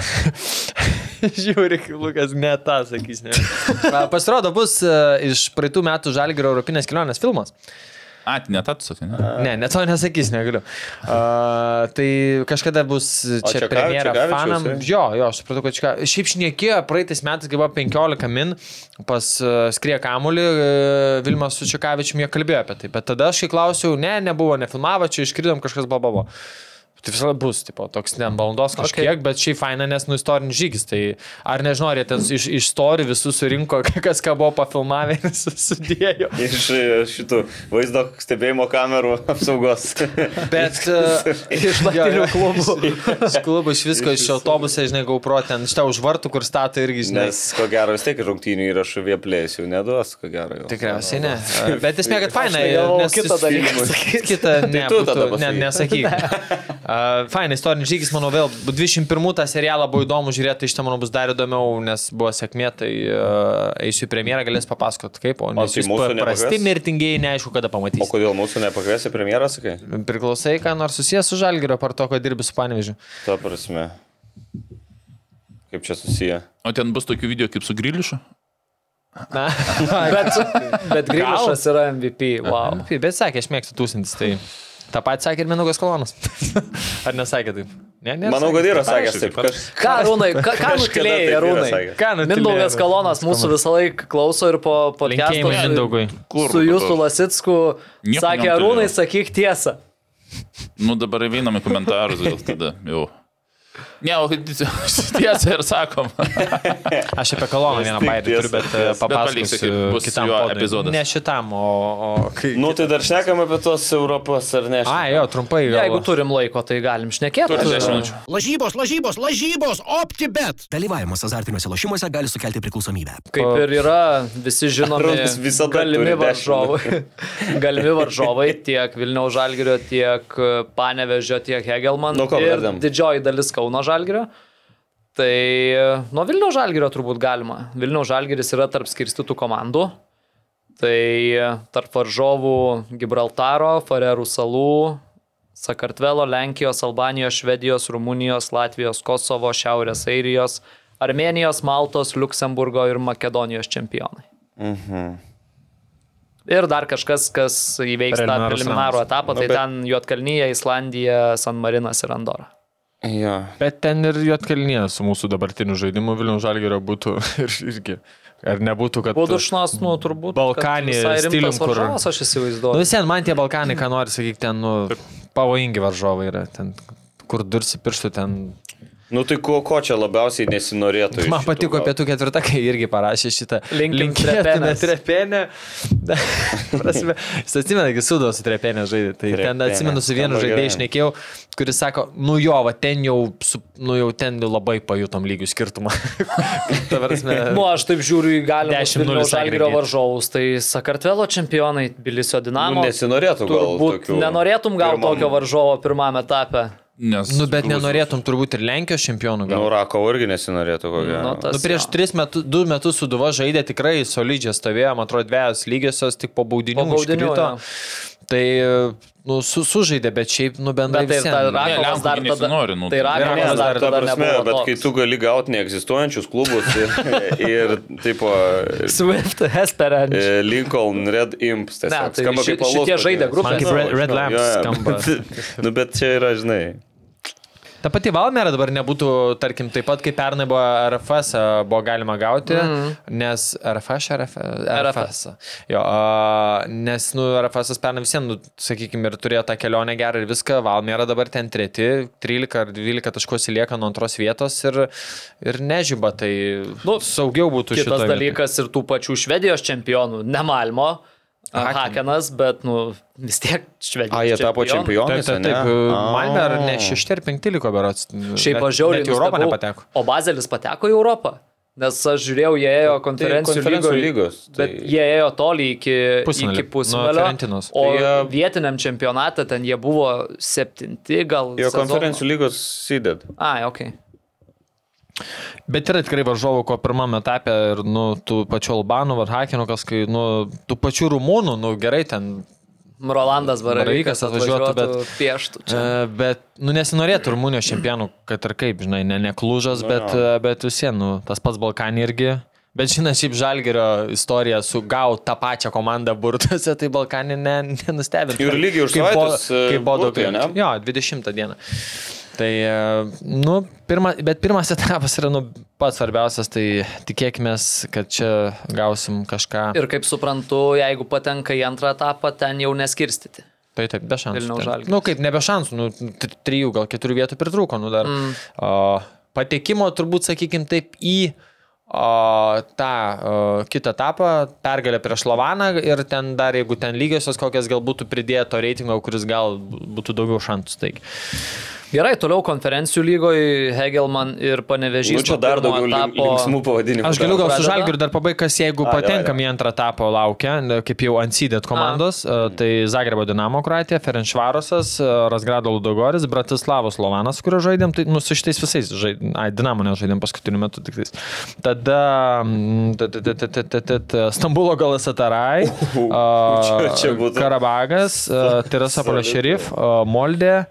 žiūri, Lukas ne tą sakys. Ne. Pasirodo, bus e, iš praeitų metų žalgirio Europinės kelionės filmas. A, ne tą tu sakai, ne? Ne, net to nesakys, negaliu. Uh, tai kažkada bus čia Čeka- premjera fanam. tai? Jo, jo, aš supratau, kad čia. Šiaip šnekėjo praeitais metais, kai buvo 15 min, pas uh, Skrie Kamulį, uh, Vilmas su Čekavičiumi jie kalbėjo apie tai. Bet tada aš kai klausiau, ne, nebuvo, nefilmavo, čia iškridom kažkas babavo. Tai visada bus, tipo, toks ne valandos kažkiek, okay. bet šiaip faina, nes nu istorinis žygis. Tai ar nežinau, ar jie ten iš, iš istorijų visus surinko, kas ką buvo pafilmavę ir sudėjo. Iš e, šitų vaizdo stebėjimo kamerų apsaugos. Bet e, iš naktinių klubų. Iš klubų, iš visko, iš autobusą, žinai, gaupro ten, šitą už vartų, kur stato irgi, žinai. Nes ko gero vis tiek rungtynių įrašų vieplės jau neduos, ko gero. Jau. Tikriausiai ne. Bet esmė, kad faina. tai nes kitą dalyką Kitą, ne, tu tada būtų, ne, pasakyk. nesakyk. Uh, faina, istorinis žygis, manau, vėl 21 tą serialą buvo įdomu žiūrėti, tai iš ten, manau, bus dar įdomiau, nes buvo sėkmė, tai uh, eisiu į premjerą, galės papasakoti kaip, o nes tai jūs mūsų prasti mirtingieji, neaišku, kada O pamatysite. kodėl mūsų nepakviesi premjerą, sakai? Priklausai, ką nors susijęs su Žalgirio, par to, kad dirbi su Panevežiu. Ta prasme. Kaip čia susiję? O ten bus tokių video kaip su Grilišu? Na, Bet, bet Grilišas yra MVP. Wow. Bet sakė, aš mėgstu tūsintis, tai tą patį sakė ir Minugas Kolonas. Ar nesakė taip? Ne, ne. Manau, kad yra sakęs taip. Kaž... Ką, Rūnai, ką, ką nutilėjai, Rūnai? Mindaugas Kalonas mūsų visą laiką klauso ir po podcast'o. Kur? su jūsų Lasitsku sakė. Rūnai, sakyk tiesą. Nu dabar einam į komentarus, gal tada jau. Ne, o tiesą ir sakom. Aš apie Koloną vieną bairį turiu, bet e. Bet papasakosiu kitam epizodas. Ne šitam, o... o kai... Nu, tai dar šnekam apie tos Europos ar ne? A, jo, trumpai. gal- Jeigu turim laiko, tai galim šnekėti. Turi 10 minučių. Lažybos, lažybos, lažybos, optibet. Dalyvavimas azartiniuose lošimuose gali sukelti priklausomybę. Kaip ir yra visi žinomi galimi varžovai. galimi varžovai tiek Vilniaus Žalgirio, tiek Panevežio, tiek Hegelman. Ko ir didžioji dalis Kauno Žalgirio. Tai e, nuo Vilniaus Žalgirio turbūt galima. Vilniaus Žalgiris yra tarp skirstytų komandų. Tai e, tarp varžovų Gibraltaro, Farerų salų, Sakartvelo, Lenkijos, Albanijos, Švedijos, Rumunijos, Latvijos, Kosovo, Šiaurės Airijos, Armenijos, Maltos, Luksemburgo ir Makedonijos čempionai. Mhm. Ir dar kažkas, kas įveiks tą preliminarų etapą, Nu, tai bet- ten Juotkalnyje, Islandija, San Marinas ir Andora. Jo. Bet ten ir Jotkalnyje su mūsų dabartiniu žaidimu Vilnių Žalgerio būtų ir irgi. Ar nebūtų, kad... Budušnos, nu, turbūt. Balkanį stilium, kur- varžovas, aš Nu, įsivaizduoju. vis vien man tie Balkanai, ką nori sakyti, ten, nu, pavojingi varžovai yra. Ten, kur dursi pirštų, ten Nu tai ko, ko čia labiausiai nesinorėtų? iš Man šitų patiko pietų ketvirtą, kai irgi parašė šitą. Trepenės. trepenę. Prasme, Jis atsimena, kai sudo su trepenė žaidė. Tai ten Trepenė, atsimenu su vienu žaidėju išnekėjau, kuris sako, nu jo, va ten jau, su, nu jau ten labai pajutom lygių skirtumą. Ta prasme, Nu, aš taip žiūriu į galimus 10-0 Vilniaus Žalgirio agregated. varžovus. Tai Sakartvelo čempionai, Bilisio Dinamo. Nu, nesinorėtų gal Turbūt tokių nenorėtum gal pirmam- tokio varžovo pirmame etape. Nes, nu, bet nenorėtum turbūt ir Lenkijos čempionų gal. Nu, Rakovo irgi nesinorėtų, ko gero. Nu, tas Nu, prieš jo. tris metus, du metus suduva žaidė tikrai solidžiai stovėjo, man atrodo, dviejas lygiosios, tik po baudinių. Po baudinių, jo. Tai, nu, su, sužaidė, bet šiaip, nu, bendrai Bet tai Ne, Rakovas dar tada. nesinori, nu, Tai Rakovas dar dar- Ta tada prasme, nebuvo. bet toks. kai tu gali gauti neegzistuojančius klubus ir, ir tipo, Swift, Esperanč. e, Lincoln Red Imps, Ne, tiesiog tai skamba ši- kaip alus šitie žaidė grupės. Man kaip Red- Red Lamps skamba. Nu, bet čia yra, žinai. Ta pati Valmera dabar nebūtų, tarkim, taip pat kaip pernai buvo RFS, buvo galima gauti, mm. nes RFS, RFS, RFS. Jo, a, nes, nu, RFS pernai visiems, nu, sakykime, ir turėjo tą kelionę gerą ir viską, Valmera dabar ten treti, 13 ar 12 taškų atsilieka nuo antros vietos ir, ir nežyba, tai nu, saugiau būtų šitoje dalykas ir tų pačių Švedijos čempionų, ne Malmo, Haken. Hakenas, bet, nu, vis tiek Švedijos. A, jie tapo Taip, čempionais, taip, taip. A. Malmė ar ne 6 ar 5 liko berots. Šiaip. Net į Europą nepateko. O Bazelis pateko į Europą. Nes aš žiūrėjau, jie ėjo konferencijų, Tai konferencijų lygoj, lygos, tai- Bet jie ėjo toli iki Pusfinalį, iki pusfinalio. Fiorentinos. O Tai jie- vietiniam čempionate ten jie buvo septinti, gal. Jo sezono. konferencijų lygos sided. Ai, ok. Bet yra tikrai varžovų, ko pirmame etape ir, nu, tų pačių Albanų, Varhakinų, kas, kai, nu, tų pačių Rumūnų, nu, gerai ten. Rolandas Baravykas atvažiuotų, bet- pieštų čia. E, bet, nu, nesinorėtų Rumunijos čempionų, kad ir kaip, žinai, ne, ne klužas, Nu, bet, jo. e, bet vis vien, nu, tas pats Balkanį irgi. Bet žinai, šiaip Žalgerio istorija su gau tą pačią komandą burtuose, tai Balkanį ne, nenustebintų. Ir lygiai už e, Kaip buvo burtai, daug. ne? Jo, 20 dieną. Tai, e, nu, pirma, bet pirmas etapas yra, nu, pats svarbiausias, tai tikėkime, kad čia gausim kažką. Ir kaip suprantu, jeigu patenka į antrą etapą, ten jau neskirstyti. Tai taip, be šansų. Žalgiris. Nu, kaip nebe šansų, nu, trijų, gal keturių vietų pritrūko, nu dar. Mm. O, patekimo turbūt, sakykim, taip į o, tą o, kitą etapą, pergalę prieš Lovaną ir ten dar, jeigu ten lygiosios kokias gal būtų pridėto reitingo, kuris gal būtų daugiau šansų. Taigi. Gerai, toliau konferencijų lygoje Hegelman ir Panevežys. Nu, čia dar daugiau etapo- linksmų pavadinimų. Aš galiu gal su? Žalgiriu dar pabaigti, kas jeigu A, patenkam jo, į antrą etapą laukia, kaip jau ansidėt komandos, a. tai Zagrebo Dinamo Kroatija, Ferenčvarosas, Rasgrado Ludogoris, Bratislavos Lovanas, kurio žaidėm, tai nu, su šitais visais žaidėm, ai, Dinamo nežaidėm paskutiniu metu tik tais. Tada mm, Stambulo galas Atarai. Karabagas, Tirasapolio Šerif, a, Moldė.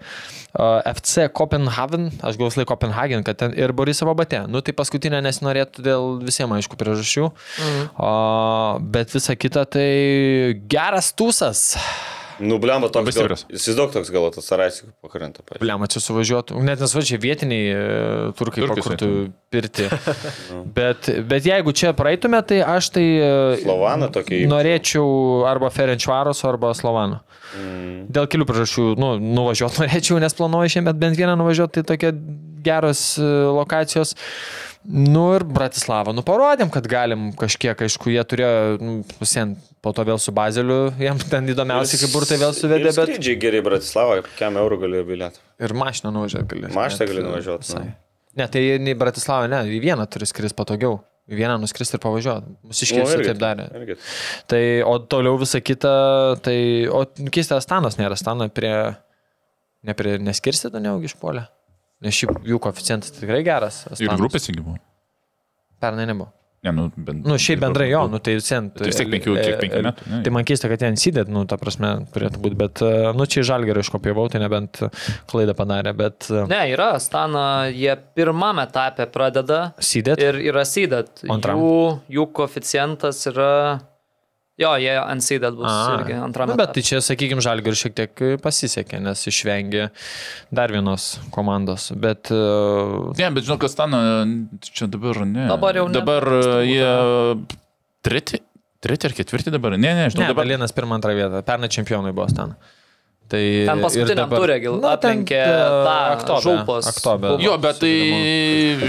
FC Copenhagen, aš gal visai Copenhagen, kad ten ir Borisavo batė. Nu tai paskutinė nesinorėtų dėl visiems aišku priežasčių. Mhm. Uh, bet visa kita tai geras tūsas. Nu, blemba, toks gal, įsivaizduok toks gal tas Saraisik pakrenta. pavyzdžiui. Bliam, čia suvažiuotų. Net nesvačiai vietiniai e, turkai Turkai pakurtų pirti. bet, bet jeigu čia praeitume, tai aš tai e, Slovaną tokį. norėčiau arba Ferenčvaros, arba Slovano. Mm. Dėl kelių priežasčių, nu, nuvažiuoti norėčiau, nes planuoju šiemet bent vieną nuvažiuoti, tai tokia geros e, lokacijos. Nu ir Bratislava, nu parodėm, kad galim kažkiek, aišku, jie turėjo, nu, visien, po to vėl su Bazeliu, jam ten įdomiausia, kaip burtai vėl suvedė, Ir bet Skrydžiai geri Bratislavą, kiam eurų galėjo bilietą. ir mašiną nuvažiuoti gali. Mašiną Net, gali e, nuvažiuot, visai. nu. Ne, tai į Bratislavą, ne, į vieną turi skris patogiau. Į vieną nuskristi ir pavažiuoti. Mūsiškiai Nu, taip darė. irgi. Tai, o toliau visa kita, tai, o keistas Stanas nėra, Stano prie, ne prie neskirstyto neaugi išpolė. Nes šiaip jų koeficientas tikrai geras. Ir Stanas. grupės įgi buvo. Pernai nebuvo. Ne, nu, bent, Nu, šiaip bendrai jo, nu tai sen. Tai vis tiek penkių- kiek penkių metų, ne? Tai man keista, kad ten sėdėt, nu, ta prasme, turėtų būti, bet, e, nu, čia žalgerai iškopijavau, tai nebent klaidą padarė, bet e, Ne, yra Stana, jie pirmame etape pradeda sėdėt. ir yra antram? Jų, jų koeficientas yra Jo, jie unseeded bus A, irgi antrame. nu, bet tai čia, sakykime, Žalgiriui šiek tiek pasisekė, nes išvengė dar vienos komandos. Bet uh, Ne, bet žinau, kas ten, čia dabar ne. Dabar jau ne. Dabar jie treti, treti ar ketvirti dabar? Ne, ne, žinau, ne, dabar. Berlynas pirmą antrą vietą, pernai čempionai buvo ten. Tai Ten ir paskutiniam dabar- turė gal Nu, ten, aplenkė e, tą Aktobę, Žulpos klubą. Jo, bet tai,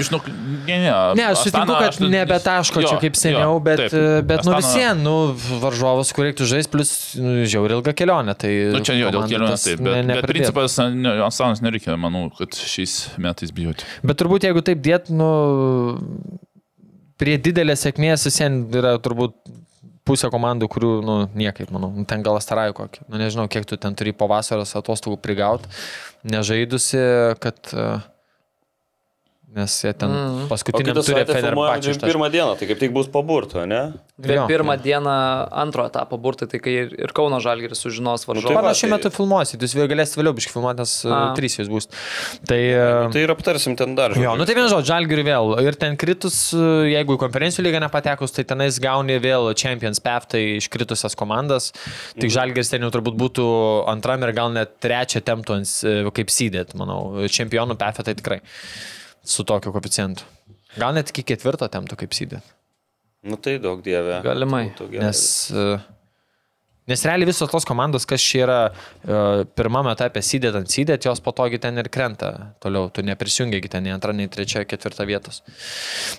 žinau, ne, ne. Ne, aš sutinku, Astana, kad nebetaško čia kaip seniau, bet, bet nu vis vien, nu, varžovas, kur reiktų žaisti, plus nu, žiauri ilga kelionė. Tai Nu, čia jo, dėl kelionės taip, ne- bet, bet nepridėtų. principas, ne, Astanas nereikia, manau, kad šiais metais bijoti. Bet turbūt jeigu taip dėt, nu, prie didelės sėkmės vis vien yra turbūt pusė komandų, kurių, nu, niekaip, manau, Nu, ten gal Astaraju kokį. Nu, nežinau, kiek tu ten turi po vasaros atostogų prigaut, nežaidusi, kad... e, Nes jie ten mm. Kitą turė Fenerbahčę. 21 dieną, tai kaip tik bus paburto, ne? Dvi Jo, pirmą dieną antro etapo burtai, tai kai ir, ir Kauno Žalgiris sužinos tai varžovą. va. Panašiu metu filmuosit, jūs vėl galėsite vėliau biškai filmuoti, nes A. A. trys jūs bus. Tai... e, Tai ir aptarsim ten dar. Jo, nu tai vien žodžiu, Žalgiriui vėl. Ir ten kritus, e, jeigu į konferencijų lygą nepatekus, tai tenais gauni vėl Champions Path, tai iškritusias komandas. Tik Mhm. Žalgiris ten jau turbūt būtų antram ir gal net trečią temptų e, kaip sydėt, manau. Čempionų Path tai tikrai su tokiu koficientu. Gal net iki ketvirto temptų kaip sydėt. Nu tai daug dievė. Galimai. Nes, e, nes realiai visos tos komandos, kas čia yra e, pirmame etape sydėt ant sydėt, jos patogiai ten ir krenta toliau. Tu neprisijungiai ten nei antrą, nei trečią, ketvirtą vietos.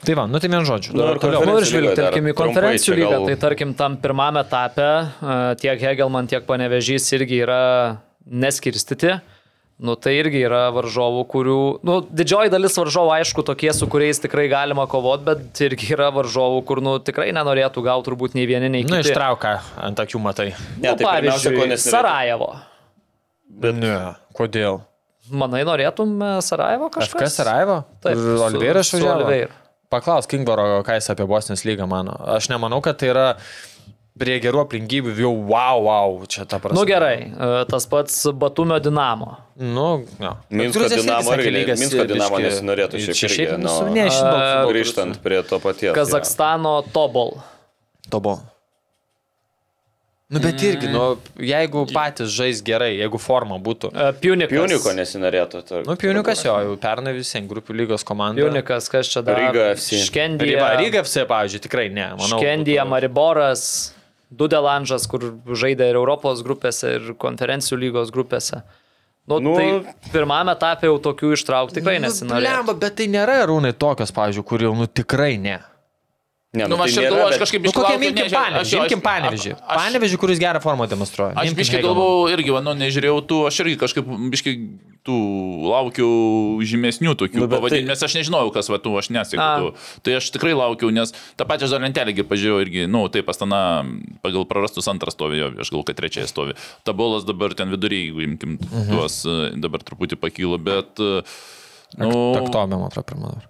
Tai va, nu tai vien žodžiu. Nu, toliau. Nu ir lygoj žvilgtelkim į konferencijų lygą, gal- tai tarkim tam pirmame etape e, tiek Hegelman, tiek Panevežys irgi yra neskirstyti. Nu, tai irgi yra varžovų, kurių, nu, didžioji dalis varžovų, aišku, tokie, su kuriais tikrai galima kovoti, bet irgi yra varžovų, kur, nu, tikrai nenorėtų gauti turbūt nei vieni, nei kiti. Nu, ištrauką ant akių matai. Ne, nu, tai pavyzdžiui. Sarajevo. Bet Ne. Kodėl? Manai, norėtum e, Sarajevo kažką? FK Sarajevo? Taip, išvažiavo? Oliveira. Paklaus Kingboro, ką jis apie Bosnijos lygą mano. Aš nemanau, kad tai yra prie gerų aplinkybių jau wow, wow, čia ta prasme. Nu gerai, e, tas pats Batumio Dinamo. Nu, jo. Minsko Dinamo irgi- lygas Minsko Dinamo nesinorėtų šiaip čia irgi, nu, Ne, aš žinau. Grįžtant prie to paties. Kazakstano Tobol. Tobo. Nu, bet irgi, nu, jeigu patys žais gerai, jeigu forma būtų. E, Piunikas. Piuniko nesinorėtų. to- Nu, Piunikas jo, jau pernai visiems grupių lygos komanda. Piunikas, kas čia dar? Ryga FC. Ryga, Škendija. Ryga FC, pavyzdžiui, tikrai ne. Manau, Škendija, būtų- Mariboras, Dudelanžas, kur žaidė ir Europos grupėse, ir konferencijų lygos grupėse. Nu, Nu, nu, tai pirmame etape jau tokių ištraukti tikrai Nu, nesinorėjo. blemba, bet tai nėra rūnai tokios, pavyzdžiui, kur jau, nu, tikrai ne. Ne, Nu, tai aš nėra, galvoju, aš bet- kažkaip Nu, aš- panevežį, aš- imkim aš- panevežį. aš- Panevežį, kuris gerą formą demonstruoja. Aš biškai galvojau irgi, nu, nežiūrėjau tų, aš irgi kažkaip biškai tų laukiau žymesnių tokių Nu, bet pavadinimų, tai- nes aš nežinojau, kas va tų, aš tų. Tai aš tikrai laukiau, nes tą pačią žalę lentelę pažiūrėjau irgi, nu, taip, pastana pagal prarastus antras stovėjo, aš gal kad trečiai stovi. Tabolas dabar ten viduryje, jeigu imkim Mhm. tuos, e, dabar truputį pakilo, bet... e, Nu, Taktobė, man atrodo, pirmą.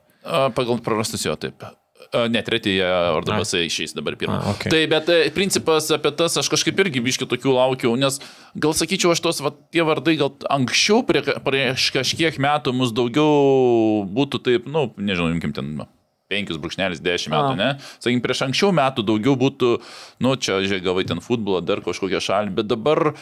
Pagal prarastus jo, taip. Ne, tretieji Ordabasai išeis dabar pirmą. A, okei. Tai, bet e, principas apie tas, aš kažkaip irgi biški tokių laukiau, nes gal sakyčiau, aš tos, va, tie vardai gal anksčiau, prie, prieš kažkiek metų mus daugiau būtų taip, nu, nežinau, imkim ten. Nu, 5 brūkšnelis 10 metų, A. ne? Sakykim, prieš anksčiau metų daugiau būtų, nu, čia, žiūrėk, gavai ten futbolą, dar kažkokią šalį, bet dabar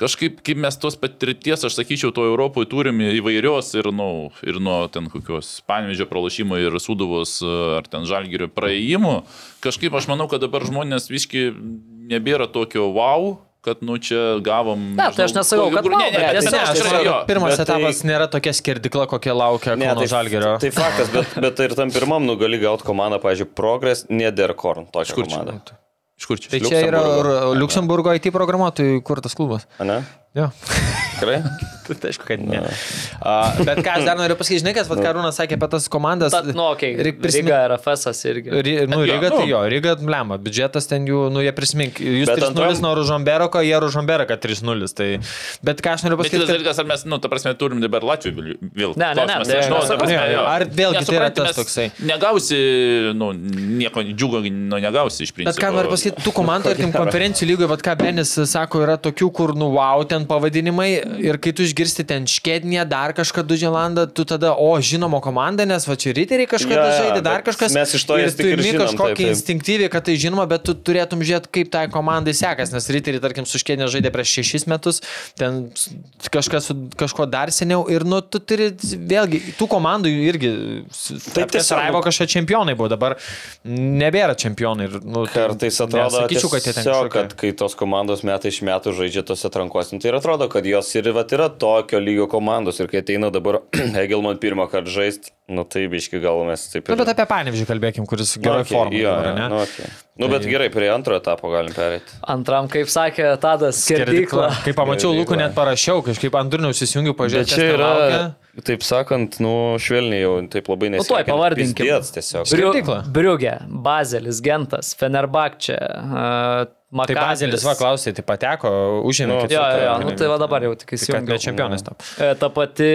kažkaip, kaip mes tos patirties, aš sakyčiau, to Europoje turim įvairios ir, nu, ir nuo ten kokios panvežio pralašymo ir suduvos ar ten žalgerio praėjimų, kažkaip aš manau, kad dabar žmonės viški nebėra tokio wow, kad, nu, čia gavom... Ne, tai aš nesakau, kad ne, ne, ne, tiesiog ne, Ne, aš jo. kad pirmas bet tai- etapas nėra tokia skerdikla, kokia laukia Ne, Kauno tai, Žalgerio. tai faktas, bet, bet ir tam pirmam nu gali gauti komandą, pavyzdžiui, Progress, Nederkorn, tokią Kur čia? Iš kur čia? Tai čia yra Luxemburgo IT programuotojų kurtas klubas. Ne? Jo. Tikrai? Tai aišku, kad ne. A, bet ką aš dar noriu pasakyti, žinai, kas, vad Karūnas sakė apie tas komandas. Ta, nu, okay. Reik prisimint- Riga RFS irgi. Ry, nu, Jo, Ryga, nu. tai jo, Ryga, blemba, biudžetas ten jų, nu, jie prisimink, jūs Bet 3-0 antram- nuo Ružomberoko, jie Ružomberaka 3-0, tai, bet ką aš noriu Bet kitas pasakyti, dalykas, ar mes, nu, ta prasme, turim dabar Latvijų vėl- vėl. Ne, ne, ne, klausimas, tai nežinau, ta prasme, Jo, ar vėlgi tai yra tas toksai. Negausi, nu, nieko džiugo, nu, negausi iš principo. Bet ką noriu pasakyti, tų komandų, tarkim, konferencijų lygoje, vad ką Benis sako, yra tokių, kur, nu, wow, ten pavadinimai. Ir kai tu iš išgirsti ten Škednė, dar kažką Duželandą, tu tada, o, žinomo komanda, nes va čia riteriai kažkada jo, žaidė, dar kažkas. mes iš to ir tu imi kažkokį instinktyviai, kad tai žinoma, bet tu turėtum žiūrėti, kaip tai komandai sekas, nes riteriai, tarkim, su Škednė žaidė prieš šešis metus, ten kažkas su kažko dar seniau. Ir, nu, tu turi vėlgi, tų komandų irgi, Tai taip tiesiog, nu- kažkokie čempionai buvo, dabar nebėra čempionai. Ir, nu, tai Kartais atrodo, nesakyčiau, kad jie ten tiesiog, kad kai tos komandos metai iš metų žaidžia tose atrankose, nu, tai ir atrodo, kad jos ir vat, yra tokio lygio komandos. Ir kai ateina dabar Hegelman pirmą kartą žaisti, nu tai biški gal mes taip Na, ir... bet apie Panevižį kalbėkim, kuris gerai okay, formai. Jo, dabar, ne? nu, okay. nu, bet gerai, prie antro etapo galim perėti. Antram, kaip sakė Tadas, skerdykla. Kai pamačiau. Lūkų, net parašiau, kažkaip ant durnių įsijungiu, Bet pažiūrėjau, čia yra, taip sakant, nu, švelniai jau taip labai Nu, tuoj pavardinkim. Skerdykla. Briugė, Bazelis, Gentas, Fenerbakčia, Tai Makabis. Bazelis, va, klausai, tai pateko, užėmė. Nu, Jo, jo, nu tai va dabar jau tik kad įsijungiau. ne čempionas tam. E, Ta pati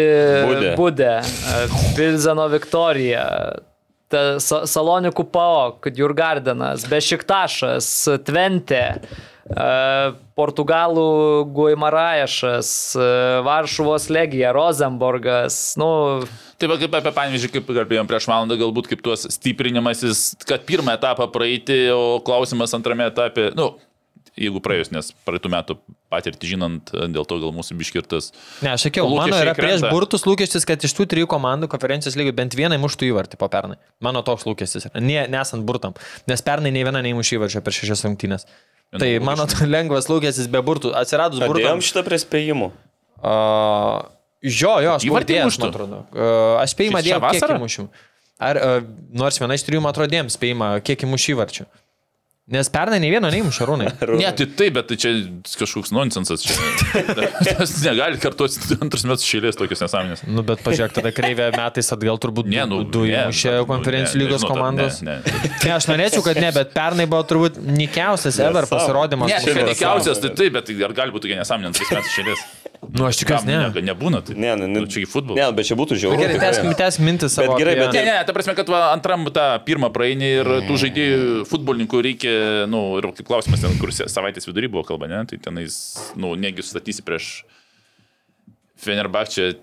Budė. Budė, e, Pilzeno Viktorija, ta Sa- Salonikų PAO, Jurgardenas, Bešiktašas, Tvente, e, Portugalų Guimaraešas, e, Varšuvos Legija, Rosenborgas, nu, Tai va kaip apie pavyzdžiui, kaip kalbėjom prieš valandą, galbūt kaip tuos stiprinimasis, kad pirmą etapą praeiti, o klausimas antrame etape, nu, jeigu praėjus, nes praeitų metų patirtį žinant, dėl to gal mūsų biškirtas. Ne, aš sakiau, mano yra prieš krenta. burtus lūkestis, kad iš tų trijų komandų konferencijos lygių bent vienai muštų įvartį po pernai. Mano toks lūkestis ne, nesant burtam. Nes pernai nei viena neįmušė įvarčio per šešias rungtynės. Tai logiška. mano lengvas lūkestis be burtų. Atsiradus burtam. šitą prie spėjimų. Uh, jo, jo, aš Įvartį muštų? man atrodo. Uh, aš spėjimą dėjau, kiek įmušiau. Ar uh, nors viena iš trijų, man atrodo, dėjom spėjimą, kiek įmušiu įvarčių. Nes pernai nei vieno neįmušė rūnai. Ne, tai taip, bet tai čia kažkoks nonsensas. Čia. Tas negali kartuoti antrus metus šėlės tokias nesąmonės. Nu, bet pažiūrėk, tada kreivė metais atgal turbūt Ne, nu, du ne, įmušė nu, konferencijų ne, lygos nežinau, komandos. Ne, ne. Ne, aš norėčiau, kad ne, bet pernai buvo turbūt nikiausias ever pasirodymas. Ne, čia nekiausias, tai taip, bet ar gali būti tokia nesąmonė antrais metais šėlės? Nu, aš tikiuosi, Ne, ne. nebūna. Tai, Ne, ne, Nu, čia į futbolą. Ne, bet čia būtų žiauru. Gerai, tikrai. tęskim, tęskim mintis savo. gerai, apie- bet- Ne, ne, ta prasme, kad va, antram tą pirmą praeini ir tų žaidėjų futbolininkų reikia, na, nu, ir kaip klausimas ten, kur savaitės vidury buvo kalba, ne, tai tenais, na, nu, negi sustatysi prieš Fenerbakčią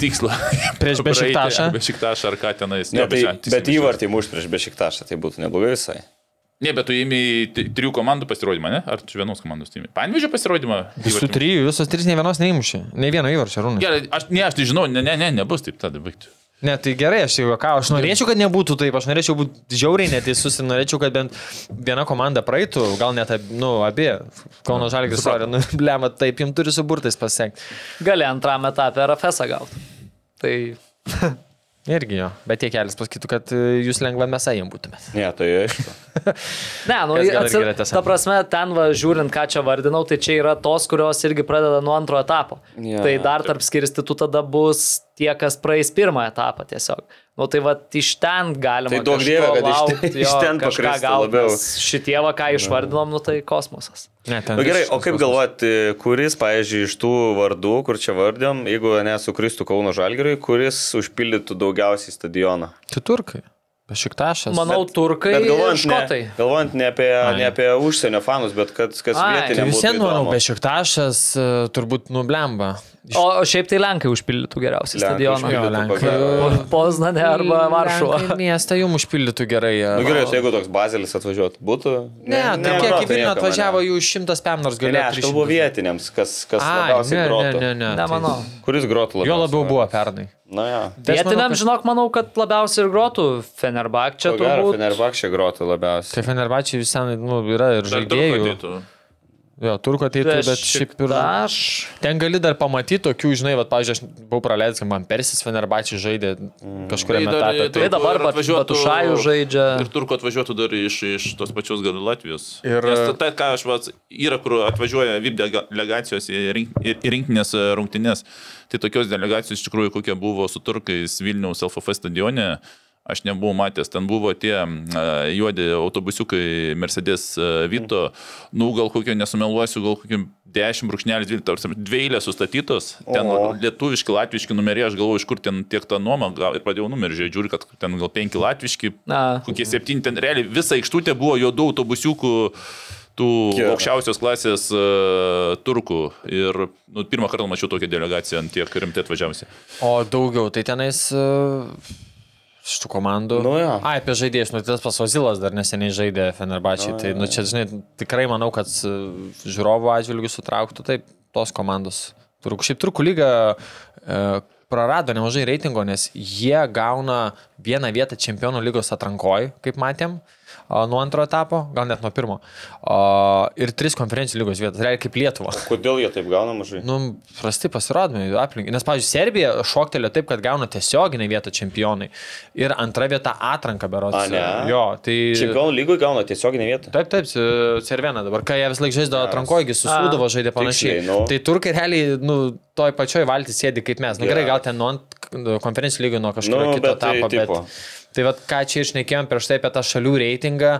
tikslą. Prieš Bešiktašą? Bešiktašą ar ką tenais. Ne, tai, bet įvartį muš prieš Bešiktašą, tai būtų neblogai visai. Ne, bet tu įimi trijų komandų pasirodymą, ne? Ar čia vienos komandos tu įimi? Panvežio pasirodymą? Visų trijų, visos trys ne vienos neįmušė. Ne vieno įvarčio rūnai. Gerai, aš, ne, aš tai žinau, ne, ne, ne, nebus taip tada baigti. Ne, tai gerai, aš jau ką, aš norėčiau, kad nebūtų taip, aš norėčiau būti žiauriai neteisus ir norėčiau, kad bent viena komanda praeitų, gal net, ab- nu, abi. Kauno Žalgis, sorry, nu, blema, taip, jums turi su burtais pasiekti. gali antram etapę RFS gauti. Tai Irgi jo, bet tie kelias pasakytų, kad e, jūs lengva mesą jiems būtumėt. Ne, tai aišku. Ne, nu, Kas gal atsi... irgi yra tiesa. ta prasme, ten va, žiūrint, ką čia vardinau, tai čia yra tos, kurios irgi pradeda nuo antro etapo. Jo, tai dar tarp skirstytų tada bus tie, kas praeis pirmą etapą tiesiog. Nu tai va, iš ten galima. Tai kažko Dieve, kad iš laukt, ten- iš jo, ten kažką nes Šitie va, ką išvardinom, nu tai kosmosas. Ne, ten Na gerai, iš- o kaip galvoti, kuris, pavyzdžiui, iš tų vardų, kur čia vardėm, jeigu nesukristų Kauno Žalgiriui, kuris užpildytų daugiausiai stadioną? Tai turkai. Bešiktašas. Manau, turkai Bet ir galvojant škotai. ne, galvojant ne apie, ne apie užsienio fanus, bet kad kas Ai. Tai vietiniam visiems, manau, įdomu. Bešiktašas e, turbūt nublemba. O, o šiaip tai Lenkai užpildytų geriausiai stadioną. Jo, Lenkai. pagal- Po- Poznanė arba Varšuva. Miestą jums užpildytų gerai. e. Nu gerai, tai jeigu toks bazelis atvažiuotų, būtų. Ne, tai nemanau, kiek į tai Vilnių atvažiavo ne. jų šimtas pem nors Ne, galėjo. aš kalbu vietiniams, kas, kas Ai, labiausiai ne, ne, grotų. ne, ne. Nemanau. Kuris grotų labiausiai? Jo labiau buvo pernai. Na, ja. Tai Vietiniam, kad- žinok, manau, kad labiausiai ir grotų Fenerbakčia turbūt. Fenerbakšė grotų labiausiai. Tai Fenerbačiai visai nu, yra ir žaidėjų. Jo, turko ateitų, bet šiaip ir... Aš. Ten gali dar pamatyti tokių, žinai, va, pavyzdžiui, aš buvau praleidęs, kai man Persis Fenerbačiai žaidė kažkuriame Tai dar- etape. tai Tai dabar atvažiuotų- Batušajų žaidžia. Ir turko atvažiuotų dar iš, iš tos pačios gal Latvijos. Ir- Nes ta, ta, ką aš vas, yra, kur atvažiuoja VIP delega- delegacijos į, rink, į, į rinkinės e, rungtynės. Tai tokios delegacijos iš tikrųjų, kokia buvo su turkais Vilniaus LFF stadione. Aš nebuvau matęs, ten buvo tie uh, juodi autobusiukai Mercedes uh, Vito, nu gal kokio nesumeluosiu, gal kokio 10 brūkšnelis 12, dviejlės sustatytos, ten O. lietuviški, latviški numeriai, aš galvoju, iš kur ten tiek ta nuoma, gal ir pradėjau numerį žiūrėti, žiūri, kad ten gal 5 latviški, Na. kokie 7, ten realiai visa aikštutė buvo juodų autobusiukų, tų Gerai. aukščiausios klasės uh, turkų. Ir nu, pirmą kartą mačiau tokią delegaciją ant tiek rimtai atvažiavusi. O daugiau, tai tenais uh, šitų komandų. Nu jo. Ai, apie žaidėjus, nu tai tas pasozilas dar neseniai žaidė Fenerbačiai. Tai, nu čia, žinai, tikrai manau, kad uh, žiūrovų atžvilgių sutrauktų taip tos komandos. Turkų, šiaip turkų lyga uh, prarado nemažai reitingo, nes jie gauna vieną vietą čempionų lygos atrankoje, kaip matėm, o, nuo antro etapo, gal net nuo pirmo. O, ir tris konferencijų lygos vietas, reikia kaip Lietuva. Kodėl jie taip gauna mažai? Nu, prasti pasirodymai aplinkai. Nes, pavyzdžiui, Serbija šoktelė taip, kad gauna tiesioginę vietą čempionai. Ir antra vieta atranka berots. A, ne? Jo, tai... Čempionų lygoj gauna tiesioginę vietą. Taip, taip, Cervena dabar, kai jie vis laik žaisdavo atrankoji, susūdavo žaidė panašiai. tiksliai, nu. Tai turkai realiai, nu, toj pačioj valty sėdi kaip mes. Nu, gerai, gal ten nuo konferencijų lygio nuo kažkokio Nu, kito tai etapo, bet... Tai vad, ką čia išnekėjom prieš tai apie tą šalių reitingą,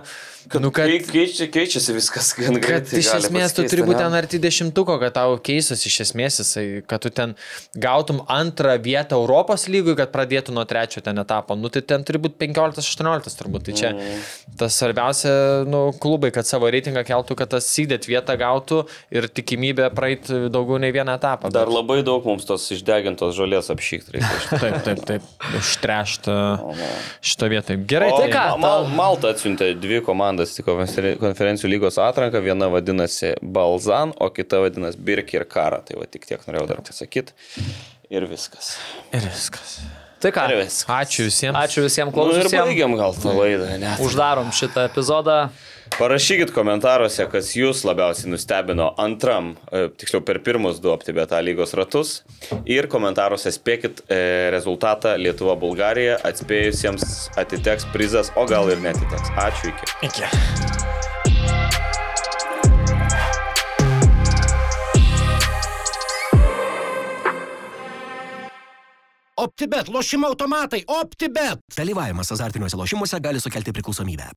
nu, kad... Kei- Keičia, keičiasi viskas gan Kad greitai. iš gali esmės tu turi būti ten arti dešimtuko, kad tau keisas iš esmės jisai, kad tu ten gautum antrą vietą Europos lygui, kad pradėtų nuo trečio ten etapo. Nu tai ten turi būti 15-18 turbūt. Tai čia Mhm. tas svarbiausia, nu, klubai, kad savo reitingą keltų, kad tas sėdėt vietą gautų ir tikimybė praeiti daugiau nei vieną etapą. Dar labai daug mums tos išdegintos žolės apšykti reikia. Taip, taip, taip. Užtrešta šitą vietą. Gerai, O, tai ką? Ma- Mal, Malta atsiuntė dvi komandas į konferen- konferencijų lygos atranką. Viena vadinasi Balzan, o kita vadinasi Birki ir Kara. Tai va tik tiek norėjau dar pasakyti. Ir viskas. Ir viskas. Tai ką? Viskas. Ačiū visiems. Ačiū visiems Nu, ir baigiam gal tą laidą. Ne? Uždarom šitą epizodą. Parašykit komentaruose, kas jūs labiausiai nustebino antram, e, tiksliau per pirmus du optibeta lygos ratus. Ir komentaruose spėkit e, rezultatą Lietuva-Bulgarija. Atspėjusiems atiteks prizas, o gal ir netiteks. Ačiū iki. Iki. OptiBet, lošimo automatai, OptiBet. Dalyvavimas azartiniuose lošimuose gali sukelti priklausomybę.